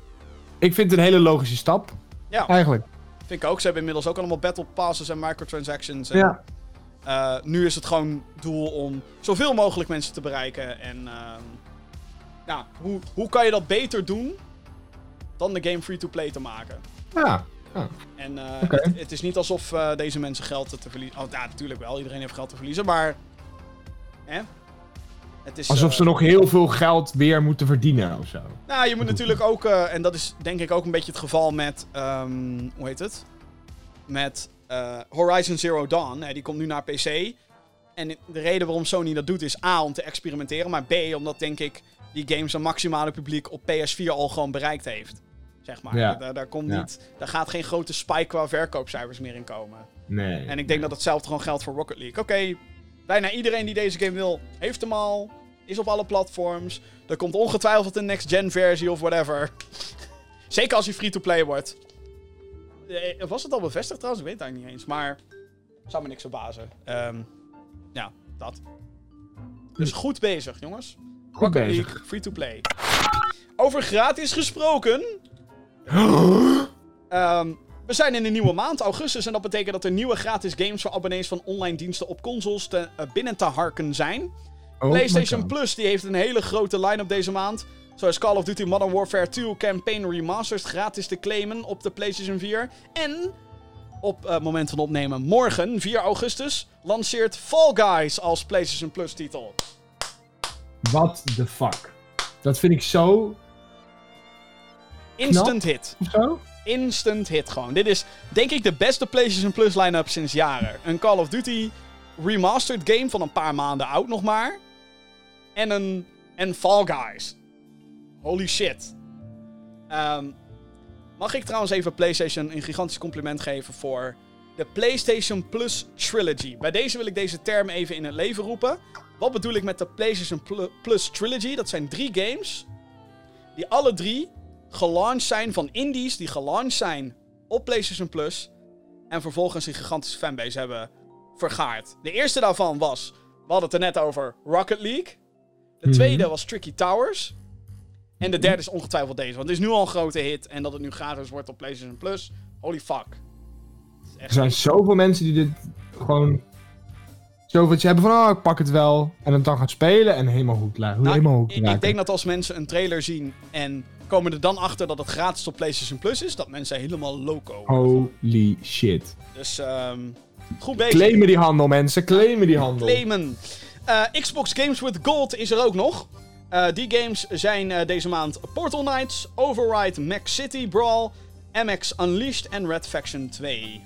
Ik vind het een hele logische stap. Ja. Eigenlijk. Vind ik ook. Ze hebben inmiddels ook allemaal battle passes en microtransactions. En, Ja. eh, nu is het gewoon doel om zoveel mogelijk mensen te bereiken. En ehm, ja, hoe, hoe kan je dat beter doen dan de game free-to-play te maken? Ja. En eh, het, het is niet alsof eh, deze mensen geld te verliezen. Oh, ja, natuurlijk wel. Iedereen heeft geld te verliezen, maar. Hè? Het is, Alsof eh, ze nog heel veel geld weer moeten verdienen of zo. Nou, je moet natuurlijk ook, en dat is denk ik ook een beetje het geval met, ehm, hoe heet het? Met Horizon Zero Dawn. Hè, die komt nu naar PC. En de reden waarom Sony dat doet is A, om te experimenteren. Maar B, omdat denk ik die games een maximale publiek op PS4 al gewoon bereikt heeft. Zeg maar. Ja. Daar, daar, komt Ja. niet, daar gaat geen grote spike qua verkoopcijfers meer in komen. Nee. En ik denk dat hetzelfde gewoon geldt voor Rocket League. Oké, bijna iedereen die deze game wil, heeft hem al. Is op alle platforms. Er komt ongetwijfeld een next-gen versie of whatever. Zeker als hij free-to-play wordt. Eh, Was het al bevestigd trouwens? Ik weet het eigenlijk niet eens. Maar zou me niks verbazen. Ehm, ja, dat. Dus goed bezig, jongens. Goed Rocket bezig. League, free-to-play. Over gratis gesproken. Ehm, we zijn in een nieuwe maand, augustus. En dat betekent dat er nieuwe gratis games voor abonnees van online diensten op consoles te, eh, binnen te harken zijn. Oh PlayStation. Plus die heeft een hele grote line-up deze maand. Zoals Call of Duty Modern Warfare 2 Campaign Remastered gratis te claimen op de PlayStation 4. En op het moment van opnemen morgen, 4 augustus, lanceert Fall Guys als PlayStation Plus titel. What the fuck? Dat vind ik zo... Instant hit. Zo? Instant hit gewoon. Dit is denk ik de beste PlayStation Plus line-up sinds jaren. Een Call of Duty remastered game van een paar maanden oud nog maar. En een en Fall Guys. Holy shit. Ehm, mag ik trouwens even PlayStation een gigantisch compliment geven voor de PlayStation Plus Trilogy. Bij deze wil ik deze term even in het leven roepen. Wat bedoel ik met de PlayStation Pl- Plus Trilogy? Dat zijn drie games die alle drie gelaunched zijn van indies die gelaunched zijn op PlayStation Plus en vervolgens een gigantische fanbase hebben vergaard. De eerste daarvan was, we hadden het er net over, Rocket League. De Mhm. tweede was Tricky Towers. En de derde is ongetwijfeld deze, want het is nu al een grote hit en dat het nu gratis wordt op PlayStation Plus. Holy fuck. Er zijn zoveel mensen die dit gewoon... Zoveel hebben van, oh, ik pak het wel. En het dan gaat spelen en helemaal goed, Nou, helemaal goed ik, denk dat als mensen een trailer zien en komen er dan achter dat het gratis op PlayStation Plus is, dat mensen helemaal loco. Holy shit. Dus ehm, goed bezig. Claimen die handel, mensen. Claimen die handel. claimen. Eh, Xbox Games with Gold is er ook nog. Eh, die games zijn eh, deze maand Portal Knights, Override, Max City Brawl, MX Unleashed en Red Faction 2.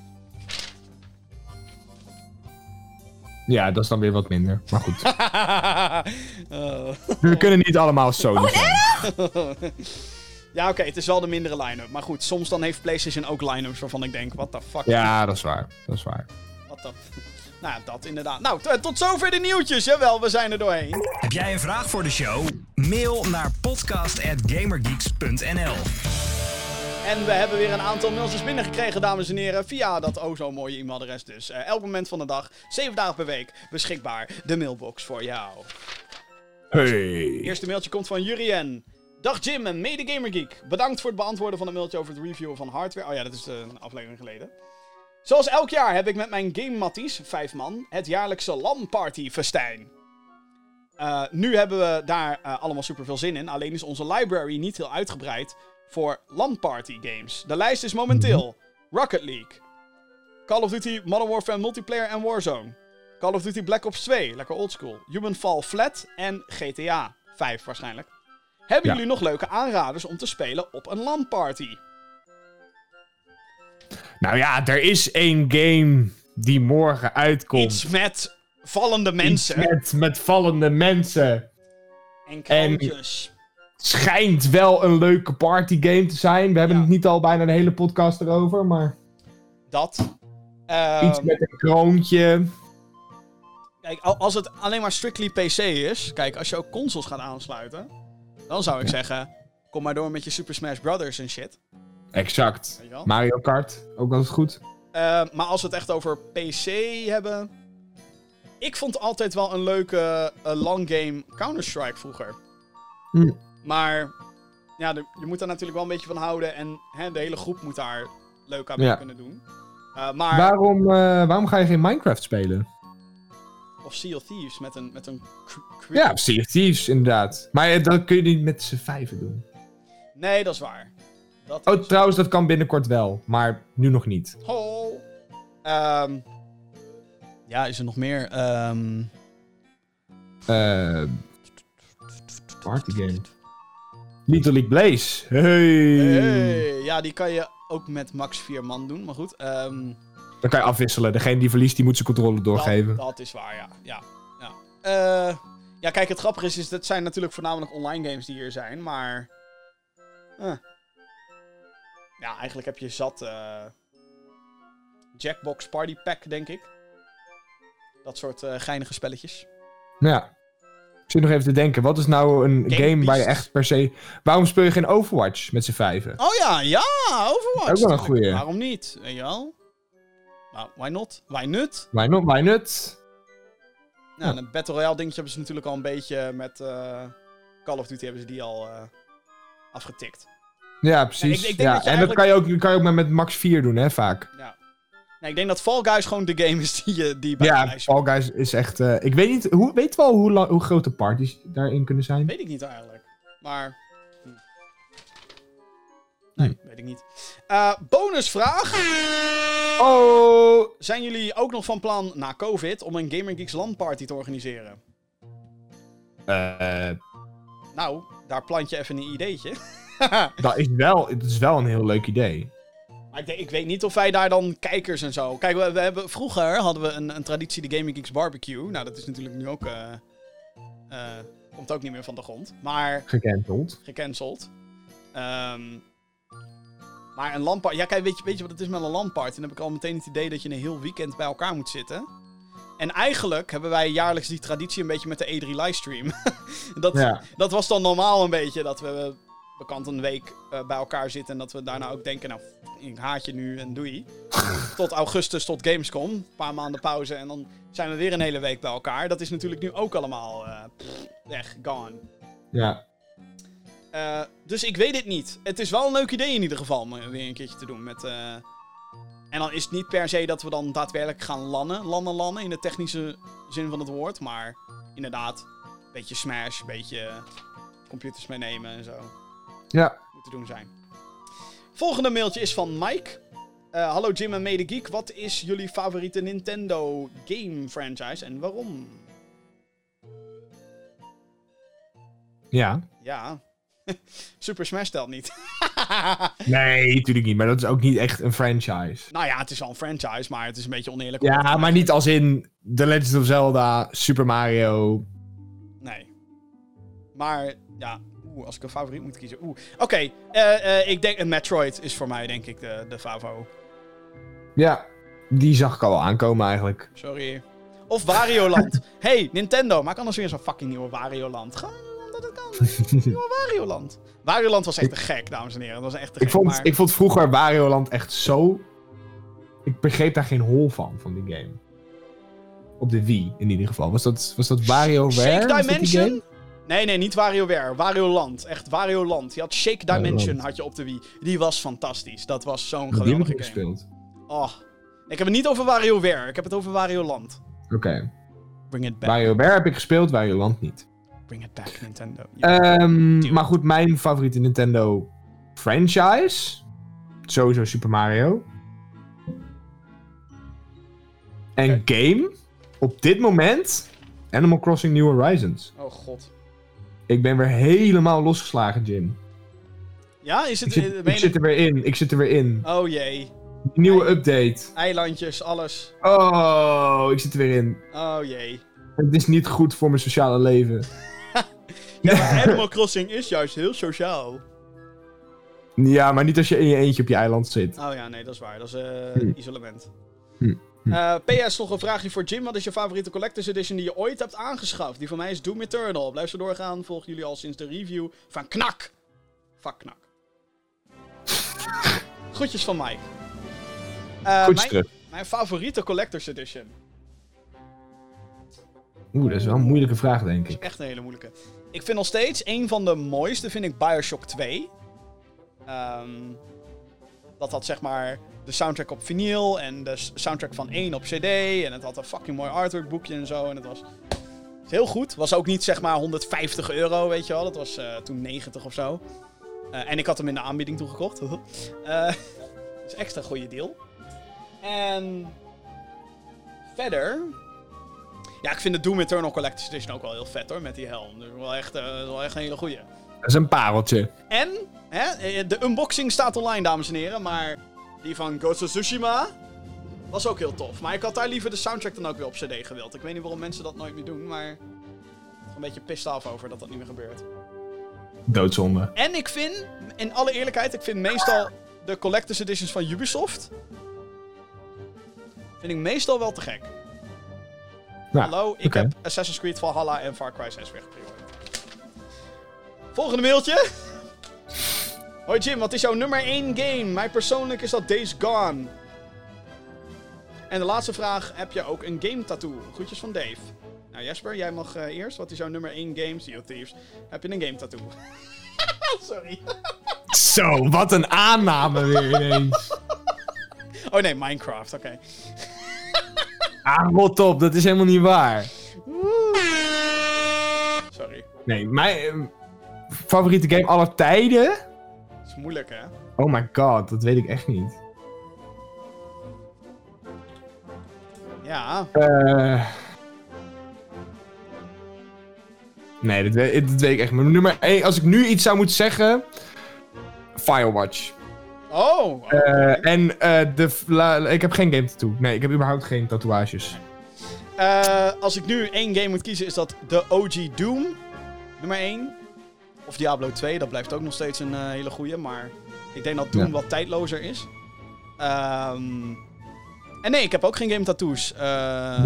Ja, dat is dan weer wat minder. Maar goed. We kunnen niet allemaal Sony zijn. ja, oké, het is wel de mindere line-up. Maar goed, soms dan heeft PlayStation ook line-ups waarvan ik denk, what the fuck. Ja, dat is waar. Dat is waar. What the... Nou, dat inderdaad. Nou, tot zover de nieuwtjes. Jawel, we zijn er doorheen. Heb jij een vraag voor de show? Mail naar podcast.gamergeeks.nl En we hebben weer een aantal mailtjes binnengekregen, dames en heren, via dat o zo mooie e-mailadres. Dus eh, elk moment van de dag, 7 dagen per week, beschikbaar. De mailbox voor jou. Hey. Eerste mailtje komt van Jurien. Dag Jim en mede Gamergeek. Bedankt voor het beantwoorden van het mailtje over het reviewen van hardware. Oh ja, dat is eh, een aflevering geleden. Zoals elk jaar heb ik met mijn game matties, vijf man, het jaarlijkse LAN party festijn. Eh, nu hebben we daar eh, allemaal super veel zin in. Alleen is onze library niet heel uitgebreid voor LAN party games. De lijst is momenteel Rocket League, Call of Duty Modern Warfare Multiplayer en Warzone, Call of Duty Black Ops 2, lekker oldschool, Human Fall Flat en GTA 5 waarschijnlijk. Hebben jullie nog leuke aanraders om te spelen op een LAN party? Nou ja, er is één game die morgen uitkomt. Iets met vallende Iets mensen met, met vallende mensen. en kroontjes. Schijnt wel een leuke partygame te zijn. We hebben Ja. het niet al bijna de hele podcast erover, maar Dat. Ehm, iets met een kroontje. Kijk, al- als het alleen maar strictly PC is, kijk, als je ook consoles gaat aansluiten, dan zou ik zeggen, kom maar door met je Super Smash Brothers en shit. Exact. Weet je wel? Mario Kart, ook altijd goed. Eh, maar als we het echt over PC hebben. Ik vond altijd wel een leuke eh, long game Counter-Strike vroeger. Hm. Maar ja, de- je moet daar natuurlijk wel een beetje van houden. En hè, de hele groep moet daar leuk aan mee Ja. kunnen doen. Eh, maar, Waarom, eh, waarom ga je geen Minecraft spelen? Of Sea of Thieves met een, met een Ja, Sea of Thieves, inderdaad. Maar eh, dat kun je niet met z'n vijven doen. Nee, dat is waar. Dat Oh, is- trouwens, dat kan binnenkort wel. Maar nu nog niet. Ho. Ehm, ja, is er nog meer? Ehm Eh party game. Little League Blaze. Hey. hey, ja, die kan je ook met max 4 man doen. Maar goed, ehm, Dan kan je afwisselen. Degene die verliest, die moet zijn controle doorgeven. Dat, dat is waar, ja. Ja, ja. Eh, ja, kijk, het grappige is, is, dat zijn natuurlijk voornamelijk online games die hier zijn, maar... eh. Ja, eigenlijk heb je zat eh, Jackbox Party Pack, denk ik. Dat soort geinige spelletjes. Ja. Ik zit nog even te denken. Wat is nou een Game game, waar je echt per se... Waarom speel je geen Overwatch met z'n vijven? Oh ja, ja, Overwatch. Ook wel een goeie. Waarom niet? Weet je wel? Nou, why not? Why not? Why not? Why not? Nou, en een Battle Royale dingetje hebben ze natuurlijk al een beetje met eh, Call of Duty hebben ze die al eh, afgetikt. Ja, precies. Nee, ik- ik denk ja. dat en kan je, ook, kan je ook maar met max 4 doen, hè, vaak. Ja. Nee, ik denk dat Fall Guys gewoon de game is die, je die bij Ja, Fall Guys is echt... eh, ik weet niet... Hoe, weet wel hoe, hoe groot de parties daarin kunnen zijn? Weet ik niet eigenlijk. Maar. Nee, weet ik niet. Eh, bonusvraag. Oh! Zijn jullie ook nog van plan na COVID om een Gamer Geeks LAN party te organiseren? Eh, Nou, daar plant je even een ideetje. dat is wel, het is wel een heel leuk idee. Maar ik, denk- ik weet niet of wij daar dan kijkers en zo. Kijk, we, we hebben, vroeger hadden we een, een traditie, de Gaming Geeks Barbecue. Nou, dat is natuurlijk nu ook. eh, komt ook niet meer van de grond. Maar Gecanceld. gecanceld. Ehm, maar een LAN-party... Ja, kijk, weet je, weet je wat het is met een LAN-party? Dan heb ik al meteen het idee dat je een heel weekend bij elkaar moet zitten. En eigenlijk hebben wij jaarlijks die traditie een beetje met de E3-livestream. dat, Ja. dat was dan normaal een beetje, dat we bekend een week eh, bij elkaar zitten... en dat we daarna ook denken, nou, ik haat je nu en doei. tot augustus, tot Gamescom. Een paar maanden pauze en dan zijn we weer een hele week bij elkaar. Dat is natuurlijk nu ook allemaal eh, pff, weg, gone. Ja. Eh, dus ik weet het niet. Het is wel een leuk idee in ieder geval om weer een keertje te doen met... eh, En dan is het niet per se dat we dan daadwerkelijk gaan lannen, lannen, lannen in de technische zin van het woord. Maar inderdaad, een beetje smash, een beetje computers meenemen en zo. Ja. Moet te doen zijn. Volgende mailtje is van Mike. Eh, hallo Jim en Mede Geek. Wat is jullie favoriete Nintendo game franchise en waarom? Ja. Ja, Super Smash telt niet. Nee, natuurlijk niet. Maar dat is ook niet echt een franchise. nou ja, het is wel een franchise, maar het is een beetje oneerlijk. Ja, maar niet als in The Legend of Zelda, Super Mario. Nee. Maar, ja, oeh, als ik een favoriet moet kiezen. Oeh. Oké, eh, eh, ik denk een Metroid is voor mij, denk ik, de, de favo. Ja, die zag ik al aankomen eigenlijk. Sorry. Of Wario Land. hey, Nintendo, maak anders weer zo'n fucking nieuwe Wario Land. Gewoon omdat het kan. Wario Land. Wario Land was echt te gek, dames en heren. Dat was echt te gek. Ik vond, maar... ik vond vroeger Wario Land echt zo... Ik begreep daar geen hol van, van die game. Op de Wii, in ieder geval. Was dat, was dat WarioWare? Shake dat Dimension? Nee, nee, niet WarioWare. Wario Land. Echt Wario Land. Je had Shake Dimension had je op de Wii. Die was fantastisch. Dat was zo'n geweldige game. gespeeld. Oh. Ik heb het niet over WarioWare. Ik heb het over Wario Land. Oké. Bring it back. WarioWare heb ik gespeeld, Wario Land niet. Bring it back, Nintendo. Ehm, maar goed, mijn favoriete Nintendo franchise. Sowieso Super Mario. En game. Op dit moment. Animal Crossing New Horizons. Oh god. Ik ben weer helemaal losgeslagen, Jim. Ja, is het... Ik zit, eh, ik je- zit er weer in. Ik zit er weer in. Oh jee. Nieuwe update. Eilandjes, alles. Oh, ik zit er weer in. Oh jee. Het is niet goed voor mijn sociale leven. Ja, Animal Crossing is juist heel sociaal. Ja, maar niet als je in je eentje op je eiland zit. Oh ja, nee, dat is waar. Dat is eh, Hm. isolement. Hm. Hm. Eh, PS, nog een vraagje voor Jim. Wat is je favoriete Collector's Edition die je ooit hebt aangeschaft? Die van mij is Doom Eternal. Blijf zo doorgaan. Volgen jullie al sinds de review van Knak. Fuck Knak. Groetjes van Mike. Eh, Goed mijn, terug. mijn favoriete Collector's Edition. Oeh, dat is wel een moeilijke vraag, denk Dat is ik. echt een hele moeilijke. Ik vind nog steeds een van de mooiste, vind ik Bioshock 2. Ehm, dat had zeg maar de soundtrack op vinyl en de soundtrack van 1 op CD. En het had een fucking mooi artwork boekje en zo. En het was heel goed. Was ook niet zeg maar 150 euro, weet je wel. Dat was eh, toen 90 of zo. Eh, en ik had hem in de aanbieding toegekocht. Eh is extra goede deal. En verder. Ja, ik vind de Doom Eternal Collector's Edition ook wel heel vet hoor, met die helm. Dat is wel echt, eh, wel echt een hele goeie. Dat is een pareltje. En, hè, eh, de unboxing staat online, dames en heren, maar die van Ghost of Tsushima was ook heel tof. Maar ik had daar liever de soundtrack dan ook weer op CD gewild. Ik weet niet waarom mensen dat nooit meer doen, maar ik ben een beetje pissed af over dat dat niet meer gebeurt. Doodzonde. En ik vind, in alle eerlijkheid, ik vind meestal de Collector's Editions van Ubisoft. Vind ik meestal wel te gek. Nou, Hallo, ik heb Assassin's Creed Valhalla en Far Cry 6 weggeprioriterd. Volgende mailtje. Hoi Jim, wat is jouw nummer 1 game? Mij persoonlijk is dat Days Gone. En de laatste vraag, heb je ook een game tattoo? Groetjes van Dave. Nou Jesper, jij mag eh, eerst. Wat is jouw nummer 1 game? Sea Thieves. Heb je een game tattoo? Sorry. Zo, wat een aanname weer ineens. Oh nee, Minecraft, oké. Ah, rot op, dat is helemaal niet waar. Sorry. Nee, mijn eh, favoriete game aller tijden? Dat is moeilijk hè? Oh my god, dat weet ik echt niet. Ja. Eh Nee, dat weet, dat weet ik echt niet. Maar Nummer 1, als ik nu iets zou moeten zeggen... Firewatch. Oh. Eh, en eh, de, la- ik heb geen game tattoo. Nee, ik heb überhaupt geen tatoeages. Eh, als ik nu één game moet kiezen, is dat de OG Doom. Nummer 1. Of Diablo 2, dat blijft ook nog steeds een hele goeie. Maar ik denk dat Doom Ja. wat tijdlozer is. Ehm, en nee, ik heb ook geen game tattoos.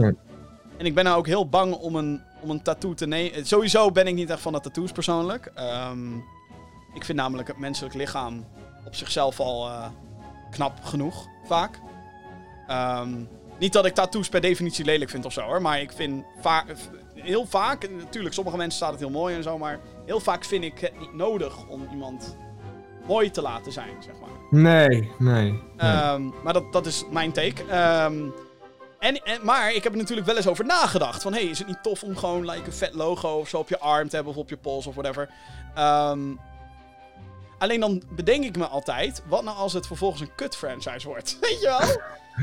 Nee. En ik ben nou ook heel bang om een, om een tattoo te nemen. Sowieso ben ik niet echt van de tattoos persoonlijk. Ehm, ik vind namelijk het menselijk lichaam op zichzelf al eh, knap genoeg, vaak. Ehm, niet dat ik tattoos per definitie lelijk vind of zo hoor, maar ik vind vaak, heel vaak, natuurlijk sommige mensen staat het heel mooi en zo, maar heel vaak vind ik het niet nodig om iemand mooi te laten zijn, zeg maar. Nee, nee. nee. Ehm, maar dat, dat is mijn take. Ehm, en, en, maar ik heb er natuurlijk wel eens over nagedacht. Van, hey, is het niet tof om gewoon like, een vet logo of zo op je arm te hebben of op je pols of whatever. Ehm, alleen dan bedenk ik me altijd, wat nou als het vervolgens een kut franchise wordt? Weet je wel?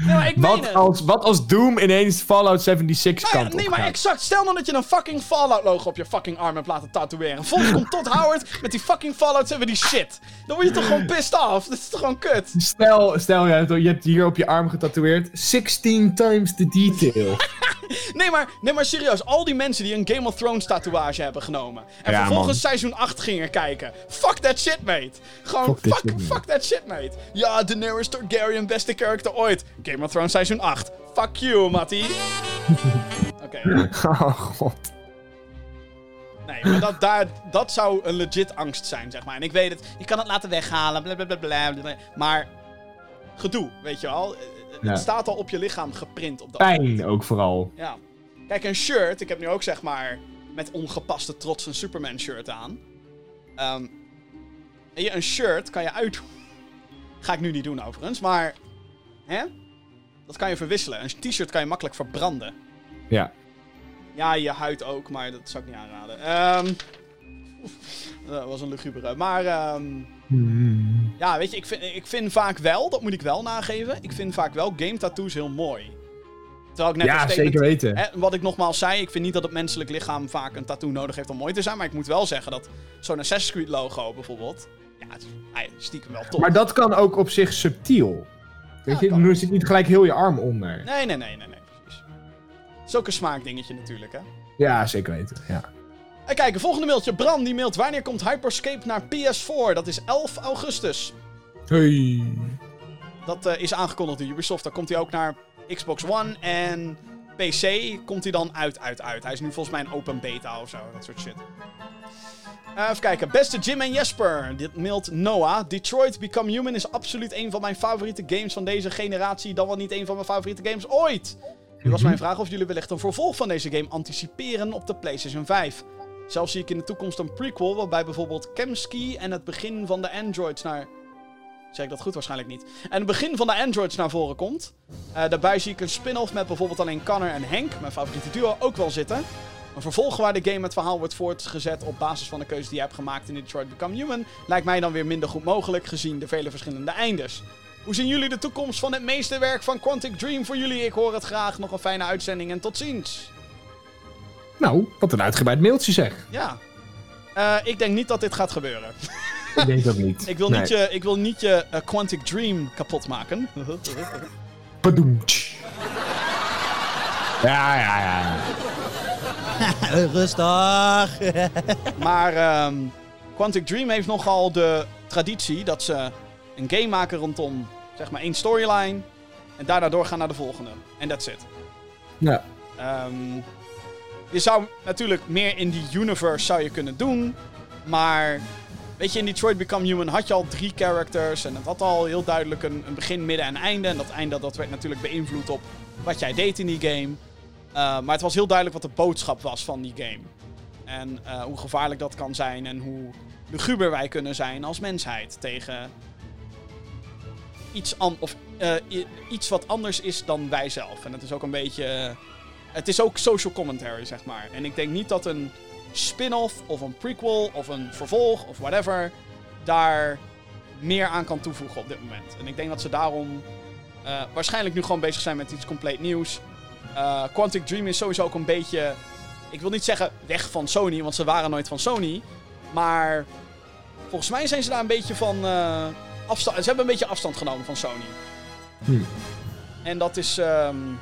Ja, maar ik meen wat, het. als, wat als Doom ineens Fallout 76 Nou ja, kant nee, maar gaat? exact. Stel dan dat je een fucking Fallout-logo op je fucking arm hebt laten tatoeëren. Volgens komt Todd Howard met die fucking Fallout 7 die shit. Dan word je toch gewoon pissed off? Dat is toch gewoon kut? Stel, stel je, je hebt hier op je arm getatoeëerd 16 times the detail. Nee maar, nee, maar serieus. Al die mensen die een Game of Thrones tatoeage hebben genomen. En Ja, vervolgens man. seizoen 8 gingen kijken. Fuck that shit, mate. Gewoon, Fuck fuck, that fuck, shit, mate. that shit, mate. Ja, Daenerys Targaryen, beste character ooit. Game of Thrones seizoen 8. Fuck you, Matty. Oké. oh god. Nee, maar dat, daar, dat zou een legit angst zijn, zeg maar. En ik weet het, je kan het laten weghalen, blablabla. bla, bla, maar gedoe, weet je wel. Het staat al op je lichaam geprint op dat Pijn ook vooral. Ja. Kijk, een shirt, ik heb nu ook zeg maar met ongepaste trots een Superman shirt aan. Ehm weet je, een shirt kan je uitdoen. Ga ik nu niet doen overigens, maar... Hè? Dat kan je verwisselen. Een t-shirt kan je makkelijk verbranden. Ja. Ja, je huid ook, maar dat zou ik niet aanraden. Ehm oef, dat was een lugubere. Maar ehm, Hmm. ja, weet je, ik vind, ik vind vaak wel, dat moet ik wel nageven, ik vind vaak wel game tattoos heel mooi. Terwijl ik net Ja, zeker weten. Hè, wat ik nogmaals zei, ik vind niet dat het menselijk lichaam vaak een tattoo nodig heeft om mooi te zijn. Maar ik moet wel zeggen dat zo'n Assassin's Creed logo bijvoorbeeld, ja, het is stiekem wel tof. Maar dat kan ook op zich subtiel. Weet Ja, je, nu zit niet gelijk heel je arm onder. Nee, nee, nee, nee, nee, precies. Het is ook een smaakdingetje natuurlijk, hè. Ja, zeker weten. Ja. En kijk, een volgende mailtje. Bram die mailt, wanneer komt Hyperscape naar PS4? Dat is 11 augustus. Hey. Dat eh, is aangekondigd door Ubisoft. Dan komt hij ook naar Xbox One en PC komt hij dan uit, uit, uit. Hij is nu volgens mij een open beta of zo, dat soort shit. Eh, even kijken. Beste Jim en Jesper. Dit mailt Noah. Detroit Become Human is absoluut een van mijn favoriete games van deze generatie. Dan wel niet een van mijn favoriete games ooit. Nu was mijn vraag of jullie wellicht een vervolg van deze game anticiperen op de PlayStation 5. Zelfs zie ik in de toekomst een prequel waarbij bijvoorbeeld Kemsky en het begin van de androids naar... Zeg ik dat goed? Waarschijnlijk niet. En het begin van de androids naar voren komt. Eh, daarbij zie ik een spin-off met bijvoorbeeld alleen Connor en Hank, mijn favoriete duo, ook wel zitten. Een vervolg waar de game het verhaal wordt voortgezet op basis van de keuze die je hebt gemaakt in Detroit Become Human, lijkt mij dan weer minder goed mogelijk gezien de vele verschillende eindes. Hoe zien jullie de toekomst van het meesterwerk van Quantic Dream voor jullie? Ik hoor het graag. Nog een fijne uitzending en tot ziens. Nou, wat een uitgebreid mailtje zeg. Ja. Eh, ik denk niet dat dit gaat gebeuren. Ik denk dat niet. Ik wil Nee. niet je, ik wil niet je eh, Quantic Dream kapot maken. Padoemtsch. Ja, ja, ja. Rustig. maar ehm, Quantic Dream heeft nogal de traditie dat ze een game maken rondom zeg maar één storyline. En daarna doorgaan naar de volgende. En that's it. Ja. Ehm, je zou natuurlijk meer in die universe zou je kunnen doen. Maar weet je, in Detroit Become Human had je al drie characters. En het had al heel duidelijk een, een begin, midden en einde. En dat einde dat werd natuurlijk beïnvloed op wat jij deed in die game. Uh, maar het was heel duidelijk wat de boodschap was van die game. En uh, hoe gevaarlijk dat kan zijn. En hoe luguber wij kunnen zijn als mensheid tegen iets, of, uh, iets wat anders is dan wij zelf. En het is ook een beetje. Het is ook social commentary, zeg maar. En ik denk niet dat een spin-off of een prequel of een vervolg of whatever daar meer aan kan toevoegen op dit moment. En ik denk dat ze daarom uh, waarschijnlijk nu gewoon bezig zijn met iets compleet nieuws. Uh, Quantic Dream is sowieso ook een beetje. Ik wil niet zeggen weg van Sony, want ze waren nooit van Sony. Maar volgens mij zijn ze daar een beetje van. Uh, afstand. Ze hebben een beetje afstand genomen van Sony. Hm. En dat is. Um,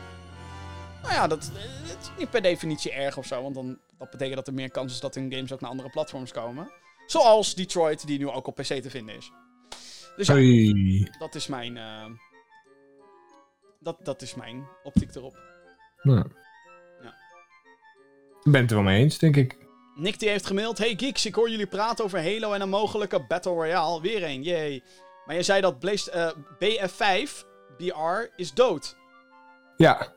nou ja, dat, dat, is niet per definitie erg of zo. Want dan, dat betekent dat er meer kans is dat hun games ook naar andere platforms komen. Zoals Detroit, die nu ook op PC te vinden is. Dus ja, dat is mijn. Uh, dat, dat is mijn optiek erop. Nou. Ja. Ik ben het er wel mee eens, denk ik. Nick die heeft gemaild. Hey geeks, ik hoor jullie praten over Halo en een mogelijke Battle Royale. Weer een, yay. Maar je zei dat Blaze, uh, BF5, BR, is dood. Ja.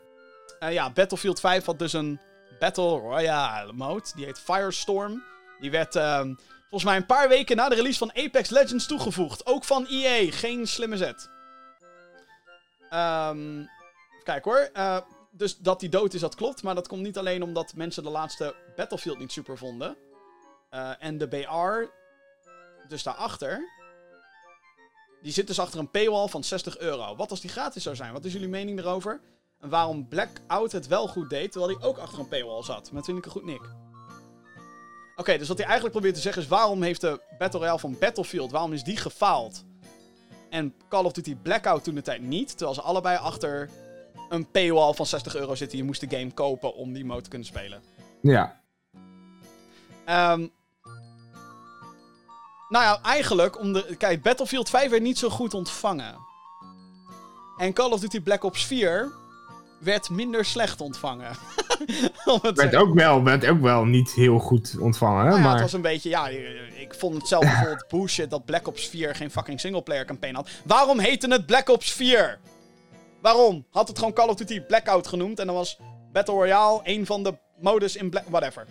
Uh, ja, Battlefield 5 had dus een Battle Royale mode. Die heet Firestorm. Die werd uh, volgens mij een paar weken na de release van Apex Legends toegevoegd. Ook van EA. Geen slimme zet. Um, kijk hoor. Uh, dus dat die dood is, dat klopt. Maar dat komt niet alleen omdat mensen de laatste Battlefield niet super vonden. Uh, en de BR, dus daarachter, die zit dus achter een paywall van 60 euro. Wat als die gratis zou zijn? Wat is jullie mening erover? En waarom Blackout het wel goed deed, terwijl hij ook achter een paywall zat? Dat vind ik een goed nick. Oké, okay, dus wat hij eigenlijk probeert te zeggen is... waarom heeft de Battle Royale van Battlefield... waarom is die gefaald? En Call of Duty Blackout toen de tijd niet... terwijl ze allebei achter een paywall van 60 euro zitten. Je moest de game kopen om die mode te kunnen spelen. Ja. Um, nou ja, eigenlijk, om de, kijk, Battlefield 5 werd niet zo goed ontvangen. En Call of Duty Black Ops 4 werd minder slecht ontvangen. het werd ook, wel, werd ook wel niet heel goed ontvangen. Nou ja, maar... Het was een beetje, ja, ik vond het zelf bijvoorbeeld bullshit dat Black Ops 4 geen fucking singleplayer campaign had. Waarom heette het Black Ops 4? Waarom? Had het gewoon Call of Duty Blackout genoemd en dan was Battle Royale een van de modus in Black... Whatever.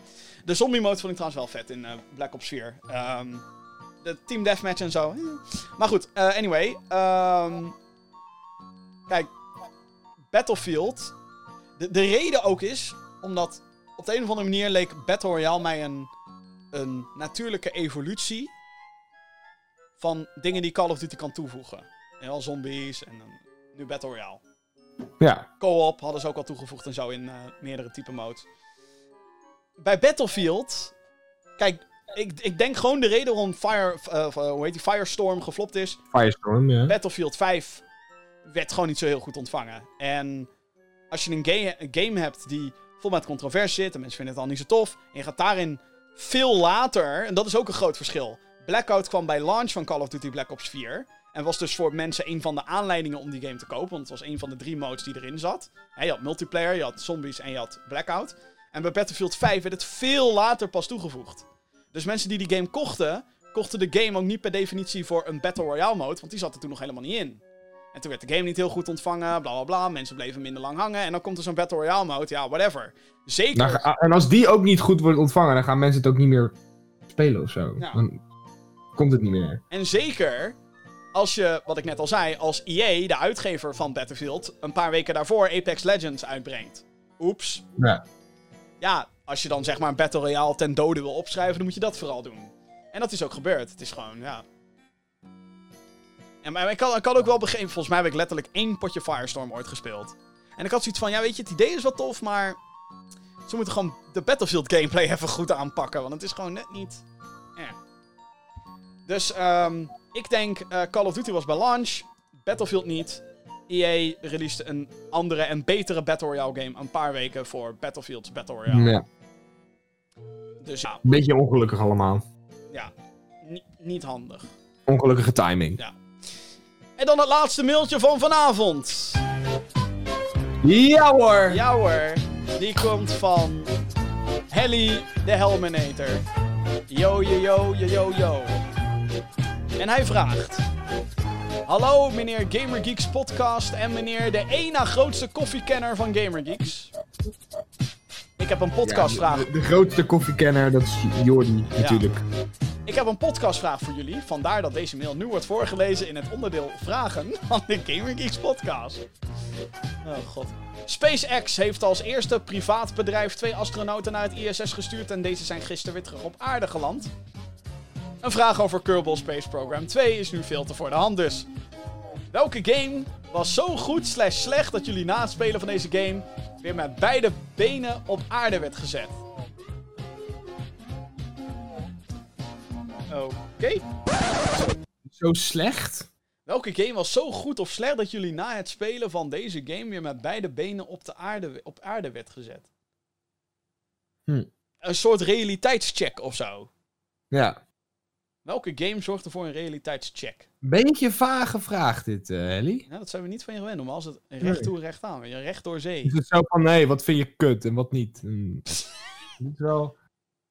De zombie mode vond ik trouwens wel vet in uh, Black Ops 4. Um, de Team Deathmatch en zo. Maar goed, uh, anyway. Um, kijk, Battlefield. De, de reden ook is, omdat op de een of andere manier leek Battle Royale mij een, een natuurlijke evolutie van dingen die Call of Duty kan toevoegen. En wel zombies en dan nu Battle Royale. Ja. Co-op hadden ze ook al toegevoegd en zo in uh, meerdere type modes. Bij Battlefield, kijk, ik, ik denk gewoon de reden waarom Fire, uh, hoe heet die, Firestorm geflopt is. Firestorm, ja. Battlefield 5 werd gewoon niet zo heel goed ontvangen. En als je een, ga een game hebt die vol met controversie zit en mensen vinden het al niet zo tof. En je gaat daarin veel later, en dat is ook een groot verschil. Blackout kwam bij launch van Call of Duty Black Ops 4. En was dus voor mensen een van de aanleidingen om die game te kopen. Want het was een van de drie modes die erin zat. Je had multiplayer, je had zombies en je had Blackout. En bij Battlefield 5 werd het veel later pas toegevoegd. Dus mensen die die game kochten, kochten de game ook niet per definitie voor een Battle Royale mode, want die zat er toen nog helemaal niet in. En toen werd de game niet heel goed ontvangen, bla bla bla. Mensen bleven minder lang hangen. En dan komt er zo'n Battle Royale mode, ja, whatever. Zeker. Ga- en als die ook niet goed wordt ontvangen, dan gaan mensen het ook niet meer spelen of zo. Ja. Dan komt het niet meer. En zeker als je, wat ik net al zei, als EA, de uitgever van Battlefield, een paar weken daarvoor Apex Legends uitbrengt. Oeps. Ja. Ja, als je dan zeg maar een Battle Royale ten dode wil opschrijven, dan moet je dat vooral doen. En dat is ook gebeurd. Het is gewoon, ja. En maar ik kan, ik kan ook wel begrijpen, volgens mij heb ik letterlijk één potje Firestorm ooit gespeeld. En ik had zoiets van, ja weet je, het idee is wel tof, maar ze moeten gewoon de Battlefield gameplay even goed aanpakken, want het is gewoon net niet... Ja. Dus ehm, ik denk, eh, Call of Duty was bij launch, Battlefield niet. EA released een andere en betere Battle Royale game een paar weken voor Battlefield's Battle Royale. Ja. Dus ja, Een beetje ongelukkig allemaal. ja ni- niet handig. Ongelukkige timing. En dan het laatste mailtje van vanavond. Ja hoor! Ja hoor, die komt van Helly de Helminator. Yo, yo, yo, yo, yo, yo. En hij vraagt... Hallo meneer Gamergeeks podcast en meneer de één na grootste koffiekenner van Gamergeeks. Ik heb een podcastvraag. Ja, de, de grootste koffiekenner, dat is Jordi natuurlijk. Ik heb een podcastvraag voor jullie. Vandaar dat deze mail nu wordt voorgelezen in het onderdeel vragen van de Gaming Geeks podcast. Oh god. SpaceX heeft als eerste privaat bedrijf twee astronauten naar het ISS gestuurd en deze zijn gisteren weer terug op aarde geland. Een vraag over Kerbal Space Program 2 is nu veel te voor de hand dus. Welke game was zo goed slash slecht dat jullie na het spelen van deze game weer met beide benen op aarde werd gezet? Oké. Zo slecht? Welke game was zo goed of slecht dat jullie na het spelen van deze game weer met beide benen op, de aarde, op aarde werd gezet? Hm. Een soort realiteitscheck of zo. Ja. Welke game zorgt er voor een realiteitscheck? Beetje vage vraag dit, eh Ellie. Dat zijn we niet van je gewend, normaal is het recht toe, recht aan. Recht door zee. Is het zo van, nee, wat vind je kut en wat niet? Niet wel...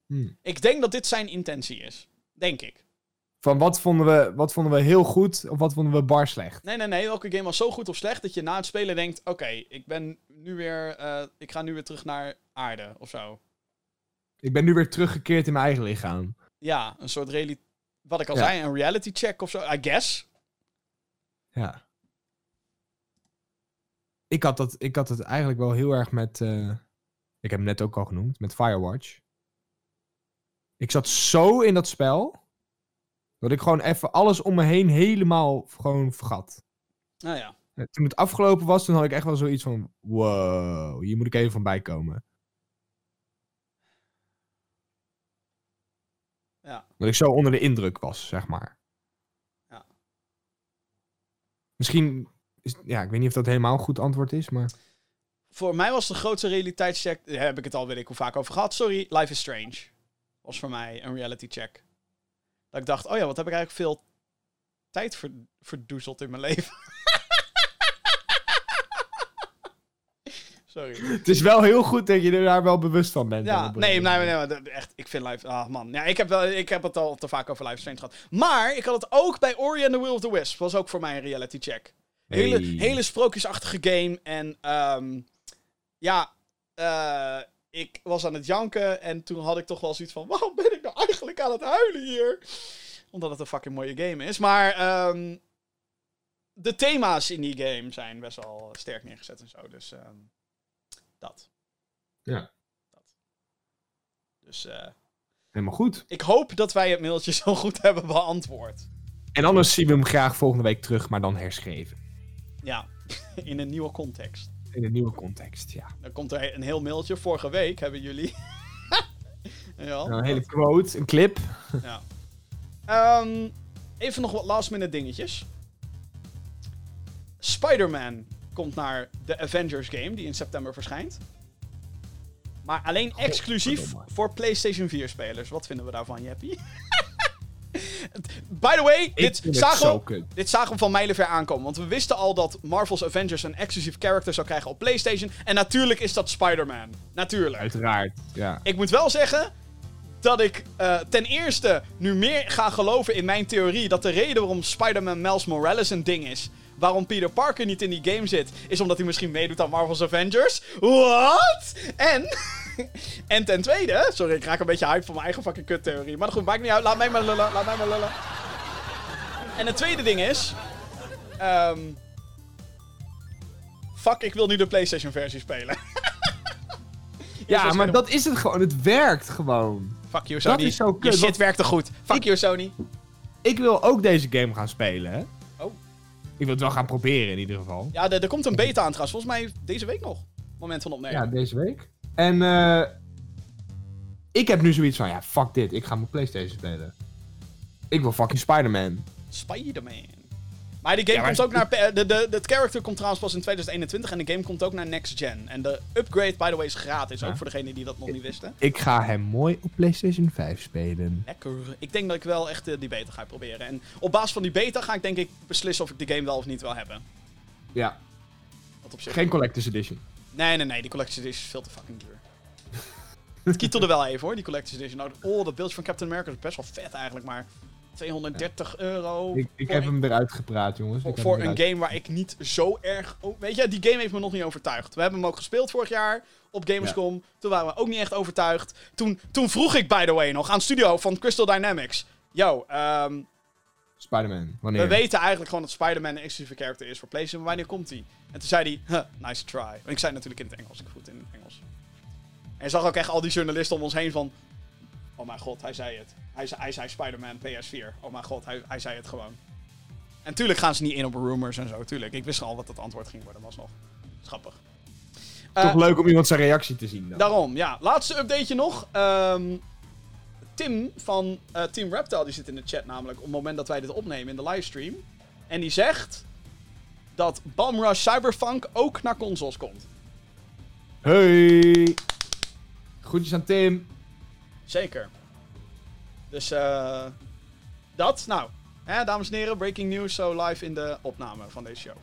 Hm. Ik denk dat dit zijn intentie is. Denk ik. Van wat vonden, we, wat vonden we heel goed of wat vonden we bar slecht? Nee, nee, nee. Welke game was zo goed of slecht dat je na het spelen denkt: oké, ik ben nu weer. eh, ik ga nu weer terug naar aarde of zo. Ik ben nu weer teruggekeerd in mijn eigen lichaam. Ja, een soort reality. Wat ik al Ja. zei, een reality check of zo. I guess. Ja. Ik had, dat, ik had het eigenlijk wel heel erg met. eh, ik heb hem net ook al genoemd, met Firewatch. Ik zat zo in dat spel. Dat ik gewoon even alles om me heen helemaal gewoon vergat. Nou ja. Eh, Toen het afgelopen was, toen had ik echt wel zoiets van: wow, hier moet ik even van bijkomen. Ja. Dat ik zo onder de indruk was, zeg maar. Ja. Misschien, is, ja, ik weet niet of dat helemaal een goed antwoord is, maar... Voor mij was de grootste realiteitscheck. Daar heb ik het al weet ik hoe vaak over gehad. Sorry, Life is Strange. Was voor mij een reality check. Dat ik dacht: oh ja, wat heb ik eigenlijk veel tijd ver- verdoezeld in mijn leven. Sorry. Het is wel heel goed dat je er daar wel bewust van bent. Ja, nee, nee, nee, echt, ik vind Life... Ah, man. Ja, ik heb, wel, ik heb het al te vaak over is Strange gehad. Maar ik had het ook bij Ori and the Will of the Wisp. Was ook voor mij een reality check. Hele, Hey. hele sprookjesachtige game. En ehm, ja, eh, ik was aan het janken. En toen had ik toch wel zoiets van... Waarom ben ik nou eigenlijk aan het huilen hier? Omdat het een fucking mooie game is. Maar ehm, de thema's in die game zijn best wel sterk neergezet en zo. Dus ehm, dat. Ja. Dat. Dus eh, Helemaal goed. ik hoop dat wij het mailtje zo goed hebben beantwoord. En anders zien we hem graag volgende week terug, maar dan herschreven. Ja, in een nieuwe context. In een nieuwe context, ja. Dan komt er een heel mailtje. Vorige week hebben jullie. ja. Een hele quote, een clip. ja. Ehm, even nog wat last minute dingetjes. Spider-Man komt naar de Avengers game die in september verschijnt. Maar alleen exclusief Godverdomme. voor PlayStation 4 spelers. Wat vinden we daarvan, Jeppie? By the way, dit zagen, we, dit zagen we van mijlenver aankomen. Want we wisten al dat Marvel's Avengers een exclusief character zou krijgen op PlayStation. En natuurlijk is dat Spider-Man. Natuurlijk. Uiteraard, ja. Ik moet wel zeggen, dat ik eh, ten eerste nu meer ga geloven in mijn theorie dat de reden waarom Spider-Man Miles Morales een ding is, waarom Peter Parker niet in die game zit, is omdat hij misschien meedoet aan Marvel's Avengers. What? En, en ten tweede, sorry, ik raak een beetje hype van mijn eigen fucking kuttheorie, maar goed, maakt niet uit, laat mij maar lullen, laat mij maar lullen. En het tweede ding is, ehm fuck, ik wil nu de PlayStation versie spelen. Ja, maar dat is het gewoon. Het werkt gewoon. Fuck you, Sony. is zo Je shit want- werkte goed. Fuck Ik- you, Sony. Ik wil ook deze game gaan spelen, hè. Ik wil het wel gaan proberen in ieder geval. Ja, er, er komt een beta aan trouwens. Volgens mij deze week nog. Moment van opnemen. Ja, deze week. En eh ik heb nu zoiets van, ja, fuck dit. Ik ga mijn Playstation spelen. Ik wil fucking Spider-Man. Spider-Man. Maar die game Ja, maar- komt ook naar... De, de, de character komt trouwens pas in 2021 en de game komt ook naar next gen. En de upgrade, by the way, is gratis. Ja. Ook voor degenen die dat nog niet wisten. Ik ga hem mooi op PlayStation 5 spelen. Lekker. Ik denk dat ik wel echt eh, die beta ga proberen. En op basis van die beta ga ik denk ik beslissen of ik de game wel of niet wil hebben. Ja, Wat op zich... geen Collector's Edition. Nee, nee, nee. Die Collector's Edition is veel te fucking duur. het kietelde wel even hoor, die Collector's Edition. Nou, oh, dat beeldje van Captain America is best wel vet eigenlijk, maar... 230 euro. Ik, ik heb een- hem eruit gepraat, jongens. Voor, voor een game waar ik niet zo erg... oh, weet je, die game heeft me nog niet overtuigd. We hebben hem ook gespeeld vorig jaar op Gamescom. Toen waren we ook niet echt overtuigd. Toen, toen vroeg ik, by the way, nog aan studio van Crystal Dynamics. Yo, ehm, Spider-Man. Wanneer? we weten eigenlijk gewoon dat Spider-Man een exclusieve character is voor PlayStation. Maar wanneer komt hij? En toen zei hij, huh, nice try. En ik zei natuurlijk in het Engels. Ik goed in het Engels. En je zag ook echt al die journalisten om ons heen van... Oh mijn god, hij zei het. Hij zei, hij zei Spider-Man PS4. Oh mijn god, hij, hij zei het gewoon. En tuurlijk gaan ze niet in op rumors en zo, tuurlijk. Ik wist al wat het antwoord ging worden, was nog. Schappig. Toch Eh, leuk om iemand zijn reactie te zien dan. Daarom, ja. Laatste updateje nog. Ehm, Tim van eh, Team Reptile die zit in de chat namelijk op het moment dat wij dit opnemen in de livestream. En die zegt dat Bum Rush Cyberpunk ook naar consoles komt. Hey! Groetjes aan Tim. Zeker. Dus eh dat, nou, hè, dames en heren, breaking news zo live in de opname van deze show.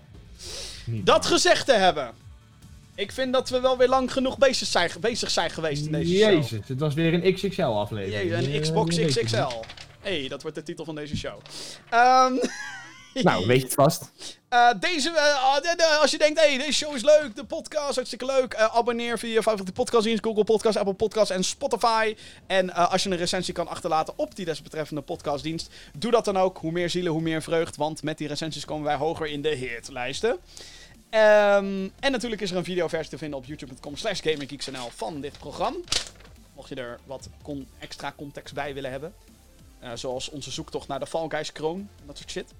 Niet Dat gezegd te hebben. Ik vind dat we wel weer lang genoeg bezig zijn, bezig zijn geweest in deze show. Jezus, het was weer een XXL aflevering. Jee, een Xbox XXL. hey, dat wordt de titel van deze show. Niet. Nou, weet je het vast. Eh, deze, eh, ah, als je denkt, hey, deze show is leuk, de podcast, hartstikke leuk. eh, abonneer via je favoriete podcastdienst, Google Podcast, Apple Podcast en Spotify. En als je een recensie kan achterlaten op die desbetreffende podcastdienst, doe dat dan ook. Hoe meer zielen, hoe meer vreugd, want met die recensies komen wij hoger in de hitlijsten. Ehm, en natuurlijk is er een videoversie te vinden op youtube.com slash van dit programma. Mocht je er wat extra context bij willen hebben. Zoals onze zoektocht naar de Fall kroon. en Dat soort shit.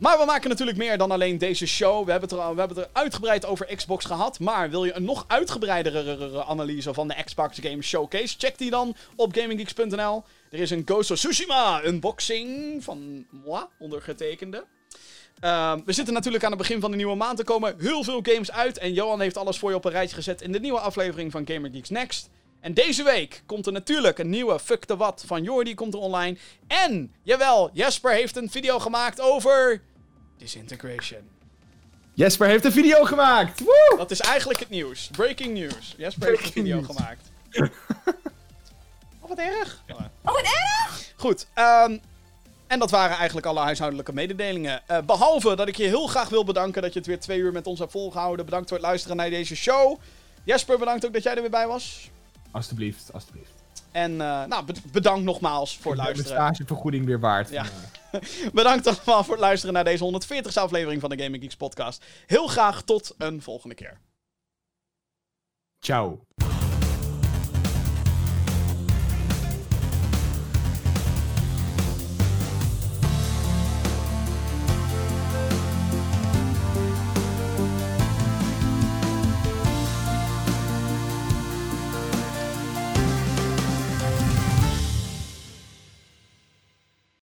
Maar we maken natuurlijk meer dan alleen deze show. We hebben het er, we hebben het er uitgebreid over Xbox gehad. Maar wil je een nog uitgebreidere analyse van de Xbox Game Showcase? Check die dan op gaminggeeks.nl. Er is een Ghost of Tsushima unboxing van moi, ondergetekende. Ehm, we zitten natuurlijk aan het begin van de nieuwe maand. Er komen heel veel games uit. En Johan heeft alles voor je op een rijtje gezet in de nieuwe aflevering van Gamer Geeks Next. En deze week komt er natuurlijk een nieuwe Fuck the What van Jordi komt er online. En, jawel, Jesper heeft een video gemaakt over... Disintegration. Jesper heeft een video gemaakt. Woe! Dat is eigenlijk het nieuws. Breaking news. Jesper heeft een video news. gemaakt. Oh, wat erg. Oh, wat erg! Goed, ehm, en dat waren eigenlijk alle huishoudelijke mededelingen. Eh, behalve dat ik je heel graag wil bedanken dat je het weer twee uur met ons hebt volgehouden. Bedankt voor het luisteren naar deze show. Jesper, bedankt ook dat jij er weer bij was. Alsjeblieft, alsjeblieft. En eh, nou, be- bedankt nogmaals voor het luisteren. Mijn stagevergoeding weer waard. Ja. Bedankt allemaal voor het luisteren naar deze 140ste aflevering van de Gaming Geeks podcast. Heel graag tot een volgende keer. Ciao.